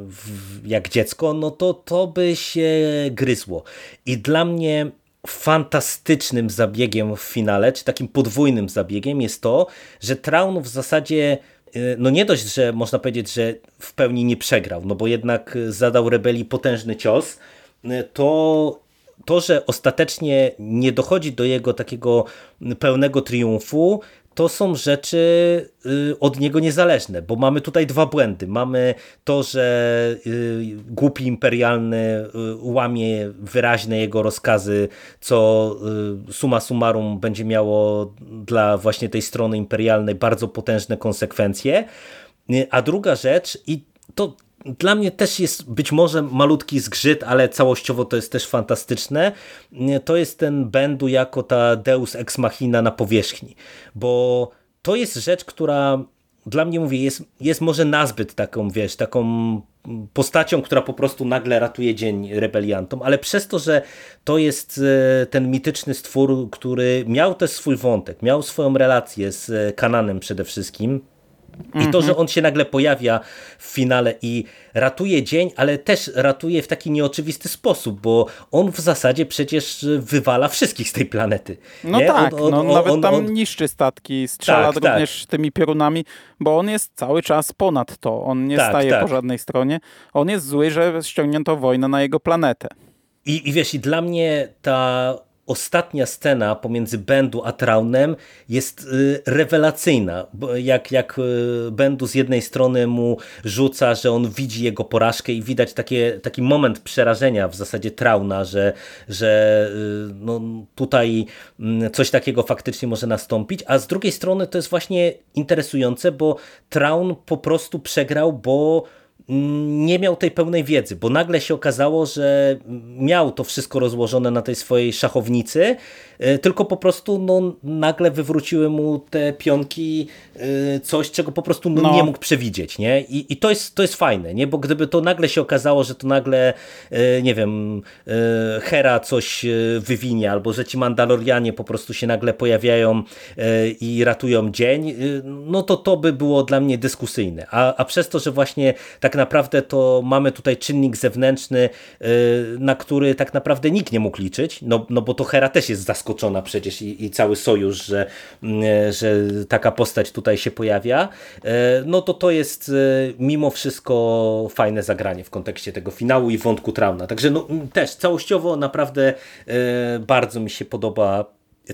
w, jak dziecko, no to to by się gryzło. I dla mnie fantastycznym zabiegiem w finale, czy takim podwójnym zabiegiem jest to, że Traun w zasadzie y, no nie dość, że można powiedzieć, że w pełni nie przegrał, no bo jednak zadał rebelii potężny cios, y, to to, że ostatecznie nie dochodzi do jego takiego pełnego triumfu, to są rzeczy y, od niego niezależne, bo mamy tutaj dwa błędy. Mamy to, że y, głupi imperialny y, łamie wyraźne jego rozkazy, co suma summarum będzie miało dla właśnie tej strony imperialnej bardzo potężne konsekwencje. A druga rzecz, i to dla mnie też jest być może malutki zgrzyt, ale całościowo to jest też fantastyczne. To jest ten Bendu jako ta Deus Ex Machina na powierzchni, bo to jest rzecz, która dla mnie mówię, jest, jest może nazbyt taką, wiesz, taką postacią, która po prostu nagle ratuje dzień rebeliantom, ale przez to, że to jest e, ten mityczny stwór, który miał też swój wątek, miał swoją relację z Kananem przede wszystkim, i to, że on się nagle pojawia w finale i ratuje dzień, ale też ratuje w taki nieoczywisty sposób, bo on w zasadzie przecież wywala wszystkich z tej planety. No nie? tak, on, on, no, on, nawet tam niszczy statki, strzela tak, również tak. tymi piorunami, bo on jest cały czas ponad to. On nie tak, staje tak. po żadnej stronie. On jest zły, że ściągnięto wojnę na jego planetę. I, I wiesz, i dla mnie ta ostatnia scena pomiędzy Bendu a Traunem jest y, rewelacyjna. Jak, jak y, Bendu z jednej strony mu rzuca, że on widzi jego porażkę i widać takie, taki moment przerażenia w zasadzie Trauna, że, że y, no, tutaj mm, coś takiego faktycznie może nastąpić, a z drugiej strony to jest właśnie interesujące, bo Traun po prostu przegrał, bo nie miał tej pełnej wiedzy, bo nagle się okazało, że miał to wszystko rozłożone na tej swojej szachownicy, tylko po prostu no, nagle wywróciły mu te pionki e, coś, czego po prostu no, no. nie mógł przewidzieć. Nie? I, I, to, jest, to jest fajne, nie? bo gdyby to nagle się okazało, że to nagle, e, nie wiem, Hera coś wywinie, albo że ci Mandalorianie po prostu się nagle pojawiają i ratują dzień, no to to by było dla mnie dyskusyjne. A, a przez to, że właśnie tak naprawdę to mamy tutaj czynnik zewnętrzny, na który tak naprawdę nikt nie mógł liczyć, no, no bo to Hera też jest zaskoczona przecież i, i cały sojusz, że, y, że taka postać tutaj się pojawia, y, no to to jest mimo wszystko fajne zagranie w kontekście tego finału i wątku Trauna. Także no, też całościowo naprawdę bardzo mi się podoba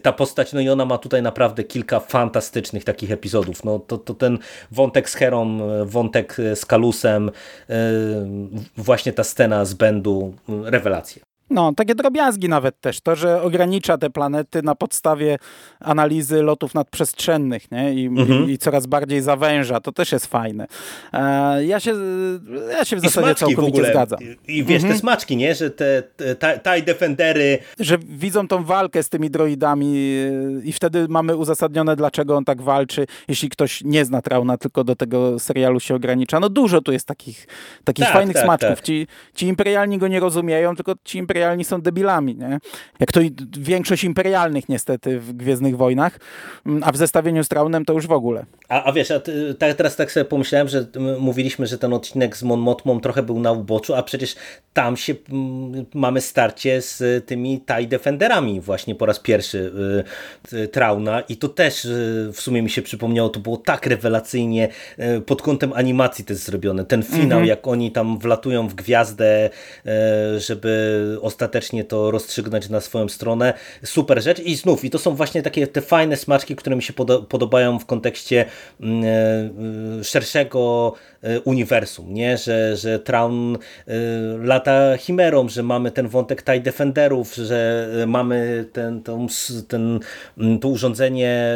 ta postać, no i ona ma tutaj naprawdę kilka fantastycznych takich epizodów. No to, to ten wątek z Herą, wątek z Kalusem, yy, właśnie ta scena z Bendu, rewelacja. No, takie drobiazgi nawet też. To, że ogranicza te planety na podstawie analizy lotów nadprzestrzennych nie? I, mhm. i, i coraz bardziej zawęża, to też jest fajne. E, ja, się, ja się w zasadzie całkowicie w zgadzam. I wiesz, mhm. te smaczki, nie? że te, te TIE Defendery... Że widzą tą walkę z tymi droidami e, i wtedy mamy uzasadnione, dlaczego on tak walczy, jeśli ktoś nie zna Trauna, tylko do tego serialu się ogranicza. No dużo tu jest takich, takich tak, fajnych tak, smaczków. Tak. Ci, ci imperialni go nie rozumieją, tylko ci imperialni imperialni są debilami, nie? Jak to większość imperialnych niestety w Gwiezdnych Wojnach, mm, a w zestawieniu z Traunem to już w ogóle. A, a wiesz, a ty, tak, teraz tak sobie pomyślałem, że mówiliśmy, że ten odcinek z Mon Motmą trochę był na uboczu, a przecież tam się m, mamy starcie z tymi TIE Defenderami właśnie po raz pierwszy y, y, Trauna i to też y, w sumie mi się przypomniało, to było tak rewelacyjnie y, pod kątem animacji też zrobione. Ten finał, mm -hmm. jak oni tam wlatują w gwiazdę, y, żeby ostatecznie to rozstrzygnąć na swoją stronę. Super rzecz i znów, i to są właśnie takie te fajne smaczki, które mi się podobają w kontekście mm, e, e, szerszego e, uniwersum, nie? Że, że Traun lata chimerą, że mamy ten wątek TIE Defenderów, że mamy ten, ten, ten, mm, to urządzenie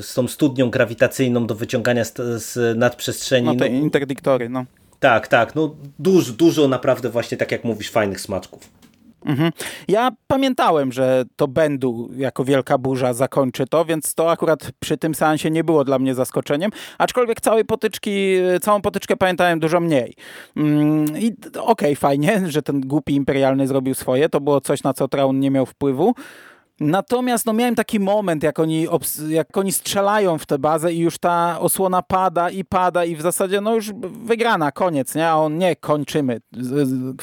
z tą studnią grawitacyjną do wyciągania z, z nadprzestrzeni. No te no, interdiktory, no. Tak, tak, no dużo, dużo naprawdę właśnie, tak jak mówisz, fajnych smaczków. Mhm. Ja pamiętałem, że to Bendu jako wielka burza zakończy to, więc to akurat przy tym seansie nie było dla mnie zaskoczeniem, aczkolwiek całej potyczki, całą potyczkę pamiętałem dużo mniej. Mm, I okej, okay, fajnie, że ten głupi imperialny zrobił swoje, to było coś, na co Traun nie miał wpływu, Natomiast no, miałem taki moment, jak oni, jak oni strzelają w tę bazę i już ta osłona pada i pada i w zasadzie no już wygrana, koniec, nie? A on nie, kończymy.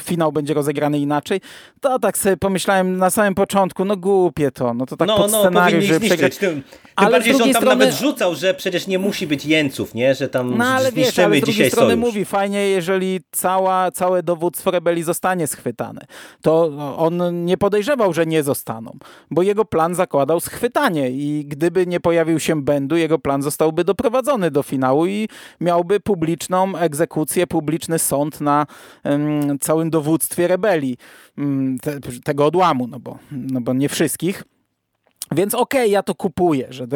Finał będzie rozegrany inaczej. To tak sobie pomyślałem na samym początku, no głupie to, no to tak no, pod no, scenariusz, że przegrać. Tym, tym ale bardziej, że on tam strony... nawet rzucał, że przecież nie musi być jeńców, nie? Że tam no, ale wiesz, ale z drugiej strony sojusz. mówi fajnie, jeżeli cała, całe dowództwo rebelii zostanie schwytane. To on nie podejrzewał, że nie zostaną, bo jego plan zakładał schwytanie i gdyby nie pojawił się Bendu, jego plan zostałby doprowadzony do finału i miałby publiczną egzekucję, publiczny sąd na um, całym dowództwie rebelii, um, te, tego odłamu, no bo, no bo nie wszystkich. Więc okej, okay, ja to kupuję, że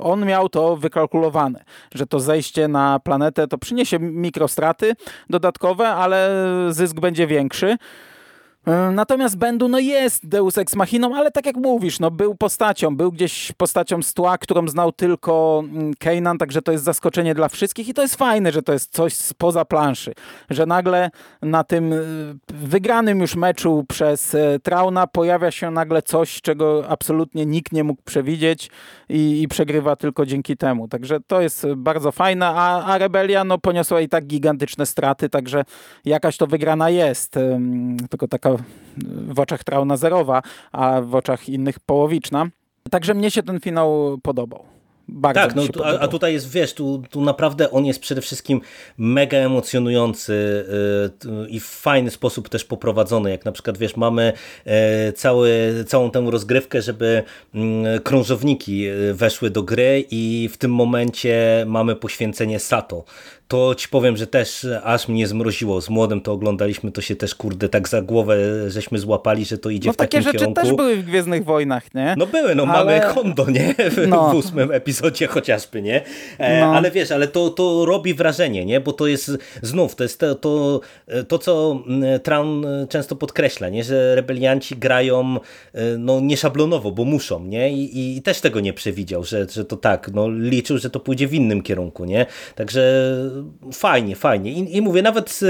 on miał to wykalkulowane, że to zejście na planetę to przyniesie mikrostraty dodatkowe, ale zysk będzie większy. E, natomiast Bendu no jest Deus Ex Machiną, ale tak jak mówisz, no był postacią, był gdzieś postacią z tła, którą znał tylko mm, Kanan, także to jest zaskoczenie dla wszystkich i to jest fajne, że to jest coś spoza planszy, że nagle na tym e, wygranym już meczu przez e, Trauna pojawia się nagle coś, czego absolutnie nikt nie mógł przewidzieć i, i przegrywa tylko dzięki temu. Także to jest bardzo fajne, a, a Rebelia no poniosła i tak gigantyczne straty, także jakaś to wygrana jest, tylko taka w oczach Trauna zerowa, a w oczach innych połowiczna. Także mnie się ten finał podobał. Bardzo tak, no, a, a, tutaj jest, wiesz, tu, tu naprawdę on jest przede wszystkim mega emocjonujący yy, i w fajny sposób też poprowadzony, jak na przykład, wiesz, mamy yy, cały, całą tę rozgrywkę, żeby yy, krążowniki y, weszły do gry i w tym momencie mamy poświęcenie Sato, to ci powiem, że też aż mnie zmroziło. Z młodym to oglądaliśmy, to się też kurde tak za głowę żeśmy złapali, że to idzie no, w takim takie rzeczy też były w Gwiezdnych Wojnach, nie? No były, no ale... mamy Hondo, nie? W, no. w ósmym epizodzie chociażby, nie? E, no. Ale wiesz, ale to, to robi wrażenie, nie? Bo to jest znów, to jest to, to, to co mm, Traun często podkreśla, nie? Że rebelianci grają e, no nieszablonowo, bo muszą, nie? I, i też tego nie przewidział, że, że to tak, no liczył, że to pójdzie w innym kierunku, nie? Także fajnie, fajnie. I, I, mówię, nawet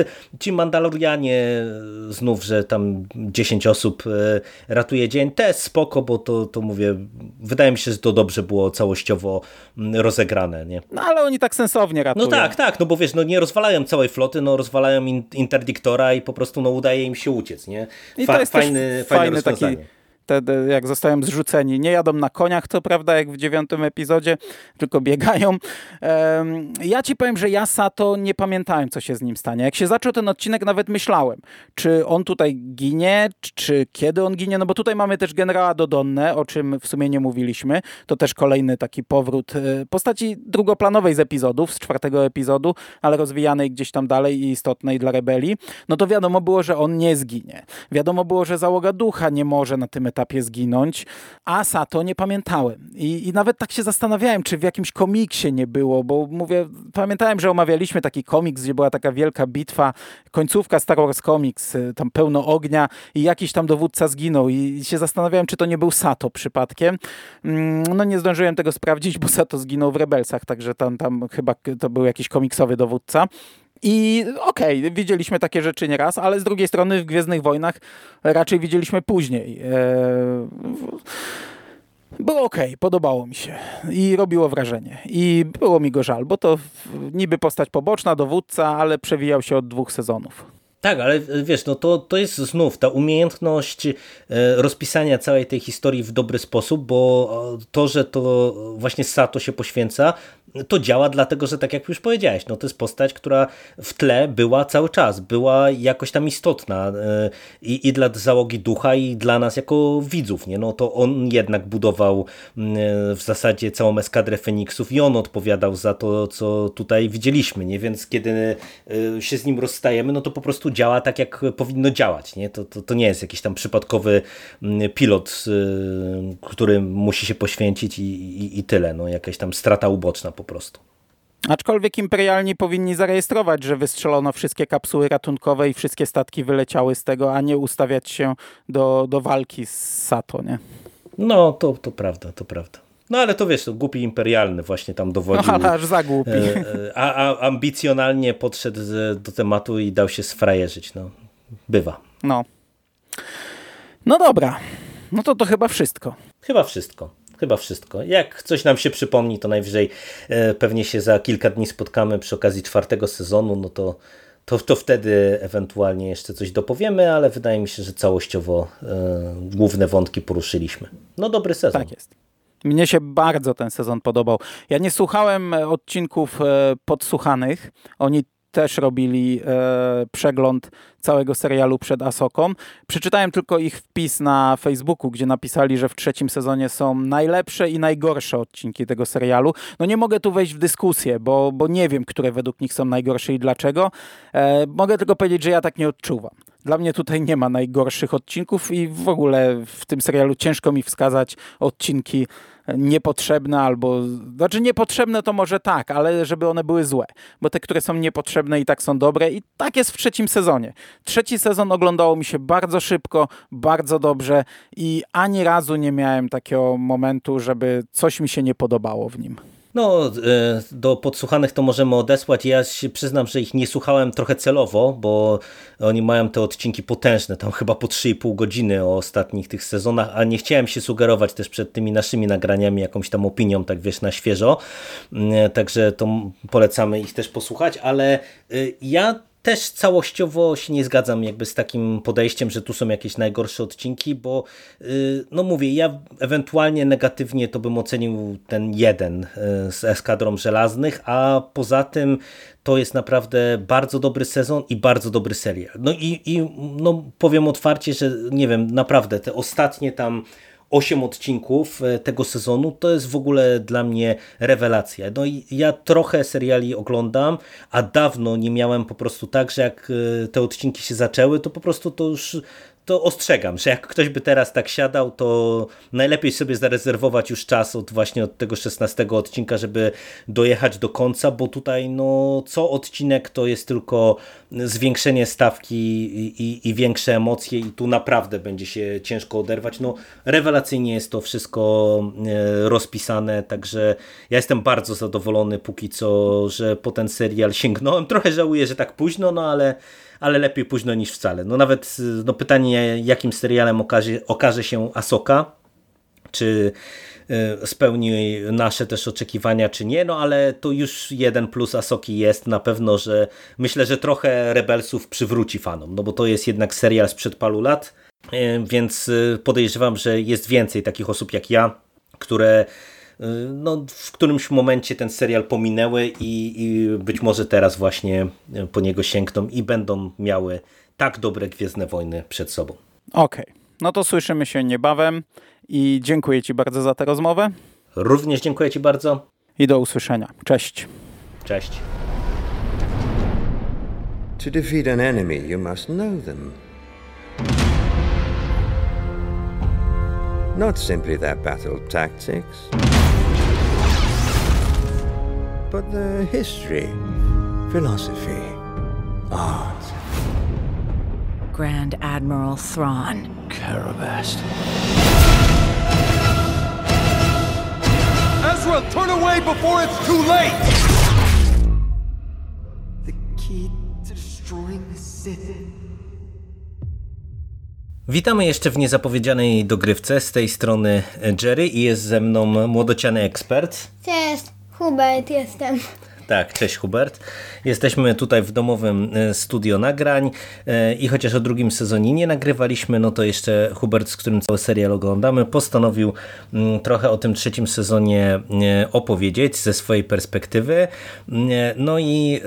ci Mandalorianie znów, że tam 10 osób e, ratuje dzień, też spoko, bo to, to mówię, wydaje mi się, że to dobrze było całościowo mm, rozegrane, nie? No ale oni tak sensownie ratują. No tak, tak, no bo wiesz, no nie rozwalają całej floty, no rozwalają interdiktora i po prostu no udaje im się uciec, nie? Fa I to jest fajny, fajny, fajny taki wtedy jak zostają zrzuceni. Nie jadą na koniach, to prawda, jak w dziewiątym epizodzie, tylko biegają. Ja ci powiem, że ja Sato nie pamiętałem, co się z nim stanie. Jak się zaczął ten odcinek, nawet myślałem, czy on tutaj ginie, czy kiedy on ginie, no bo tutaj mamy też generała Dodonne, o czym w sumie nie mówiliśmy. To też kolejny taki powrót e, postaci drugoplanowej z epizodów, z czwartego epizodu, ale rozwijanej gdzieś tam dalej i istotnej dla rebelii. No to wiadomo było, że on nie zginie. Wiadomo było, że załoga ducha nie może na tym etapie zginąć. A Sato nie pamiętałem. I, I nawet tak się zastanawiałem, czy w jakimś komiksie nie było, bo mówię, pamiętałem, że omawialiśmy taki komiks, gdzie była taka wielka bitwa, końcówka Star Wars Comics, y, tam pełno ognia i jakiś tam dowódca zginął i się zastanawiałem, czy to nie był Sato przypadkiem. Mm, no nie zdążyłem tego sprawdzić, bo Sato zginął w Rebelsach, także tam, tam chyba to był jakiś komiksowy dowódca. I okej, okay, widzieliśmy takie rzeczy nieraz, ale z drugiej strony w Gwiezdnych Wojnach raczej widzieliśmy później. Eee, było ok, podobało mi się i robiło wrażenie. I było mi go żal, bo to niby postać poboczna, dowódca, ale przewijał się od dwóch sezonów. Tak, ale wiesz, no to, to jest znów ta umiejętność e, rozpisania całej tej historii w dobry sposób, bo to, że to właśnie Sato się poświęca, to działa dlatego, że tak jak już powiedziałeś, no to jest postać, która w tle była cały czas, była jakoś tam istotna e, i, i dla załogi ducha i dla nas jako widzów, nie? No to on jednak budował mm, w zasadzie całą eskadrę Feniksów i on odpowiadał za to, co tutaj widzieliśmy, nie? Więc kiedy e, się z nim rozstajemy, no to po prostu działa tak, jak powinno działać, nie? To, to, to nie jest jakiś tam przypadkowy mm, pilot, e, który musi się poświęcić i, i, i tyle, no jakaś tam strata uboczna po po prostu. Aczkolwiek imperialni powinni zarejestrować, że wystrzelono wszystkie kapsuły ratunkowe i wszystkie statki wyleciały z tego, a nie ustawiać się do, do walki z Sato, nie? No, to, to prawda, to prawda. No ale to wiesz, to głupi imperialny właśnie tam dowodził. No, ale aż za głupi. E, a, a ambicjonalnie podszedł do tematu i dał się sfrajerzyć. No, bywa. No. No dobra. No to to chyba wszystko. Chyba wszystko. Chyba wszystko. Jak coś nam się przypomni, to najwyżej e, pewnie się za kilka dni spotkamy przy okazji czwartego sezonu, no to, to, to wtedy ewentualnie jeszcze coś dopowiemy, ale wydaje mi się, że całościowo e, główne wątki poruszyliśmy. No dobry sezon. Tak jest. Mnie się bardzo ten sezon podobał. Ja nie słuchałem odcinków e, podsłuchanych. Oni też robili e, przegląd całego serialu przed Asoką. Przeczytałem tylko ich wpis na Facebooku, gdzie napisali, że w trzecim sezonie są najlepsze i najgorsze odcinki tego serialu. No nie mogę tu wejść w dyskusję, bo, bo nie wiem, które według nich są najgorsze i dlaczego. E, mogę tylko powiedzieć, że ja tak nie odczuwam. Dla mnie tutaj nie ma najgorszych odcinków i w ogóle w tym serialu ciężko mi wskazać odcinki niepotrzebne albo, znaczy niepotrzebne to może tak, ale żeby one były złe, bo te, które są niepotrzebne i tak są dobre i tak jest w trzecim sezonie. Trzeci sezon oglądało mi się bardzo szybko, bardzo dobrze i ani razu nie miałem takiego momentu, żeby coś mi się nie podobało w nim. No, e, do podsłuchanych to możemy odesłać. Ja się przyznam, że ich nie słuchałem trochę celowo, bo oni mają te odcinki potężne, tam chyba po 3,5 godziny o ostatnich tych sezonach, a nie chciałem się sugerować też przed tymi naszymi nagraniami jakąś tam opinią, tak wiesz, na świeżo. Mm, także to polecamy ich też posłuchać, ale e, ja też całościowo się nie zgadzam jakby z takim podejściem, że tu są jakieś najgorsze odcinki, bo y, no mówię, ja ewentualnie negatywnie to bym ocenił ten jeden y, z Eskadrom Żelaznych, a poza tym to jest naprawdę bardzo dobry sezon i bardzo dobry serial. No i, i no powiem otwarcie, że nie wiem, naprawdę te ostatnie tam 8 odcinków e, tego sezonu to jest w ogóle dla mnie rewelacja. No i ja trochę seriali oglądam, a dawno nie miałem po prostu tak, że jak e, te odcinki się zaczęły, to po prostu to już to ostrzegam, że jak ktoś by teraz tak siadał, to najlepiej sobie zarezerwować już czas od właśnie od tego 16 odcinka, żeby dojechać do końca, bo tutaj no co odcinek to jest tylko zwiększenie stawki i, i, i większe emocje i tu naprawdę będzie się ciężko oderwać. No rewelacyjnie jest to wszystko e, rozpisane, także ja jestem bardzo zadowolony póki co, że po ten serial sięgnąłem. Trochę żałuję, że tak późno, no ale ale lepiej późno niż wcale. No nawet no pytanie, jakim serialem okaże, okaże się Asoka, czy y, spełni nasze też oczekiwania, czy nie, no ale to już jeden plus Asoki jest na pewno, że myślę, że trochę Rebelsów przywróci fanom, no bo to jest jednak serial sprzed paru lat, y, więc y, podejrzewam, że jest więcej takich osób jak ja, które no, w którymś momencie ten serial pominęły i, i być może teraz właśnie po niego sięgną i będą miały tak dobre Gwiezdne Wojny przed sobą. Okej, okay. no to słyszymy się niebawem i dziękuję Ci bardzo za tę rozmowę. Również dziękuję Ci bardzo. I do usłyszenia. Cześć. Cześć. To defeat an enemy, you must know them. Not simply their battle tactics. But the history, philosophy, art. Grand Admiral Thrawn. Carabast. Ezra, turn away before it's too late! The key to destroying the Sith. Witamy jeszcze w niezapowiedzianej dogrywce. Z tej strony Jerry i jest ze mną młodociany ekspert. Cześć. Hubert jestem. Tak, cześć Hubert. Jesteśmy tutaj w domowym e, studio nagrań e, i chociaż o drugim sezonie nie nagrywaliśmy, no to jeszcze Hubert, z którym cały serial oglądamy, postanowił mm, trochę o tym trzecim sezonie e, opowiedzieć ze swojej perspektywy. No i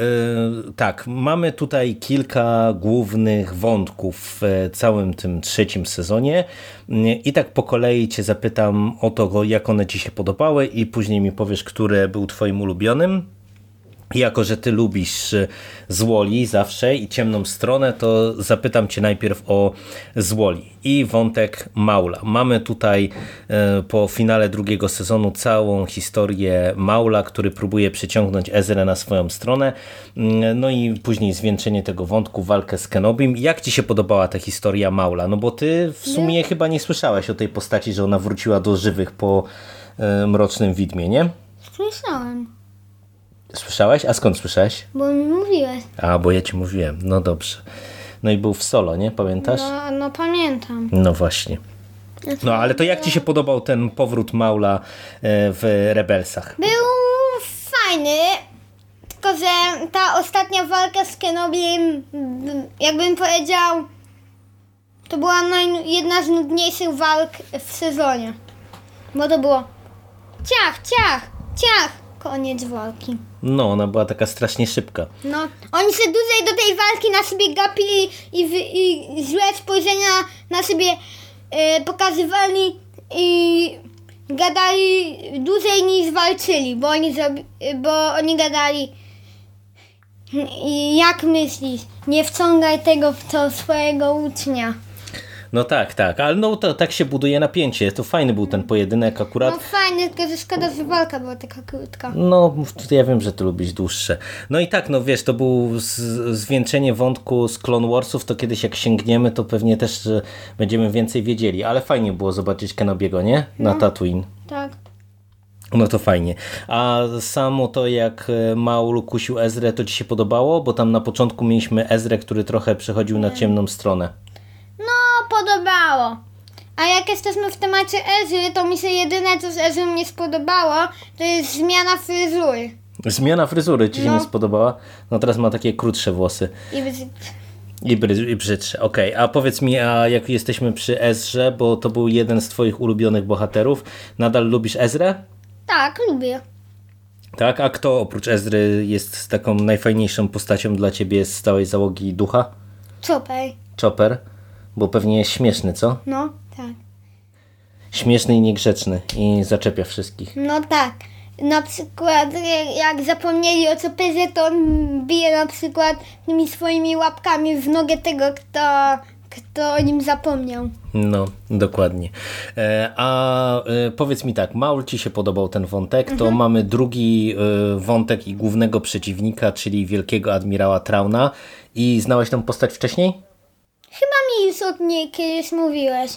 tak, mamy tutaj kilka głównych wątków w całym tym trzecim sezonie i tak po kolei Cię zapytam o to, jak one Ci się podobały i później mi powiesz, który był Twoim ulubionym. Jako, że ty lubisz e, złoli zawsze i ciemną stronę, to zapytam cię najpierw o złoli i wątek Maula. Mamy tutaj e, po finale drugiego sezonu całą historię Maula, który próbuje przyciągnąć Ezrę na swoją stronę. Mm, no i później zwieńczenie tego wątku, walkę z Kenobim. Jak ci się podobała ta historia Maula? No bo ty w sumie nie. chyba nie słyszałeś o tej postaci, że ona wróciła do żywych po e, Mrocznym Widmie, nie? Słyszałem. Słyszałeś? A skąd słyszałeś? Bo mi mówiłeś. A, bo ja ci mówiłem. No dobrze. No i był w solo, nie? Pamiętasz? No, no pamiętam. No właśnie. No ale to jak ci się podobał ten powrót Maula e, w Rebelsach? Był fajny, tylko że ta ostatnia walka z Kenobiem, jakbym powiedział, to była jedna z nudniejszych walk w sezonie. Bo to było ciach, ciach, ciach, koniec walki. No, ona była taka strasznie szybka. No, oni się dłużej do tej walki na siebie gapili i, i złe spojrzenia na siebie e, pokazywali i gadali dłużej niż walczyli, bo oni, bo oni gadali jak myślisz, nie wciągaj tego w to swojego ucznia. No tak, tak, ale no to tak się buduje napięcie. To fajny był ten pojedynek akurat. No fajny, tylko że szkoda, że walka była taka krótka. No, ja wiem, że ty lubisz dłuższe. No i tak, no wiesz, to był zwieńczenie wątku z Clone Warsów, to kiedyś jak sięgniemy, to pewnie też będziemy więcej wiedzieli, ale fajnie było zobaczyć Kenobiego, nie? Na no, Tatooine. Tak. No to fajnie. A samo to jak e, Maul kusił Ezrę, to ci się podobało? Bo tam na początku mieliśmy Ezrę, który trochę przechodził na ciemną stronę podobało. A jak jesteśmy w temacie Ezry, to mi się jedyne, co z Ezrą nie spodobało, to jest zmiana fryzury. Zmiana fryzury ci się No. nie spodobała? No teraz ma takie krótsze włosy. I bzy- I, bry, i brzydsze, okej. A powiedz mi, a jak jesteśmy przy Ezrze, bo to był jeden z twoich ulubionych bohaterów, nadal lubisz Ezrę? tak, lubię. Tak? A kto oprócz Ezry jest taką najfajniejszą postacią dla ciebie z całej załogi ducha? Chopper. Chopper? Bo pewnie jest śmieszny, co? No, tak. Śmieszny i niegrzeczny i zaczepia wszystkich. No tak. Na przykład jak- zapomnieli o Chopperze, to on bije na przykład tymi swoimi łapkami w nogę tego, kto, kto o nim zapomniał. No, dokładnie. E, A e, powiedz mi tak, Maul ci się podobał ten wątek, to mamy drugi e, wątek i głównego przeciwnika, czyli wielkiego admirała Trauna. I znałeś tą postać wcześniej? Chyba mi już o niej kiedyś mówiłeś.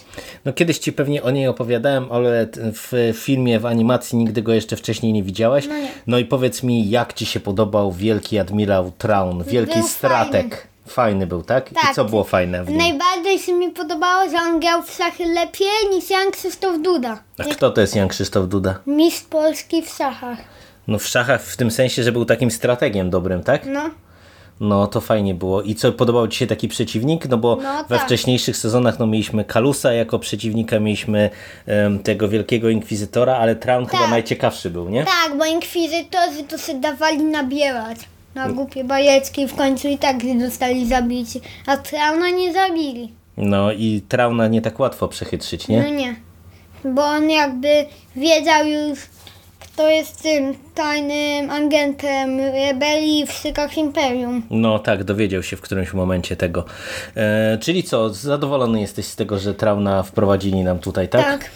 No kiedyś ci pewnie o niej opowiadałem, ale w filmie, w animacji nigdy go jeszcze wcześniej nie widziałeś. No nie. No i powiedz mi, jak ci się podobał wielki admirał Traun, wielki Był strateg. Fajny. był, tak? I Tak. co było fajne w nim? Najbardziej się mi podobało, że on grał w szachy lepiej niż Jan Krzysztof Duda. A kto to jest Jan Krzysztof Duda? Mistrz Polski w szachach. No w szachach w tym sensie, że był takim strategiem dobrym, tak? No, No to fajnie było. I co, podobał Ci się taki przeciwnik? No bo No we tak. wcześniejszych sezonach no, mieliśmy Kalusa jako przeciwnika, mieliśmy em, tego wielkiego inkwizytora, ale Traun chyba Tak. najciekawszy był, nie? tak, bo inkwizytorzy to się dawali nabierać. Na głupie bajeczki w końcu i tak zostali zabici. A Trauna nie zabili. No i Trauna nie tak łatwo przechytrzyć, No nie? nie. Bo on jakby wiedział już, kto jest tym tajnym agentem rebelii w szykach Imperium. No tak, dowiedział się w którymś momencie tego. E, czyli co, zadowolony jesteś z tego, że Trauna wprowadzili nam tutaj, tak? Tak.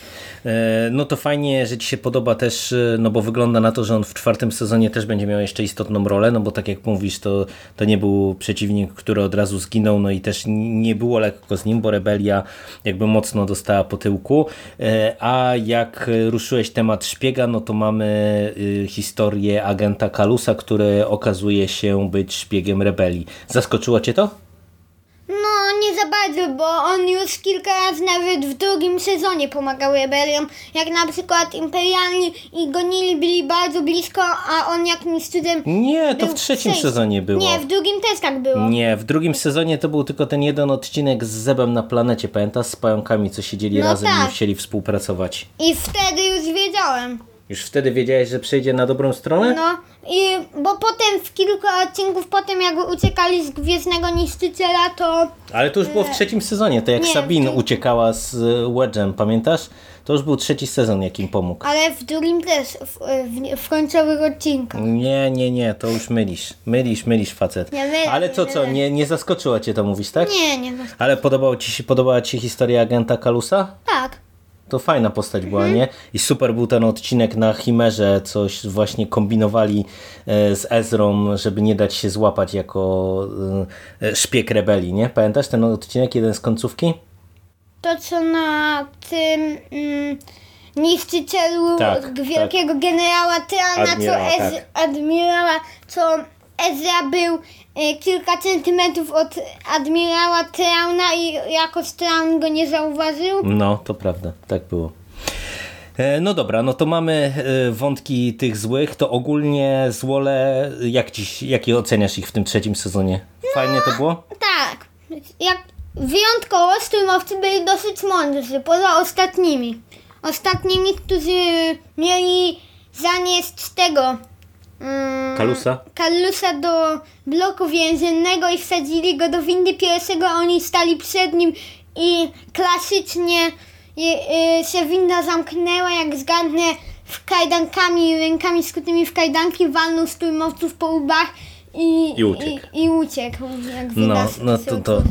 E, No to fajnie, że Ci się podoba też, e, no bo wygląda na to, że on w czwartym sezonie też będzie miał jeszcze istotną rolę, no bo tak jak mówisz, to, to nie był przeciwnik, który od razu zginął, no i też nie było lekko z nim, bo rebelia jakby mocno dostała po tyłku. E, A jak ruszyłeś temat szpiega, no to mamy y, historię agenta Kalusa, który okazuje się być szpiegiem rebelii. Zaskoczyło Cię to? No, nie za bardzo, bo on już kilka razy nawet w drugim sezonie pomagał rebeliom. Jak na przykład imperialni i gonili byli bardzo blisko, a on jakimś cudem... Nie, to w trzecim przejściu. sezonie było. Nie, w drugim też tak było. Nie, w drugim sezonie to był tylko ten jeden odcinek z Zebem na planecie, pamiętasz? Z pająkami, co siedzieli No razem tak. i chcieli współpracować. I wtedy już wiedziałem. Już wtedy wiedziałeś, że przejdzie na dobrą stronę? No, i bo potem w kilku odcinków, potem jak uciekali z Gwiezdnego Niszczyciela, to... Ale to już było w trzecim sezonie, to jak Nie, Sabine uciekała z y, Wedge'em, pamiętasz? To już był trzeci sezon, jak im pomógł. Ale w drugim też, w, w, w końcowych odcinkach. Nie, nie, nie, to już mylisz. Mylisz, mylisz facet. Nie mylę, Ale co, co, nie, nie zaskoczyło cię to mówić, tak? Nie, nie. Ale podobał ci się, podobała ci się historia agenta Kalusa? Tak. To fajna postać była, Mhm. nie? I super był ten odcinek na Chimerze, coś właśnie kombinowali e, z Ezrą, żeby nie dać się złapać jako e, szpieg rebelii, nie? Pamiętasz ten odcinek, jeden z końcówki? To, co na tym mm, niszczycielu Tak, g- wielkiego generała Tyana, Admirała, co Ez, tak. admirała, co Ezra był e, kilka centymetrów od admirała Trauna i jakoś Traun go nie zauważył. No, to prawda, tak było. E, No dobra, no to mamy e, wątki tych złych, to ogólnie złole, jak dziś, jakie oceniasz ich w tym trzecim sezonie? Fajnie to było? Tak. Jak wyjątkowo streamowcy byli dosyć mądrzy, poza ostatnimi. Ostatnimi, którzy mieli zanieść tego mm, Kalusa? Kalusa do bloku więziennego i wsadzili go do windy pierwszego, a oni stali przed nim i klasycznie y, się winda zamknęła, jak zgadnę, w kajdankami, rękami skutymi w kajdanki, walnął strójmowców po łbach i, I uciekł. I, i uciekł No, no to, to.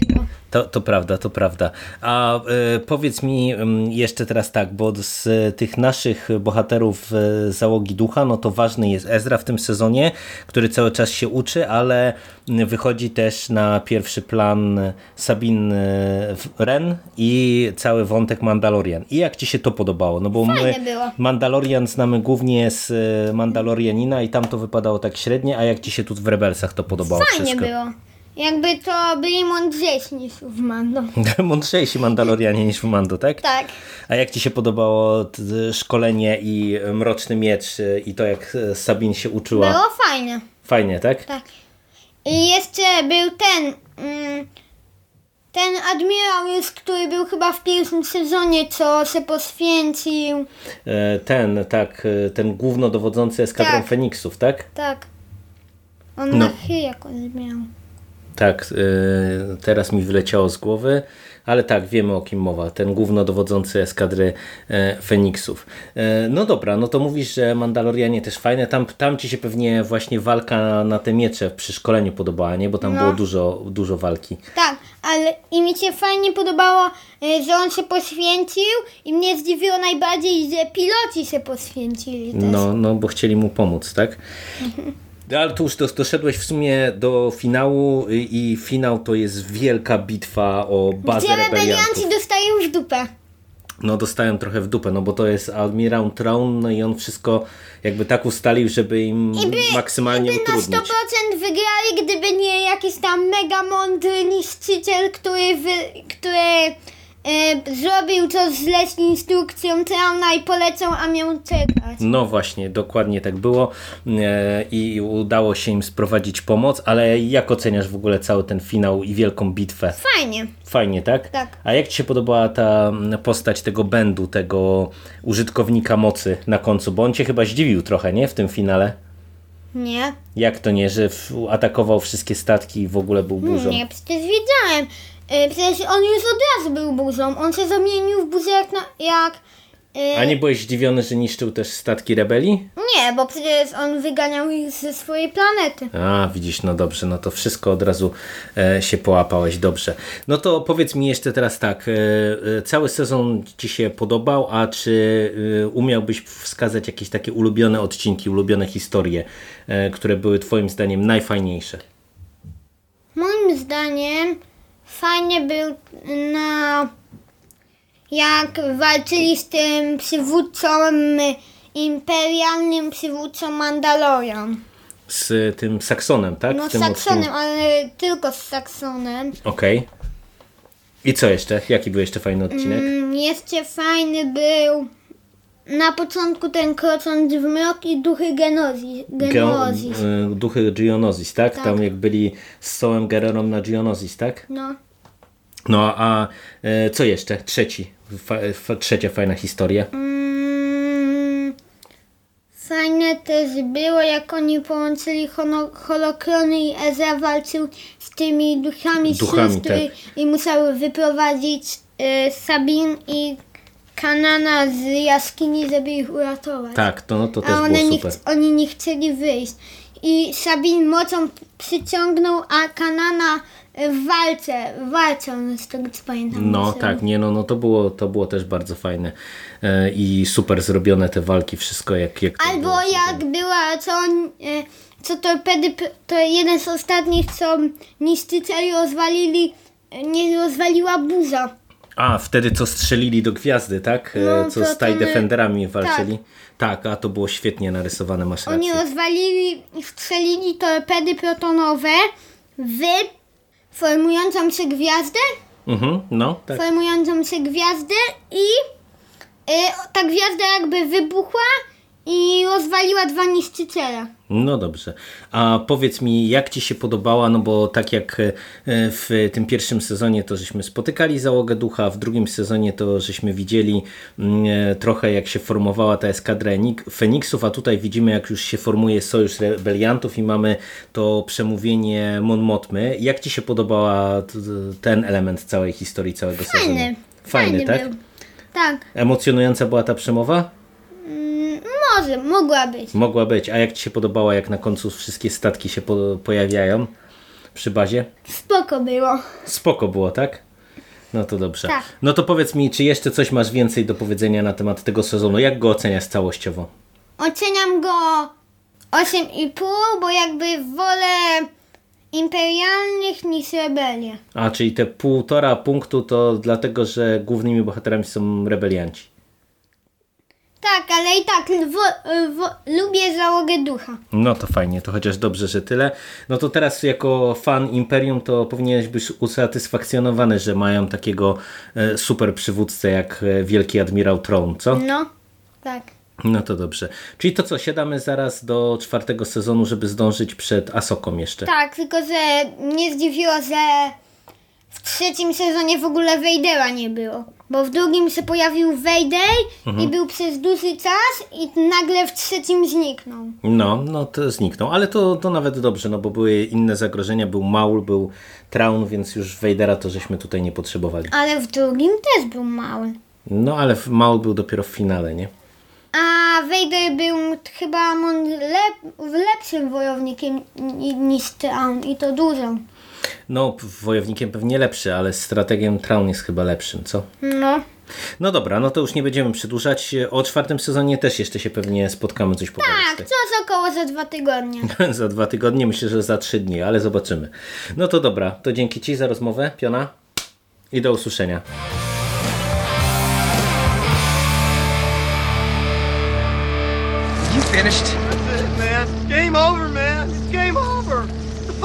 To, to prawda, to prawda. A e, powiedz mi mm, jeszcze teraz tak, bo z tych naszych bohaterów e, załogi ducha, no to ważny jest Ezra w tym sezonie, który cały czas się uczy, ale mm, wychodzi też na pierwszy plan Sabine e, Wren i cały wątek Mandalorian. I jak ci się to podobało? No bo Fajne my było. Mandalorian znamy głównie z e, Mandalorianina i tam to wypadało tak średnie, a jak ci się tu w Rebelsach to podobało Fajnie wszystko? było. Jakby to byli mądrzejsi niż w Mando. Mądrzejsi Mandalorianie niż w Mando, tak? Tak. A jak ci się podobało szkolenie i Mroczny Miecz y, i to jak y, Sabin się uczyła? Było fajne. Fajnie, tak? Tak. I jeszcze był ten. Mm, ten admirał już, który był chyba w pierwszym sezonie, co się poświęcił. E, Ten, tak, e, ten głównodowodzący eskadrą Tak. Feniksów, tak? Tak. On No. na chy jakoś miał. Tak, e, teraz mi wyleciało z głowy, ale tak, wiemy o kim mowa. Ten głównodowodzący eskadry e, Feniksów. E, No dobra, no to mówisz, że Mandalorianie też fajne. Tam, tam ci się pewnie właśnie walka na te miecze przy szkoleniu podobała, nie? Bo tam No. było dużo, dużo walki. Tak, ale i mi się fajnie podobało, y, że on się poświęcił i mnie zdziwiło najbardziej, że piloci się poświęcili też. No, no bo chcieli mu pomóc, tak? Ale tu już dos- doszedłeś w sumie do finału i finał to jest wielka bitwa o bazę Gdzie rebelianci dostają w dupę. No dostają trochę w dupę, no bo to jest Admirał Traun, no i on wszystko jakby tak ustalił, żeby im maksymalnie by na 100% utrudnić. wygrali, gdyby nie jakiś tam mega mądry niszczyciel, który, wy, który e, zrobił to źle z instrukcją Trauna i polecał, a miał czekać. No właśnie, dokładnie tak było e, i udało się im sprowadzić pomoc, ale jak oceniasz w ogóle cały ten finał i wielką bitwę? Fajnie. Fajnie, tak? Tak. A jak Ci się podobała ta postać tego Bendu, tego użytkownika mocy na końcu? Bo on Cię chyba zdziwił trochę, nie? W tym finale. Nie? Jak to nie, że w, atakował wszystkie statki i w ogóle był burzą? Nie, przecież wiedziałem. E, przecież on już od razu był burzą. On się zamienił w burzę jak... Na, jak e, A nie byłeś zdziwiony, że niszczył też statki rebelii? Nie, bo przecież on wyganiał ich ze swojej planety. A, widzisz, no dobrze, no to wszystko od razu e, się połapałeś, dobrze. No to powiedz mi jeszcze teraz tak, e, e, cały sezon Ci się podobał, a czy e, umiałbyś wskazać jakieś takie ulubione odcinki, ulubione historie, e, które były Twoim zdaniem najfajniejsze? Moim zdaniem fajnie był na jak walczyli z tym przywódcą imperialnym przywódcą Mandalorian. Z tym Saksonem, tak? No z Saksonem, odcinku. ale tylko z Saksonem. Okej. I co jeszcze? Jaki był jeszcze fajny odcinek? Mm, Jeszcze fajny był na początku ten krocząc w mrok i duchy Genozi, Genozis. Geo- e, duchy Geonosis, tak? Tak. Tam jak byli z Sołem Gererą na Geonosis, tak? No. No a e, co jeszcze? Trzeci, fa, fa, trzecia fajna historia. Mm, Fajne też było, jak oni połączyli holokrony i Ezra walczył z tymi duchami, Duchami, tak. i musiały wyprowadzić y, Sabin i Kanana z jaskini, żeby ich uratować. Tak, to, no, to też A było nie, super. ch- oni nie chcieli wyjść. I Sabin mocą przyciągnął, a Kanana w walce, w walce on z tego co pamiętam. No musiał. tak, nie no, no to było, to było też bardzo fajne e, i super zrobione te walki, wszystko jak, jak Albo było jak była, co, on, e, co torpedy, to jeden z ostatnich, co niszczycieli rozwalili, e, nie rozwaliła burza. A, wtedy co strzelili do gwiazdy, tak? E, No, co z TIE ten, Defenderami walczyli. Tak. a to było świetnie narysowane, masz Oni rację. rozwalili i strzelili torpedy protonowe w formującą się gwiazdę, Mhm, no, tak. formującą się gwiazdę i e, ta gwiazda jakby wybuchła i rozwaliła dwa niszczyciele. No dobrze. A powiedz mi, jak Ci się podobała, no bo tak jak e, w tym pierwszym sezonie to żeśmy spotykali załogę ducha, w drugim sezonie to żeśmy widzieli mm, e, trochę jak się formowała ta eskadra Enik- Feniksów, a tutaj widzimy jak już się formuje sojusz rebeliantów i mamy to przemówienie Mon Mothmy. Jak Ci się podobała ten element całej historii, całego sezonu? Fajny. Fajny, tak? był. Tak, Emocjonująca była ta przemowa? Może, mogła być. Mogła być. A jak Ci się podobała, jak na końcu wszystkie statki się po pojawiają przy bazie? Spoko było. Spoko było, tak? No to dobrze. Tak. No to powiedz mi, czy jeszcze coś masz więcej do powiedzenia na temat tego sezonu? Jak go oceniasz całościowo? Oceniam go 8,5, bo jakby wolę imperialnych niż rebelię. A, czyli te półtora punktu to dlatego, że głównymi bohaterami są rebelianci. Tak, ale i tak wo, wo, lubię załogę ducha. No to fajnie, to chociaż dobrze, że tyle. No to teraz jako fan Imperium to powinieneś być usatysfakcjonowany, że mają takiego e, super przywódcę jak e, Wielki Admirał Tron, co? No, tak. No to dobrze. Czyli to co, siadamy zaraz do czwartego sezonu, żeby zdążyć przed Asoką jeszcze. Tak, tylko że mnie zdziwiło, że w trzecim sezonie w ogóle Vadera nie było. Bo w drugim się pojawił Vader i był przez dłuższy czas i nagle w trzecim zniknął. No, no to zniknął, ale to, to nawet dobrze, no bo były inne zagrożenia, był Maul, był Traun, więc już Vadera to żeśmy tutaj nie potrzebowali. Ale w drugim też był mały. No ale Maul był dopiero w finale, nie? A Vader był chyba lep, lepszym wojownikiem ni- niż Traun i to dużo. No, wojownikiem pewnie lepszy, ale strategiem Traun jest chyba lepszym, co? No. No dobra, no to już nie będziemy przedłużać. O czwartym sezonie też jeszcze się pewnie spotkamy, coś pogadać. Tak, coś około za dwa tygodnie. za dwa tygodnie, myślę, że za trzy dni, ale zobaczymy. No to dobra, to dzięki Ci za rozmowę, Piona. I do usłyszenia. You finished? That's it, man. Game over, man.